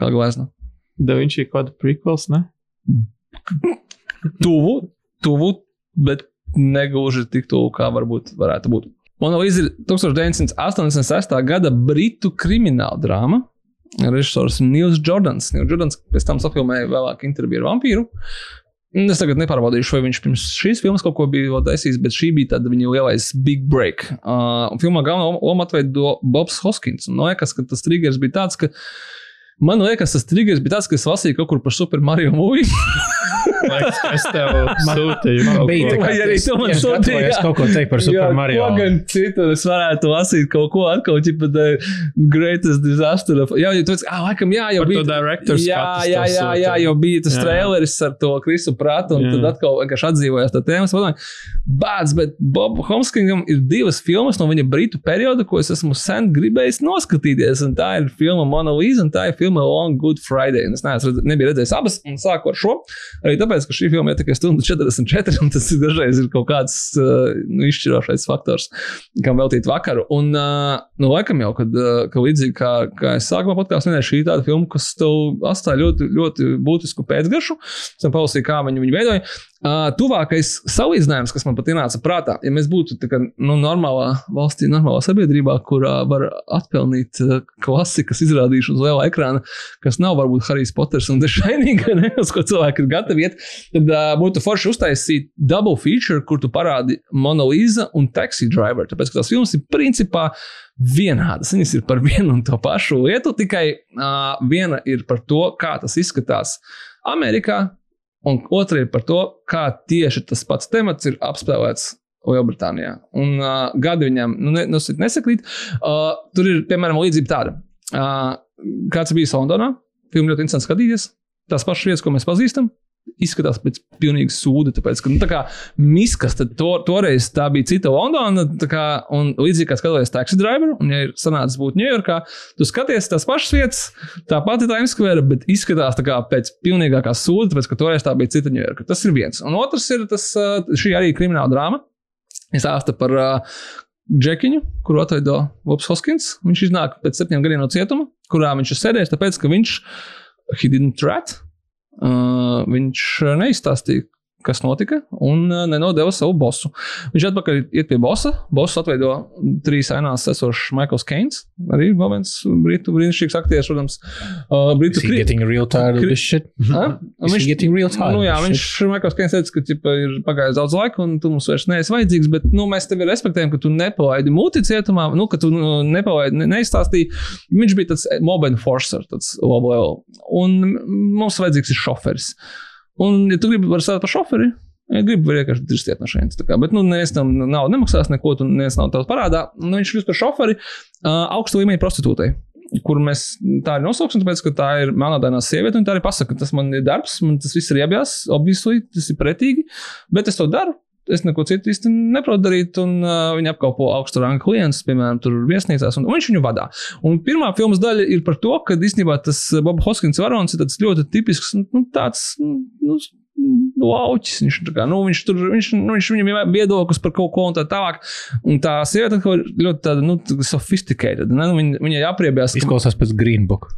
Kā glezna. Da viņš ir kaut kāda prequels, ne? [LAUGHS] Tuvu, tuvu, bet negluži tik tuvu, kā varbūt varētu būt. Monolīza ir 1986. gada britu krimināla drāma. Režisors Nils Jordans. Nils Jordans pēc tam safilmēja vēlāk interviju ar vampīru. Un Es tagad nepārbaudīšu, vai viņš pirms šīs filmas kaut ko bija taisījis, bet šī bija tāda viņa lielais big break. Uh, filmā galveno lomu atveido Bobs Hoskins. Man liekas, ka tas triggers bija tāds, ka man liekas, tas triggers bija tāds, ka es lasīju kaut kur par Super Mario ka [LAUGHS] es tev sūtīju. Man bija tā, ka arī es- tu man es sūtīji, jā. kaut ko teikt par Super Jā, Mario. Ko gan citu es varētu lasīt kaut ko atkal, ķipa, the greatest disaster. Of, jā, jau tāds, ah, laikam, jā, jau Par to bija. director's Jā, cut es jā, jā, jā, sūtīju. jau bija tas Jā. traileris ar to Krisu prātu, un Jā. tad atkal vienkārši atdzīvojās tā tēma. Bāds, bet Bob Homskingam ir divas filmas no viņa britu perioda, ko es esmu sen gribējis noskatīties. Un tā ir filma Mona Lisa, un tā ir filma Long Good Friday. Es neesmu redz, redzējis abas, un sāku ar šo. Arī tāpēc, ka šī filma ir tikai stunda 44, un tas ir dažreiz ir kaut kāds uh, nu, izšķirošais faktors, kam veltīt vakaru. Un, uh, nu, laikam jau, kad, uh, ka līdzīgi kā, kā es sākumā podkāstā minēju, šī ir tāda filma, kas tev atstāja ļoti, ļoti būtisku pēcgaršu. Es tam palasīju, kā viņi viņu veidoja. Uh, tuvākais salīdzinājums, kas man pat ienāca prātā, ja mēs būtu kā, nu, normālā valstī, normālā sabiedrībā, kurā var atpelnīt uh, klasikas izrādīšanu uz liela ekrāna, kas nav varbūt Harijs Poters un Dešainīga, [LAUGHS] uz ko cilvēki ir gatavi iet, tad uh, būtu forši uztaisīt double feature, kur tu parādi Monolīza un Taxi Driver. Tāpēc, ka tās filmas ir principā vienādas. Viņas ir par vienu un to pašu lietu, tikai uh, viena ir par to, kā tas izskatās Amerikā, un otra ir par to, kā tieši tas pats temats ir apspēlēts Lielbritānijā. Un uh, gadi viņam nu, ne, nu, nesakrīt. Uh, tur ir, piemēram, līdzība tāda. Uh, kāds bija Londonā? Filmu ļoti interesanti skatīties. Tās pašas vietas, ko mēs pazīstam, izskatās pēc pilnīgi sūda. Tāpēc, ka, nu, tā kā miskas, tad to, toreiz tā bija cita Londona, kā, un līdzīgi kā skatījies taxi driver, un, ja ir sanācis būt Ņujorkā, tu skaties tās pašas vietas, tā pati Times Square, bet izskatās tā kā pēc pilnīgākā sūda, tāpēc, ka toreiz tā bija cita Ņujorka. Tas ir viens. Un otrs ir tas, šī arī krimināla drāma. Es stāstu par uh, Džekiņu, kuru atveido Vops Hoskins. Viņš iznāk pēc septiņiem gadiem no cietuma, kurā viņš ir sēdējis, tāpēc, ka viņš he didn't rat. Uh, viņš neizstāstīja, kas notika, un uh, nenodeva savu bosu. Viņš atpakaļ iet pie bosa. Bosu atveido trīs ainās esošs Maikls Keins. Arī vēl viens britu brīnišķīgs aktieris, protams. Uh, britu Is he getting real tired of this shit? Ha? Is he Viņš, getting real tired? nu, jā, viņš Maikls Keins teica, ka ķipa, ir pagājis daudz laika, un tu mums vairs neesi vajadzīgs, bet nu, mēs tevi respektējam, ka tu nepalaidi muti cietumā, nu, ka tu nu, nepalaidi, ne, neizstāstīji. Viņš bija tāds mob enforcer, tāds low level. Un mums vajadzīgs ir šoferis. Un, ja tu gribi, par šoferi. Ja gribi, vienkārši dristiet no šejienes. Bet, nu, neviens tam nav nemaksās neko, tu neviens nav tavs parādā. Nu, viņš kļūst par šoferi uh, augstu līmeņa prostitūtei. Kur mēs tā arī nosauksim, tāpēc, ka tā ir melnādainā sieviete, un tā arī pasaka, ka tas man ir darbs, man tas viss ir jābjās, obviously, tas ir pretīgi, bet es to daru. Es neko citu īsti neprotu darīt, un uh, viņi apkalpo augstu rangu klientus, piemēram, tur viesnīcās, un, un viņš viņu vadā. Un pirmā filmas daļa ir par to, ka īstenībā tas Boba Hoskins varonis ir ļoti tipisks, nu, tāds, nu, nu, auķis. Viņš, kā, nu, viņš tur, viņš, nu, viņš viņam ir viedoklis par kaut ko un tā tālāk. Un tā sieviete ir ļoti tāda, nu, sophisticated. Ne? Nu, viņa, viņa jāpriebjās. ka- Izklausās pēc Green Book.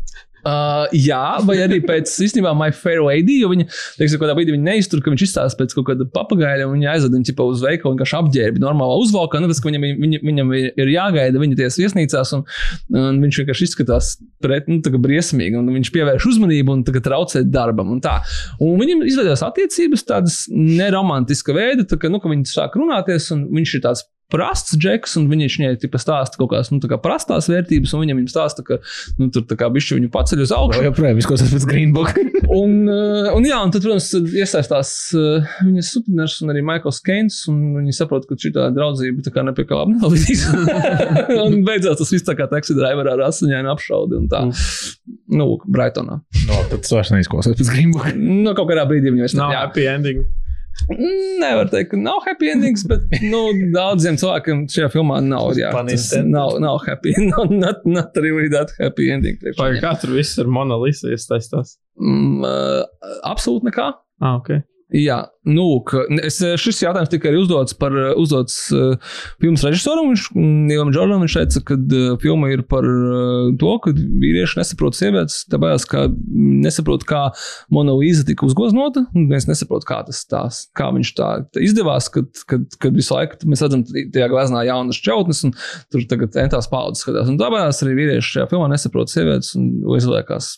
Uh, jā, vai arī pēc īstenībā My Fair Lady, jo viņa, teiksim, kādā brīdī viņa neiztur, ka viņš izstāsta pēc kaut kāda papagaļa, un viņa aizved viņu uz veikalu, vienkārši apģērbi normālā uzvalkā, nevis, ka viņam, viņa, viņam ir, jāgaida viņa tiesas viesnīcās, un, un viņš vienkārši izskatās pret, nu, tā kā briesmīgi, un viņš pievērš uzmanību un tā kā traucē darbam, un tā. Un viņam izveidojās attiecības tādas neromantiska veida, tā kā, nu, ka viņi sāk runāties, un viņš ir tāds prasts džeks, un viņš viņai tipa, stāsta kaut kādas nu, tā kā prastās vērtības, un viņam viņam stāsta, ka nu, tur tā kā bišķi viņu paceļ uz augšu. Jā, joprojām izklausās pēc Green Book. [LAUGHS] Un, uh, un, jā, un tad, protams, iesaistās uh, viņas superners un arī Maikls Keins. Viņi saprot, ka šī draudzība tā kā nepie kā labi nenovadīs. [LAUGHS] un beidzot tas viss tā kā taksi driverā ar asiņainu apšaudi un tā. Nu, Brightonā. no, tad tas vairs neizklausās pēc Green Book. Nu, kaut kādā brīdī viņi vairs Nav jā. happy ending. Nevar teikt, ka nav happy endings, bet nu, daudziem cilvēkiem šajā filmā nav. Jā, tas nav, nav happy. [LAUGHS] Not, not, not really that happy ending. kā tur viss ar Monolīsu iesaistās? Mm, uh, absolūti nekā. Ah, ok. Jā, nu, es, šis jautājums tika arī uzdots par uzdots uh, filmas režisoram. Viņš, Nīlam Džordžam, viņš teica, ka uh, filma ir par uh, to, ka vīrieši nesaprot sievietes, tāpēc, ka nesaprot, kā monolīza tika uzgoznota. Mēs nesaprotam, kā tas tās, kā viņš tā, tā izdevās, kad, kad, kad visu laiku mēs redzam tajā gleznā jaunas čautnes, un tur tagad entās paudzes skatās. Un tāpēc arī vīrieši šajā filmā nesaprot sievietes un izliekās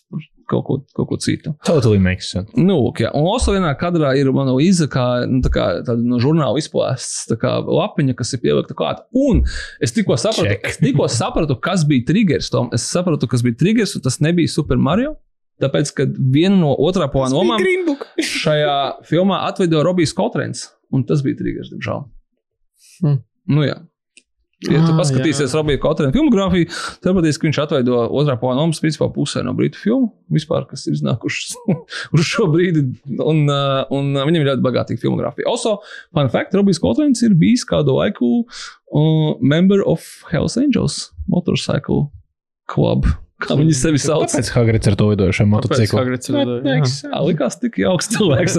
kaut ko, kaut ko citu. Totally makes sense. Nu, lūk, jā. Un also vienā kadrā ir mana līnija, kā, nu, tā kā tāda no žurnāla izplēsts tā kā lapiņa, kas ir pielikta klāt. Un es tikko sapratu, Check. es tikko sapratu kas bija triggers. Tom. Es sapratu, kas bija triggers, un tas nebija Super Mario. Tāpēc, kad viena no otrā plāna lomām [LAUGHS] šajā filmā atveido Robijs Kotrens, un tas bija triggers, diemžēl. Hmm. Nu, jā. Ja tu Ah, paskatīsies. Robija Kotrena filmogrāfiju, tad sapratīs, ka viņš atveido otrā plāna lomas principā pusē no britu filmu, vispār, kas ir iznākušas [LAUGHS] uz šo brīdi. Un, uh, un uh, viņam ir ļoti bagātīga filmogrāfija. Also, fun fact, Robijs Kotrens ir bijis kādu laiku uh, member of Hells Angels Motorcycle Club. Kā viņi sevi sauc? Kāpēc Hagrits ar to lidojušo Kāpēc motociklu? Hagrits ir jā. Jā, likās tik jauks cilvēks.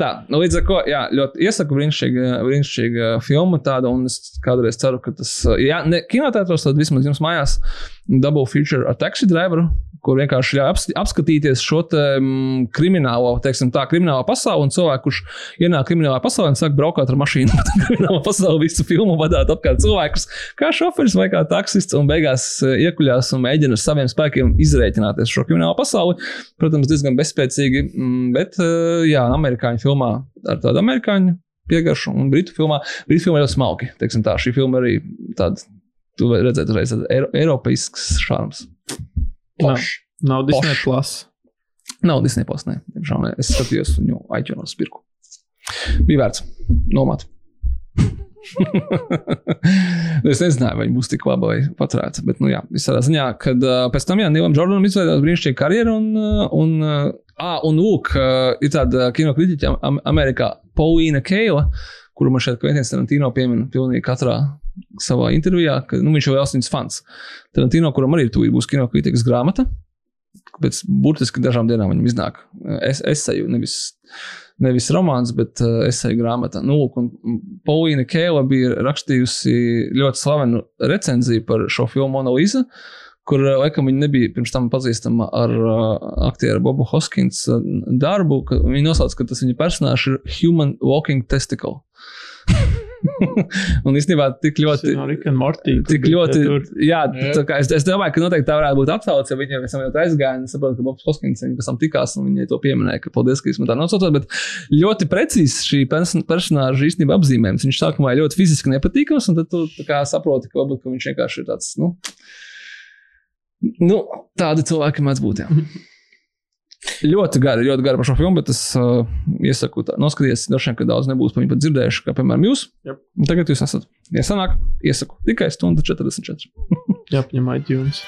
Tā, nu, līdz ar to, jā, ļoti iesaku brīnišķīga, brīnišķīga filma tāda, un es kādreiz ceru, ka tas, jā, ne kinotētros, tad vismaz jums mājās Double Feature ar taxi driveru, kur vienkārši ļauj aps- apskatīties šo te, mm, kriminālo, teiksim tā, kriminālo pasauli, un cilvēku, kurš ienāk kriminālā pasaulē un sāk braukāt ar mašīnu pa tā [LAUGHS] kriminālo pasauli, visu filmu vadāt apkārt cilvēkus, kā šoferis vai kā taksists, un beigās eh, iekuļās un mēģina ar saviem spēkiem izrēķināties šo kriminālo pasauli. Protams, diezgan bezspēcīgi, mm, bet eh, jā, amerikāņu filmā ar tādu amerikāņu piegaršu, un britu filmā, britu filmā ļoti smalki. Teiksim tā, šī filma arī tāda, tu vari redzēt, uzreiz eiro, eiropeisks šārms. Nav, nav Disney. Plus. Nav Disney plus, ne. Diemžēl ne. Es skatījos viņu iTunes pirku. Bija vērts nomāt. [LAUGHS] es nezināju, vai viņi būs tik labi vai paturēti. Bet, nu, jā, visā ziņā, kad pēc tam, jā, Nīlam Jordanam izveidojās brīnišķīga karjera. Un, un, ah, un lūk, ir tāda kino kritiķa Am Amerikā, Paulīna Keila, kuru man šeit Kventins Tarantino piemin pilnīgi katrā savā intervijā, ka nu, viņš jau ir Elsins fans. Tarantino, kuram arī tūlīt būs kino kritikas grāmata. Pēc burtiski dažām dienām viņam iznāk es, eseju, nevis, nevis romāns, bet uh, eseju grāmata. Nu, un Paulīna Kēla bija rakstījusi ļoti slavenu recenziju par šo filmu Monolīza, kur uh, laikam viņa nebija pirms tam pazīstama ar uh, aktieru Bobu Hoskins darbu. Viņa nosauca, ka tas viņa personāžs ir Human Walking Testicle. [LAUGHS] [LAUGHS] un īstenībā tik ļoti. No un Mortī. Tik ļoti, jā, tā kā es, es domāju, ka noteikti tā varētu būt atsauce, ja viņiem esam jau aizgājuši. Es saprotu, ka Bobs Hoskins viņam pēc tam tikās un viņi to pieminēja, ka paldies, ka jūs man tā nosaucāt. Bet ļoti precīzi šī person- personāža īstenībā apzīmējums. Viņš sākumā ir ļoti fiziski nepatīkams, un tad tu tā kā saproti, ka, varbūt, ka viņš vienkārši ir tāds, nu, nu tādi cilvēki mēdz būt. Jā. [LAUGHS] Ļoti gari, ļoti gari par šo filmu, bet es uh, iesaku, tā, noskaties, droši vien, ka daudz nebūs par viņu pat dzirdējuši, kā piemēram jūs. Un Tagad jūs esat. Ja sanāk, iesaku tikai stundu 44. Jāapņem iTunes.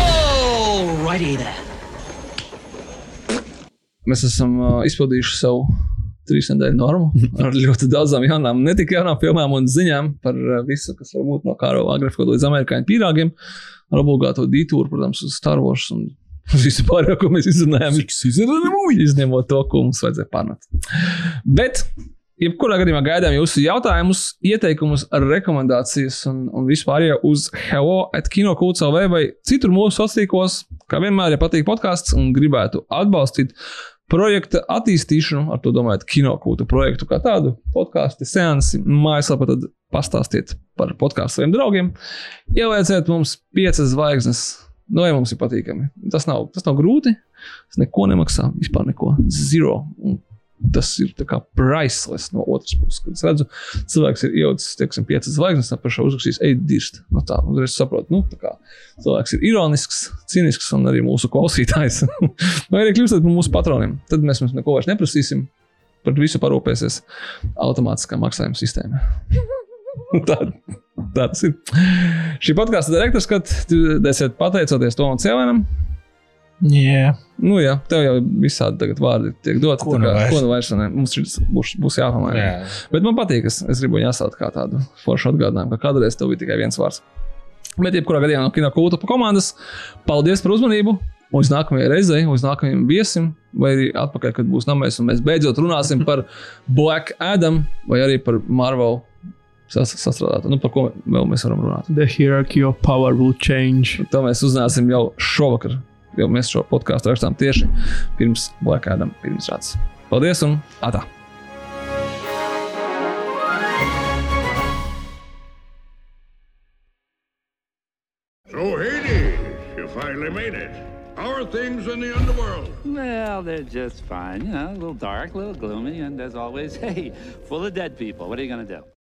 Alrighty then. Mēs esam uh, izpildījuši savu trīs nedēļu normu [LAUGHS] ar ļoti daudzām jaunām, ne tikai jaunām filmām un ziņām par uh, visu, kas var būt no kara agrafika līdz amerikāņu pīrāgiem, ar obligāto dītūru, protams, uz Star Wars un [LAUGHS] visu pārējo, ko mēs izrunājām. Izņemot to, ko mums vajadzēja panākt. Bet Jebkurā gadījumā gaidām jūsu jautājumus, ieteikumus, rekomendācijas un, un vispār jau uz Hello, atkinokūts.lv vai citur mūsu sociālos. Kā vienmēr, ja patīk podkāsts un gribētu atbalstīt projekta attīstīšanu, ar to domājot, kinokūta projektu kā tādu, podkāstu, seansi, mājaslapā, tad pastāstiet par podkāstu saviem draugiem. Ielieciet mums piecas zvaigznes. No, ja mums ir patīkami. Tas nav, tas nav grūti. Tas neko nemaksā. Vispār neko. Zero. Un tas ir priceless no otras puses. Kad es redzu, cilvēks ir ielicis, teiksim, piecas zvaigznes, apakšā uzrakstījis, ej, dirst. No tā, uzreiz saprotu, nu, tā kā cilvēks ir ironisks, cīnisks un arī mūsu klausītājs. Vai [LAUGHS] arī kļūstat par mūsu patroniem. Tad mēs jums neko vairs neprasīsim. Par visu parūpēsies automātiskā maksājuma sistēma. [LAUGHS] tā, tā tas ir. Šī podkāstu direktors, kad esat pateicoties Tomam Cēlēnam. Jā, Nu, jā, tev jau visādi tagad vārdi tiek doti. Ko nu vairs? Nu vairs ne? Mums šis būs, būs jāpamaina. jā. Bet man patīk, es, es gribu viņu atstāt kā tādu foršu atgādinājumu, ka kādreiz tev bija tikai viens vārds. Bet, jebkurā gadījumā, no kino kulta komandas, paldies par uzmanību! Uz nākamajai reizei, uz nākamajam viesim, vai arī atpakaļ, kad būs namēs, un mēs beidzot runāsim par Black Adam vai arī par Marvel sas- sastrādātu. Nu, par ko vēl mēs varam runāt? The hierarchy of power will change. To mēs uzzināsim jau šovakar, jo mēs šo podkāstu rakstām tieši pirms Black Adam pirms rādes. Paldies un atā! So, Hades, you finally made it. How are things in the underworld? Well, they're just fine. You know, a little dark, a little gloomy, and as always, [LAUGHS] hey, full of dead people. What are you going to do?